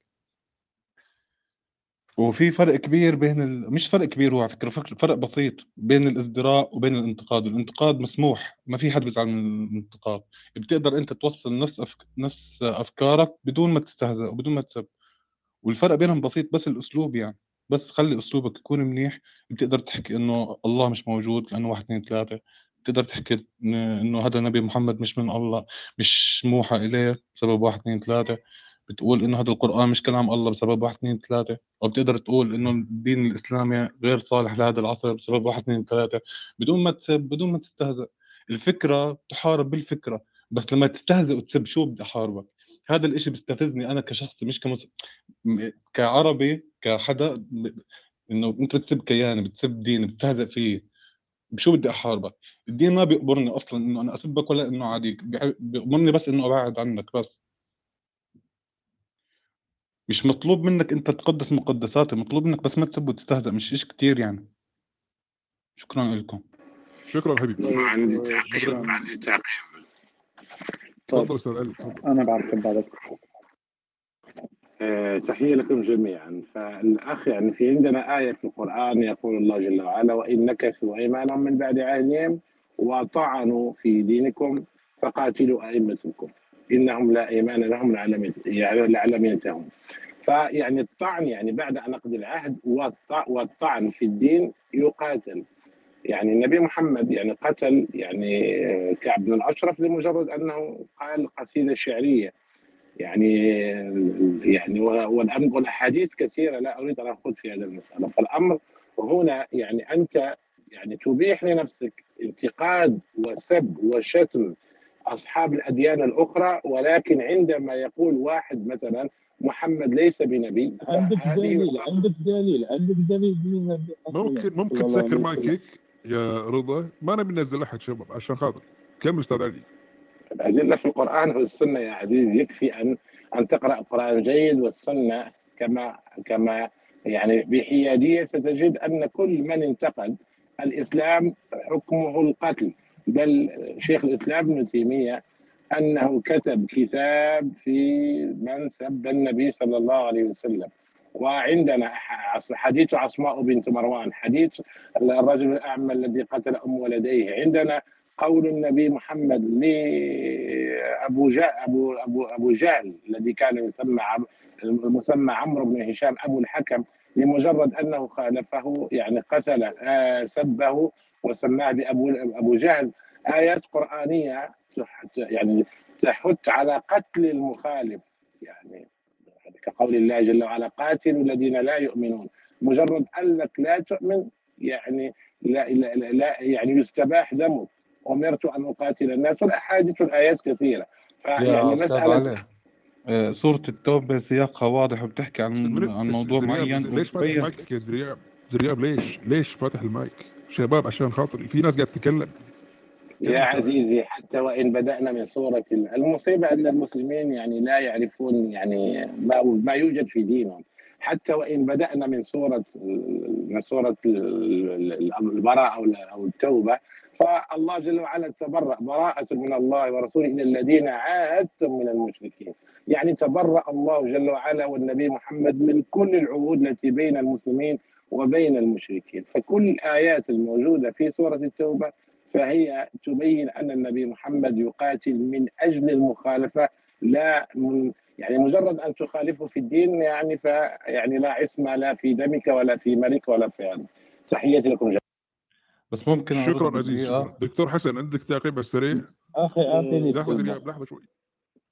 وفي فرق كبير بين ال... مش فرق كبير هو على فكرة فرق بسيط بين الازدراء وبين الانتقاد. الانتقاد مسموح ما في حد بيزعل من الانتقاد. بتقدر أنت توصل نفس أفك... نفس أفكارك بدون ما تستهزأ وبدون ما تسب والفرق بينهم بسيط بس الأسلوب يعني. بس خلي أسلوبك يكون منيح. بتقدر تحكي إنه الله مش موجود لأنه واحد اثنين ثلاثة بتقدر تحكي إنه هذا نبي محمد مش من الله مش موحى إليه بسبب واحد اثنين ثلاثة؟ بتقول إنه هذا القرآن مش كلام الله بسبب واحد اثنين ثلاثة؟ أو بتقدر تقول إنه الدين الإسلامي غير صالح لهذا العصر بسبب واحد اثنين ثلاثة؟ بدون ما تسب بدون ما تستهزئ الفكرة تحارب بالفكرة بس لما تستهزئ وتسب شو بدي أحاربك؟ هذا الإشي بيستفزني أنا كشخص مش كمس... كعربي كحدا إنه أنت بتسب كياني بتسب ديني بتستهزئ فيه. شو بدي أحاربك؟ الدين ما بيقبرني أصلا إنه أنا أسبك ولا إنه عاديك بيقبرني بس إنه أبعد عنك بس. مش مطلوب منك أنت تقدس مقدساتي مطلوب منك بس ما تسب وتستهزأ مش إشي كتير يعني. شكرا لكم. شكرا حبيبي. ما عندي تعقيب ما عندي تعقيب. تفضل أستاذ علي أنا بعرف بعدك. تحية لكم جميعا. فالأخ يعني في عندنا آية في القرآن يقول الله جل وعلا وإن نكثوا أيمانهم من بعد عهدهم وطعنوا في دينكم فقاتلوا أئمة الكفر إنهم لا إيمان لهم لعلم يعني ينتهون فيعني الطعن يعني بعد نقض العهد والط- والطعن في الدين يقاتل. يعني النبي محمد يعني قتل يعني آه، كعب بن الأشرف لمجرد أنه قال قصيدة شعرية. يعني يعني والأحاديث كثيرة لا أريد أن أخوض في هذه المسألة. فالأمر هنا يعني أنت يعني تبيح لنفسك انتقاد وسب وشتم أصحاب الأديان الأخرى ولكن عندما يقول واحد مثلا محمد ليس بنبي عندك دليل عندك دليل عندك دليل من ممكن ممكن تسكر مايكك يا رضا؟ ما أنا بنزل أحد شباب عشان خاطر. كمل أستاذ علي؟ الأدلة في القرآن والسنة يا عزيز. يكفي أن أن تقرأ القرآن جيد والسنة كما كما يعني بحيادية ستجد أن كل من انتقد الإسلام حكمه القتل. بل شيخ الإسلام ابن تيمية أنه كتب كتاب في من سب النبي صلى الله عليه وسلم. وعندنا حديث عصماء بنت مروان حديث الرجل الأعمى الذي قتل أم ولديه. عندنا قول النبي محمد لأبو جهل أبو أبو أبو جهل الذي كان يسمى المسمى عمرو بن هشام أبو الحكم لمجرد أنه خالفه يعني قتل آه، سبه وسماه بأبو أبو جهل. آيات قرآنية تح- يعني تحث على قتل المخالف يعني كقول الله جل وعلا قاتلوا الذين لا يؤمنون. مجرد أنك لا تؤمن يعني لا, لا, لا يعني يستباح دمك. أمرت أن أقاتل الناس والأحاديث والآيات كثيرة. فيعني مسألة علي آه، سورة التوبة سياقها واضح وبتحكي عن عن موضوع معين ليش فاتح مايكك يا زرياب؟ زرياب ليش؟ ليش فاتح المايك؟ شباب عشان خاطري في ناس قاعد تتكلم. يا عزيزي حتى وإن بدأنا من سورة المصيبة ان المسلمين يعني لا يعرفون يعني ما ما يوجد في دينهم. حتى وإن بدأنا من سورة من سورة البراءة أو أو التوبة فالله جل وعلا تبرأ براءة من الله ورسوله إلى الذين عاهدتم من المشركين. يعني تبرأ الله جل وعلا والنبي محمد من كل العهود التي بين المسلمين وبين المشركين. فكل الآيات الموجودة في سورة التوبة فهي تبين أن النبي محمد يقاتل من أجل المخالفة لا من يعني مجرد أن تخالفه في الدين يعني ف يعني لا عصمة لا في دمك ولا في مالك ولا في تحياتي لكم جميعا. بس ممكن شكرا عزيز بدقيقة شكرا. دكتور حسن عندك تعقيب على السريع؟ أخي أعطيني لحظة لحظه شوي.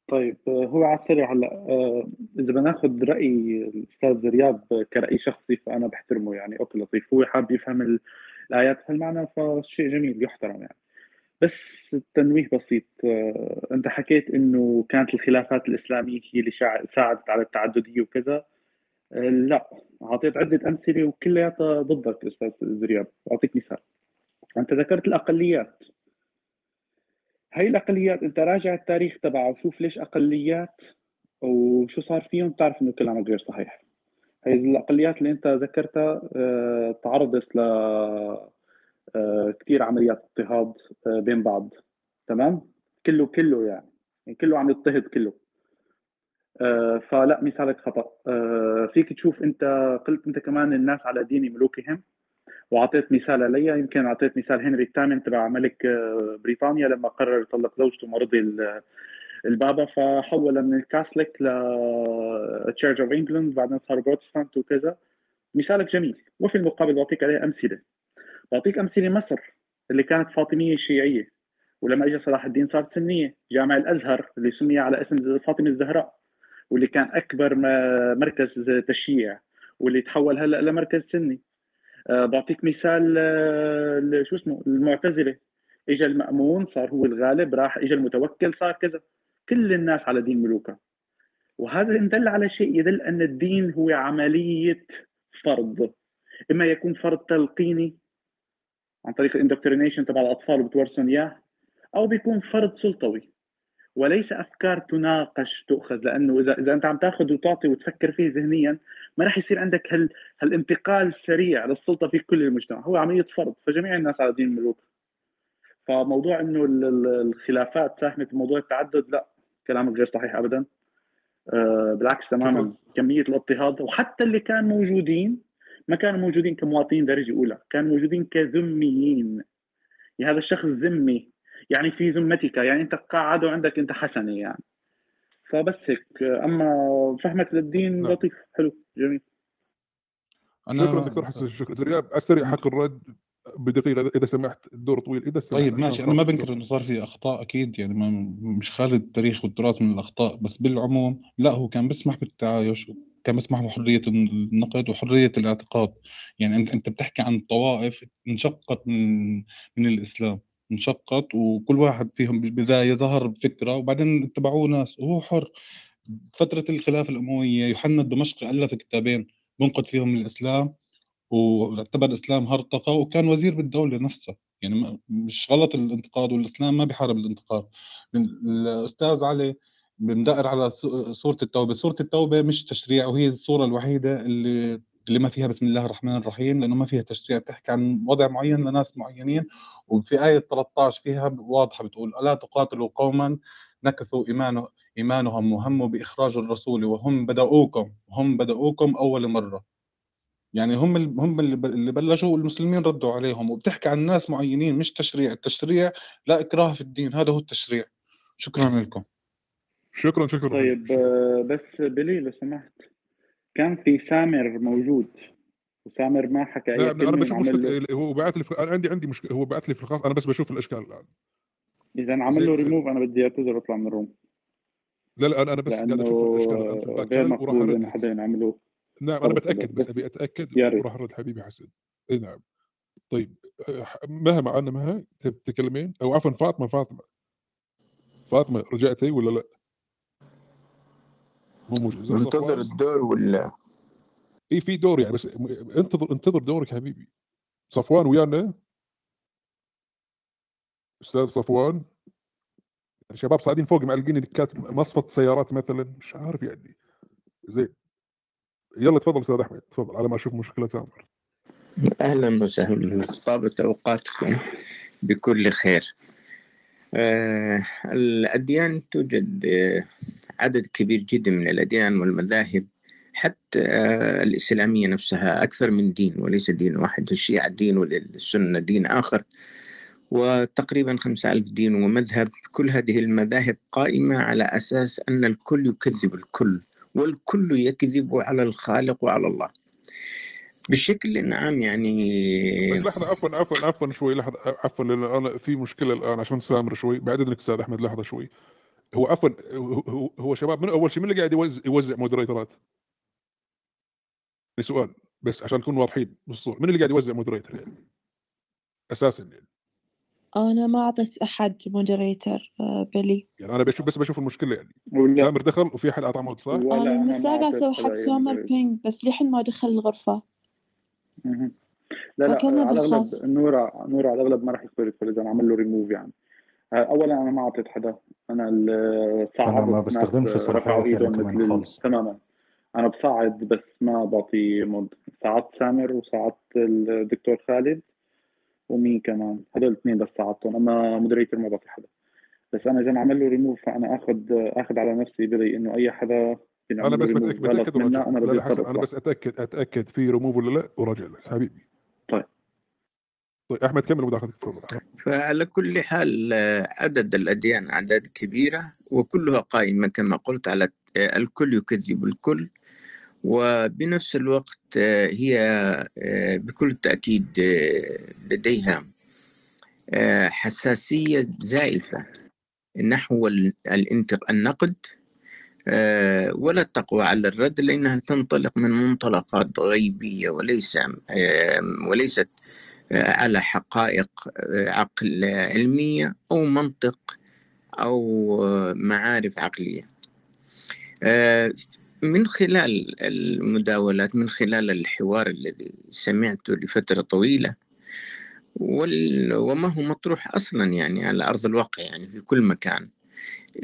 طيب آه، هو على السريع هلا آه، إذا بناخذ رأي الأستاذ رياب كرأي شخصي فأنا بحترمه يعني أوكي لطيف هو حاب يفهم ال- الآيات بهالمعنى فشيء جميل يحترم يعني. بس تنويه بسيط آه، أنت حكيت إنه كانت الخلافات الإسلامية هي اللي ساعدت على التعددية وكذا. آه، لا أعطيت عدة أمثلة وكلياتها ضدك أستاذ رياب أعطيك مثال. أنت ذكرت الأقليات. هاي الأقليات أنت راجع التاريخ تبعها وشوف ليش أقليات وشو صار فيهم تعرف إنه كلامك غير صحيح. هاي الأقليات اللي أنت ذكرتها آه، تعرضت ل آه، كثير عمليات اضطهاد آه، بين بعض. تمام؟ كله كله يعني. يعني كله عم يضطهد كله. آه، فلا مثالك خطأ. فيك تشوف أنت قلت أنت كمان الناس على دين ملوكهم وأعطيت مثال علي. يمكن أعطيت مثال هنري الثامن تبع ملك آه، بريطانيا لما قرر يطلق زوجته ما رضي ال- البابا فحول من الكاثوليك ل Church of England بعدين صار بروتستانت وكذا. مثالك جميل. وفي المقابل بعطيك عليه أمثلة. بعطيك أمثلة مصر اللي كانت فاطمية شيعية ولما اجى صلاح الدين صارت سنية. جامع الأزهر اللي سمي على اسم فاطمة الزهراء واللي كان أكبر مركز تشييع واللي تحول هلأ لمركز سني. بعطيك مثال آه، شو اسمه المعتزلة. اجى المأمون صار هو الغالب راح اجى المتوكل صار كذا. كل الناس على دين ملوكها وهذا ان دل على شيء يدل أن الدين هو عملية فرض. إما يكون فرض تلقيني عن طريق الاندوكترينيشن تبع الأطفال وبتورثهم إياه أو بيكون فرض سلطوي. وليس أفكار تناقش تؤخذ لأنه إذا إذا أنت عم تأخذ وتعطي وتفكر فيه ذهنيا ما راح يصير عندك هال هالانتقال السريع للسلطة في كل المجتمع. هو عمليه فرض فجميع الناس على دين الملوك. فموضوع إنه ال- ال- الخلافات ساهمت بموضوع التعدد لا كلامك غير صحيح ابدا. آه، بالعكس تماما كمية الاضطهاد وحتى اللي كانوا موجودين ما كانوا موجودين كمواطنين درجة أولى كانوا موجودين كذميين. يعني هذا الشخص ذمي. يعني في ذمتك يعني أنت قاعد وعندك أنت حسنة يعني. فبس هيك. أما فهمك للدين نعم. لطيف. حلو. جميل. شكرا دكتور حسن. شكرا. رياب على السريع حق الرد بدقيقة إذا سمحت. الدور طويل. إذا سمحت. طيب ماشي. أنا ما بنكر إنه صار في أخطاء أكيد يعني ما مش خالد التاريخ والتراث من الأخطاء بس بالعموم لا هو كان بيسمح بالتعايش كان بيسمح بحرية النقد وحرية الاعتقاد. يعني انت أنت بتحكي عن طوائف انشقت من من الإسلام. انشقت وكل واحد فيهم بالبدايه ظهر بفكرة وبعدين اتبعوه ناس. وهو حر. فترة الخلافة الأموية يوحنا الدمشقي ألف كتابين بنقد فيهم الإسلام واعتبر الإسلام هرطقة وكان وزير بالدولة نفسها يعني مش غلط الانتقاد والإسلام ما بيحارب الانتقاد. الأستاذ علي بندقر على سو- سوره التوبة. سوره التوبة مش تشريع وهي السوره الوحيدة اللي اللي ما فيها بسم الله الرحمن الرحيم لأنه ما فيها تشريع بتحكي عن وضع معين لناس معينين وفي آية 13 فيها واضحة بتقول ألا تقاتلوا قوما نكثوا ايمانه إيمانهم وهموا بإخراج الرسول وهم بدأوكم هم بدأوكم أول مرة. يعني هم ال- هم اللي بلشوا والمسلمين ردوا عليهم وبتحكي عن ناس معينين مش تشريع. التشريع لا إكراه في الدين هذا هو التشريع. شكرا لكم. شكرا شكرا. طيب بس بلي لو سمحت. كان في سامر موجود وسامر ما حكى أي أنا بشوف مشكلة هو بعت لي في... أنا عندي عندي مشكلة هو بعت لي في الخاص أنا بس بشوف الأشكال الآن. إذا عمل له ريموف أنا بدي أعتذر وأطلع من الروم لا لا أنا أنا بس قاعد أشوف الأشكال غير مقبول حدا ينعمله نعم أنا بتأكد بس أبي أتأكد وراح أرد حبيبي حسن. إي نعم. طيب مها معنا مها؟ تتكلمين أو عفوا فاطمة فاطمة. فاطمة رجعتي ولا لا؟ مو موجود منتظر الدور ولا؟ اي في دور يعني بس انتظر انتظر دورك حبيبي. صفوان ويانا. أستاذ صفوان. شباب صاعدين فوق معلقين دكات مصفة سيارات مثلا. مش عارف يعني. زين. يلا تفضل أستاذ أحمد. تفضل على ما أشوف مشكلة تامر. أهلا وسهلا. طابت أوقاتكم بكل خير. آه، الأديان توجد آه، عدد كبير جدا من الأديان والمذاهب حتى آه، الإسلامية نفسها أكثر من دين وليس دين واحد الشيعة دين والسنة دين آخر وتقريبا خمسة ألف دين ومذهب. كل هذه المذاهب قائمة على أساس أن الكل يكذب الكل والكل يكذب على الخالق وعلى الله. بشكل عام يعني بس لحظة عفوا عفوا عفوا شوي لحظة عفوا لأن أنا في مشكلة الآن عشان سامر شوي. بعد إذنك أستاذ أحمد لحظة شوي. هو عفوا هو, هو- هو شباب من أول شيء من اللي قاعد يوزع, يوزع moderator ات؟ سؤال بس عشان نكون واضحين بالصورة من اللي قاعد يوزع moderator يعني؟ أساسا يعني أنا ما أعطيت أحد moderator بلي يعني أنا بشوف بس بشوف المشكلة يعني ولا سامر دخل وفي احد اعطاه mod صح؟ أنا لا قاعد أعطيت أسوي حق moderator ping بس لحين ما دخل الغرفة مهم. لا لا على الأغلب نورا نورا على الأغلب ما راح يختلف اذا عمل له ريموف يعني اولا أنا ما أعطيت حدا. أنا ال- أنا ما بستخدمش يعني إيدهم كمان خالص. تماما. أنا بصعد بس ما بعطي mod صعدت سامر وصعدت الدكتور خالد ومين كمان. هدول الاثنين بس صعدتهم أما مودريتر ما بعطي حدا. بس أنا إذا عمل له ريموف فأنا آخذ آخذ على نفسي بدي إنه أي حدا أنا بس بتاكد بتاكد أنا لا لا اطلع بس أتأكد أتأكد في ريموف ولا لا؟ وراجع لك حبيبي. طيب أحمد كمل مداخلتك فعلى كل حال آه، عدد الأديان أعداد كبيرة وكلها قائمة كما قلت على آه، الكل يكذب الكل وبنفس الوقت آه، هي بكل تأكيد آه، لديها حساسية زائفة نحو. النقد ولا التقوى على الرد لأنها تنطلق من منطلقات غيبية وليس وليست على حقائق آه، عقل علمية أو منطق أو آه، معارف عقلية آه، من خلال المداولات من خلال الحوار الذي سمعته لفترة طويلة. وما هو مطروح أصلا يعني على أرض الواقع يعني في كل مكان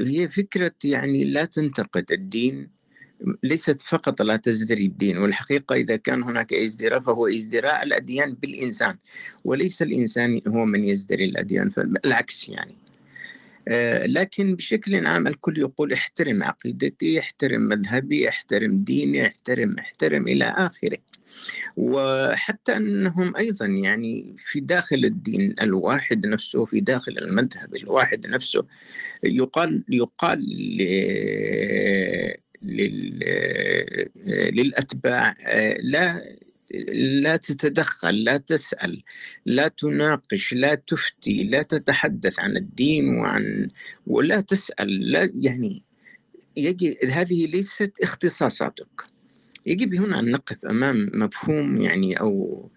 هي فكرة يعني لا تنتقد الدين ليست فقط لا تزدري الدين والحقيقة إذا كان هناك ازدراء فهو ازدراء الأديان بالإنسان وليس الإنسان هو من يزدري الأديان بالعكس يعني. آه، لكن بشكل عام الكل يقول احترم عقيدتي احترم مذهبي احترم ديني احترم احترم إلى آخره. وحتى أنهم أيضا يعني في داخل الدين الواحد نفسه في داخل المذهب الواحد نفسه يقال يقال ل- لل للأتباع آه، لا لا تتدخل لا تسأل لا تناقش لا تفتي لا تتحدث عن الدين وعن ولا تسأل لا يعني يجي هذه ليست اختصاصاتك. يجب هنا أن نقف أمام مفهوم يعني أو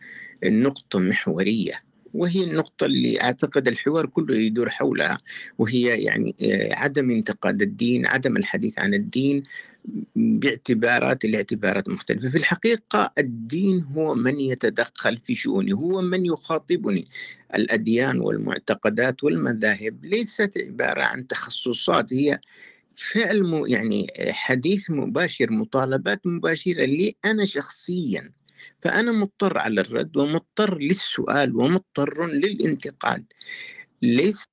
نقطة محورية. وهي النقطة اللي أعتقد الحوار كله يدور حولها وهي يعني آه، عدم انتقاد الدين عدم الحديث عن الدين باعتبارات الاعتبارات مختلفة. في الحقيقة الدين هو من يتدخل في شؤوني هو من يخاطبني. الأديان والمعتقدات والمذاهب ليست عبارة عن تخصصات هي فعل يعني حديث مباشر مطالبات مباشرة لي أنا شخصيا. فأنا مضطر على الرد ومضطر للسؤال ومضطر للانتقاد ليس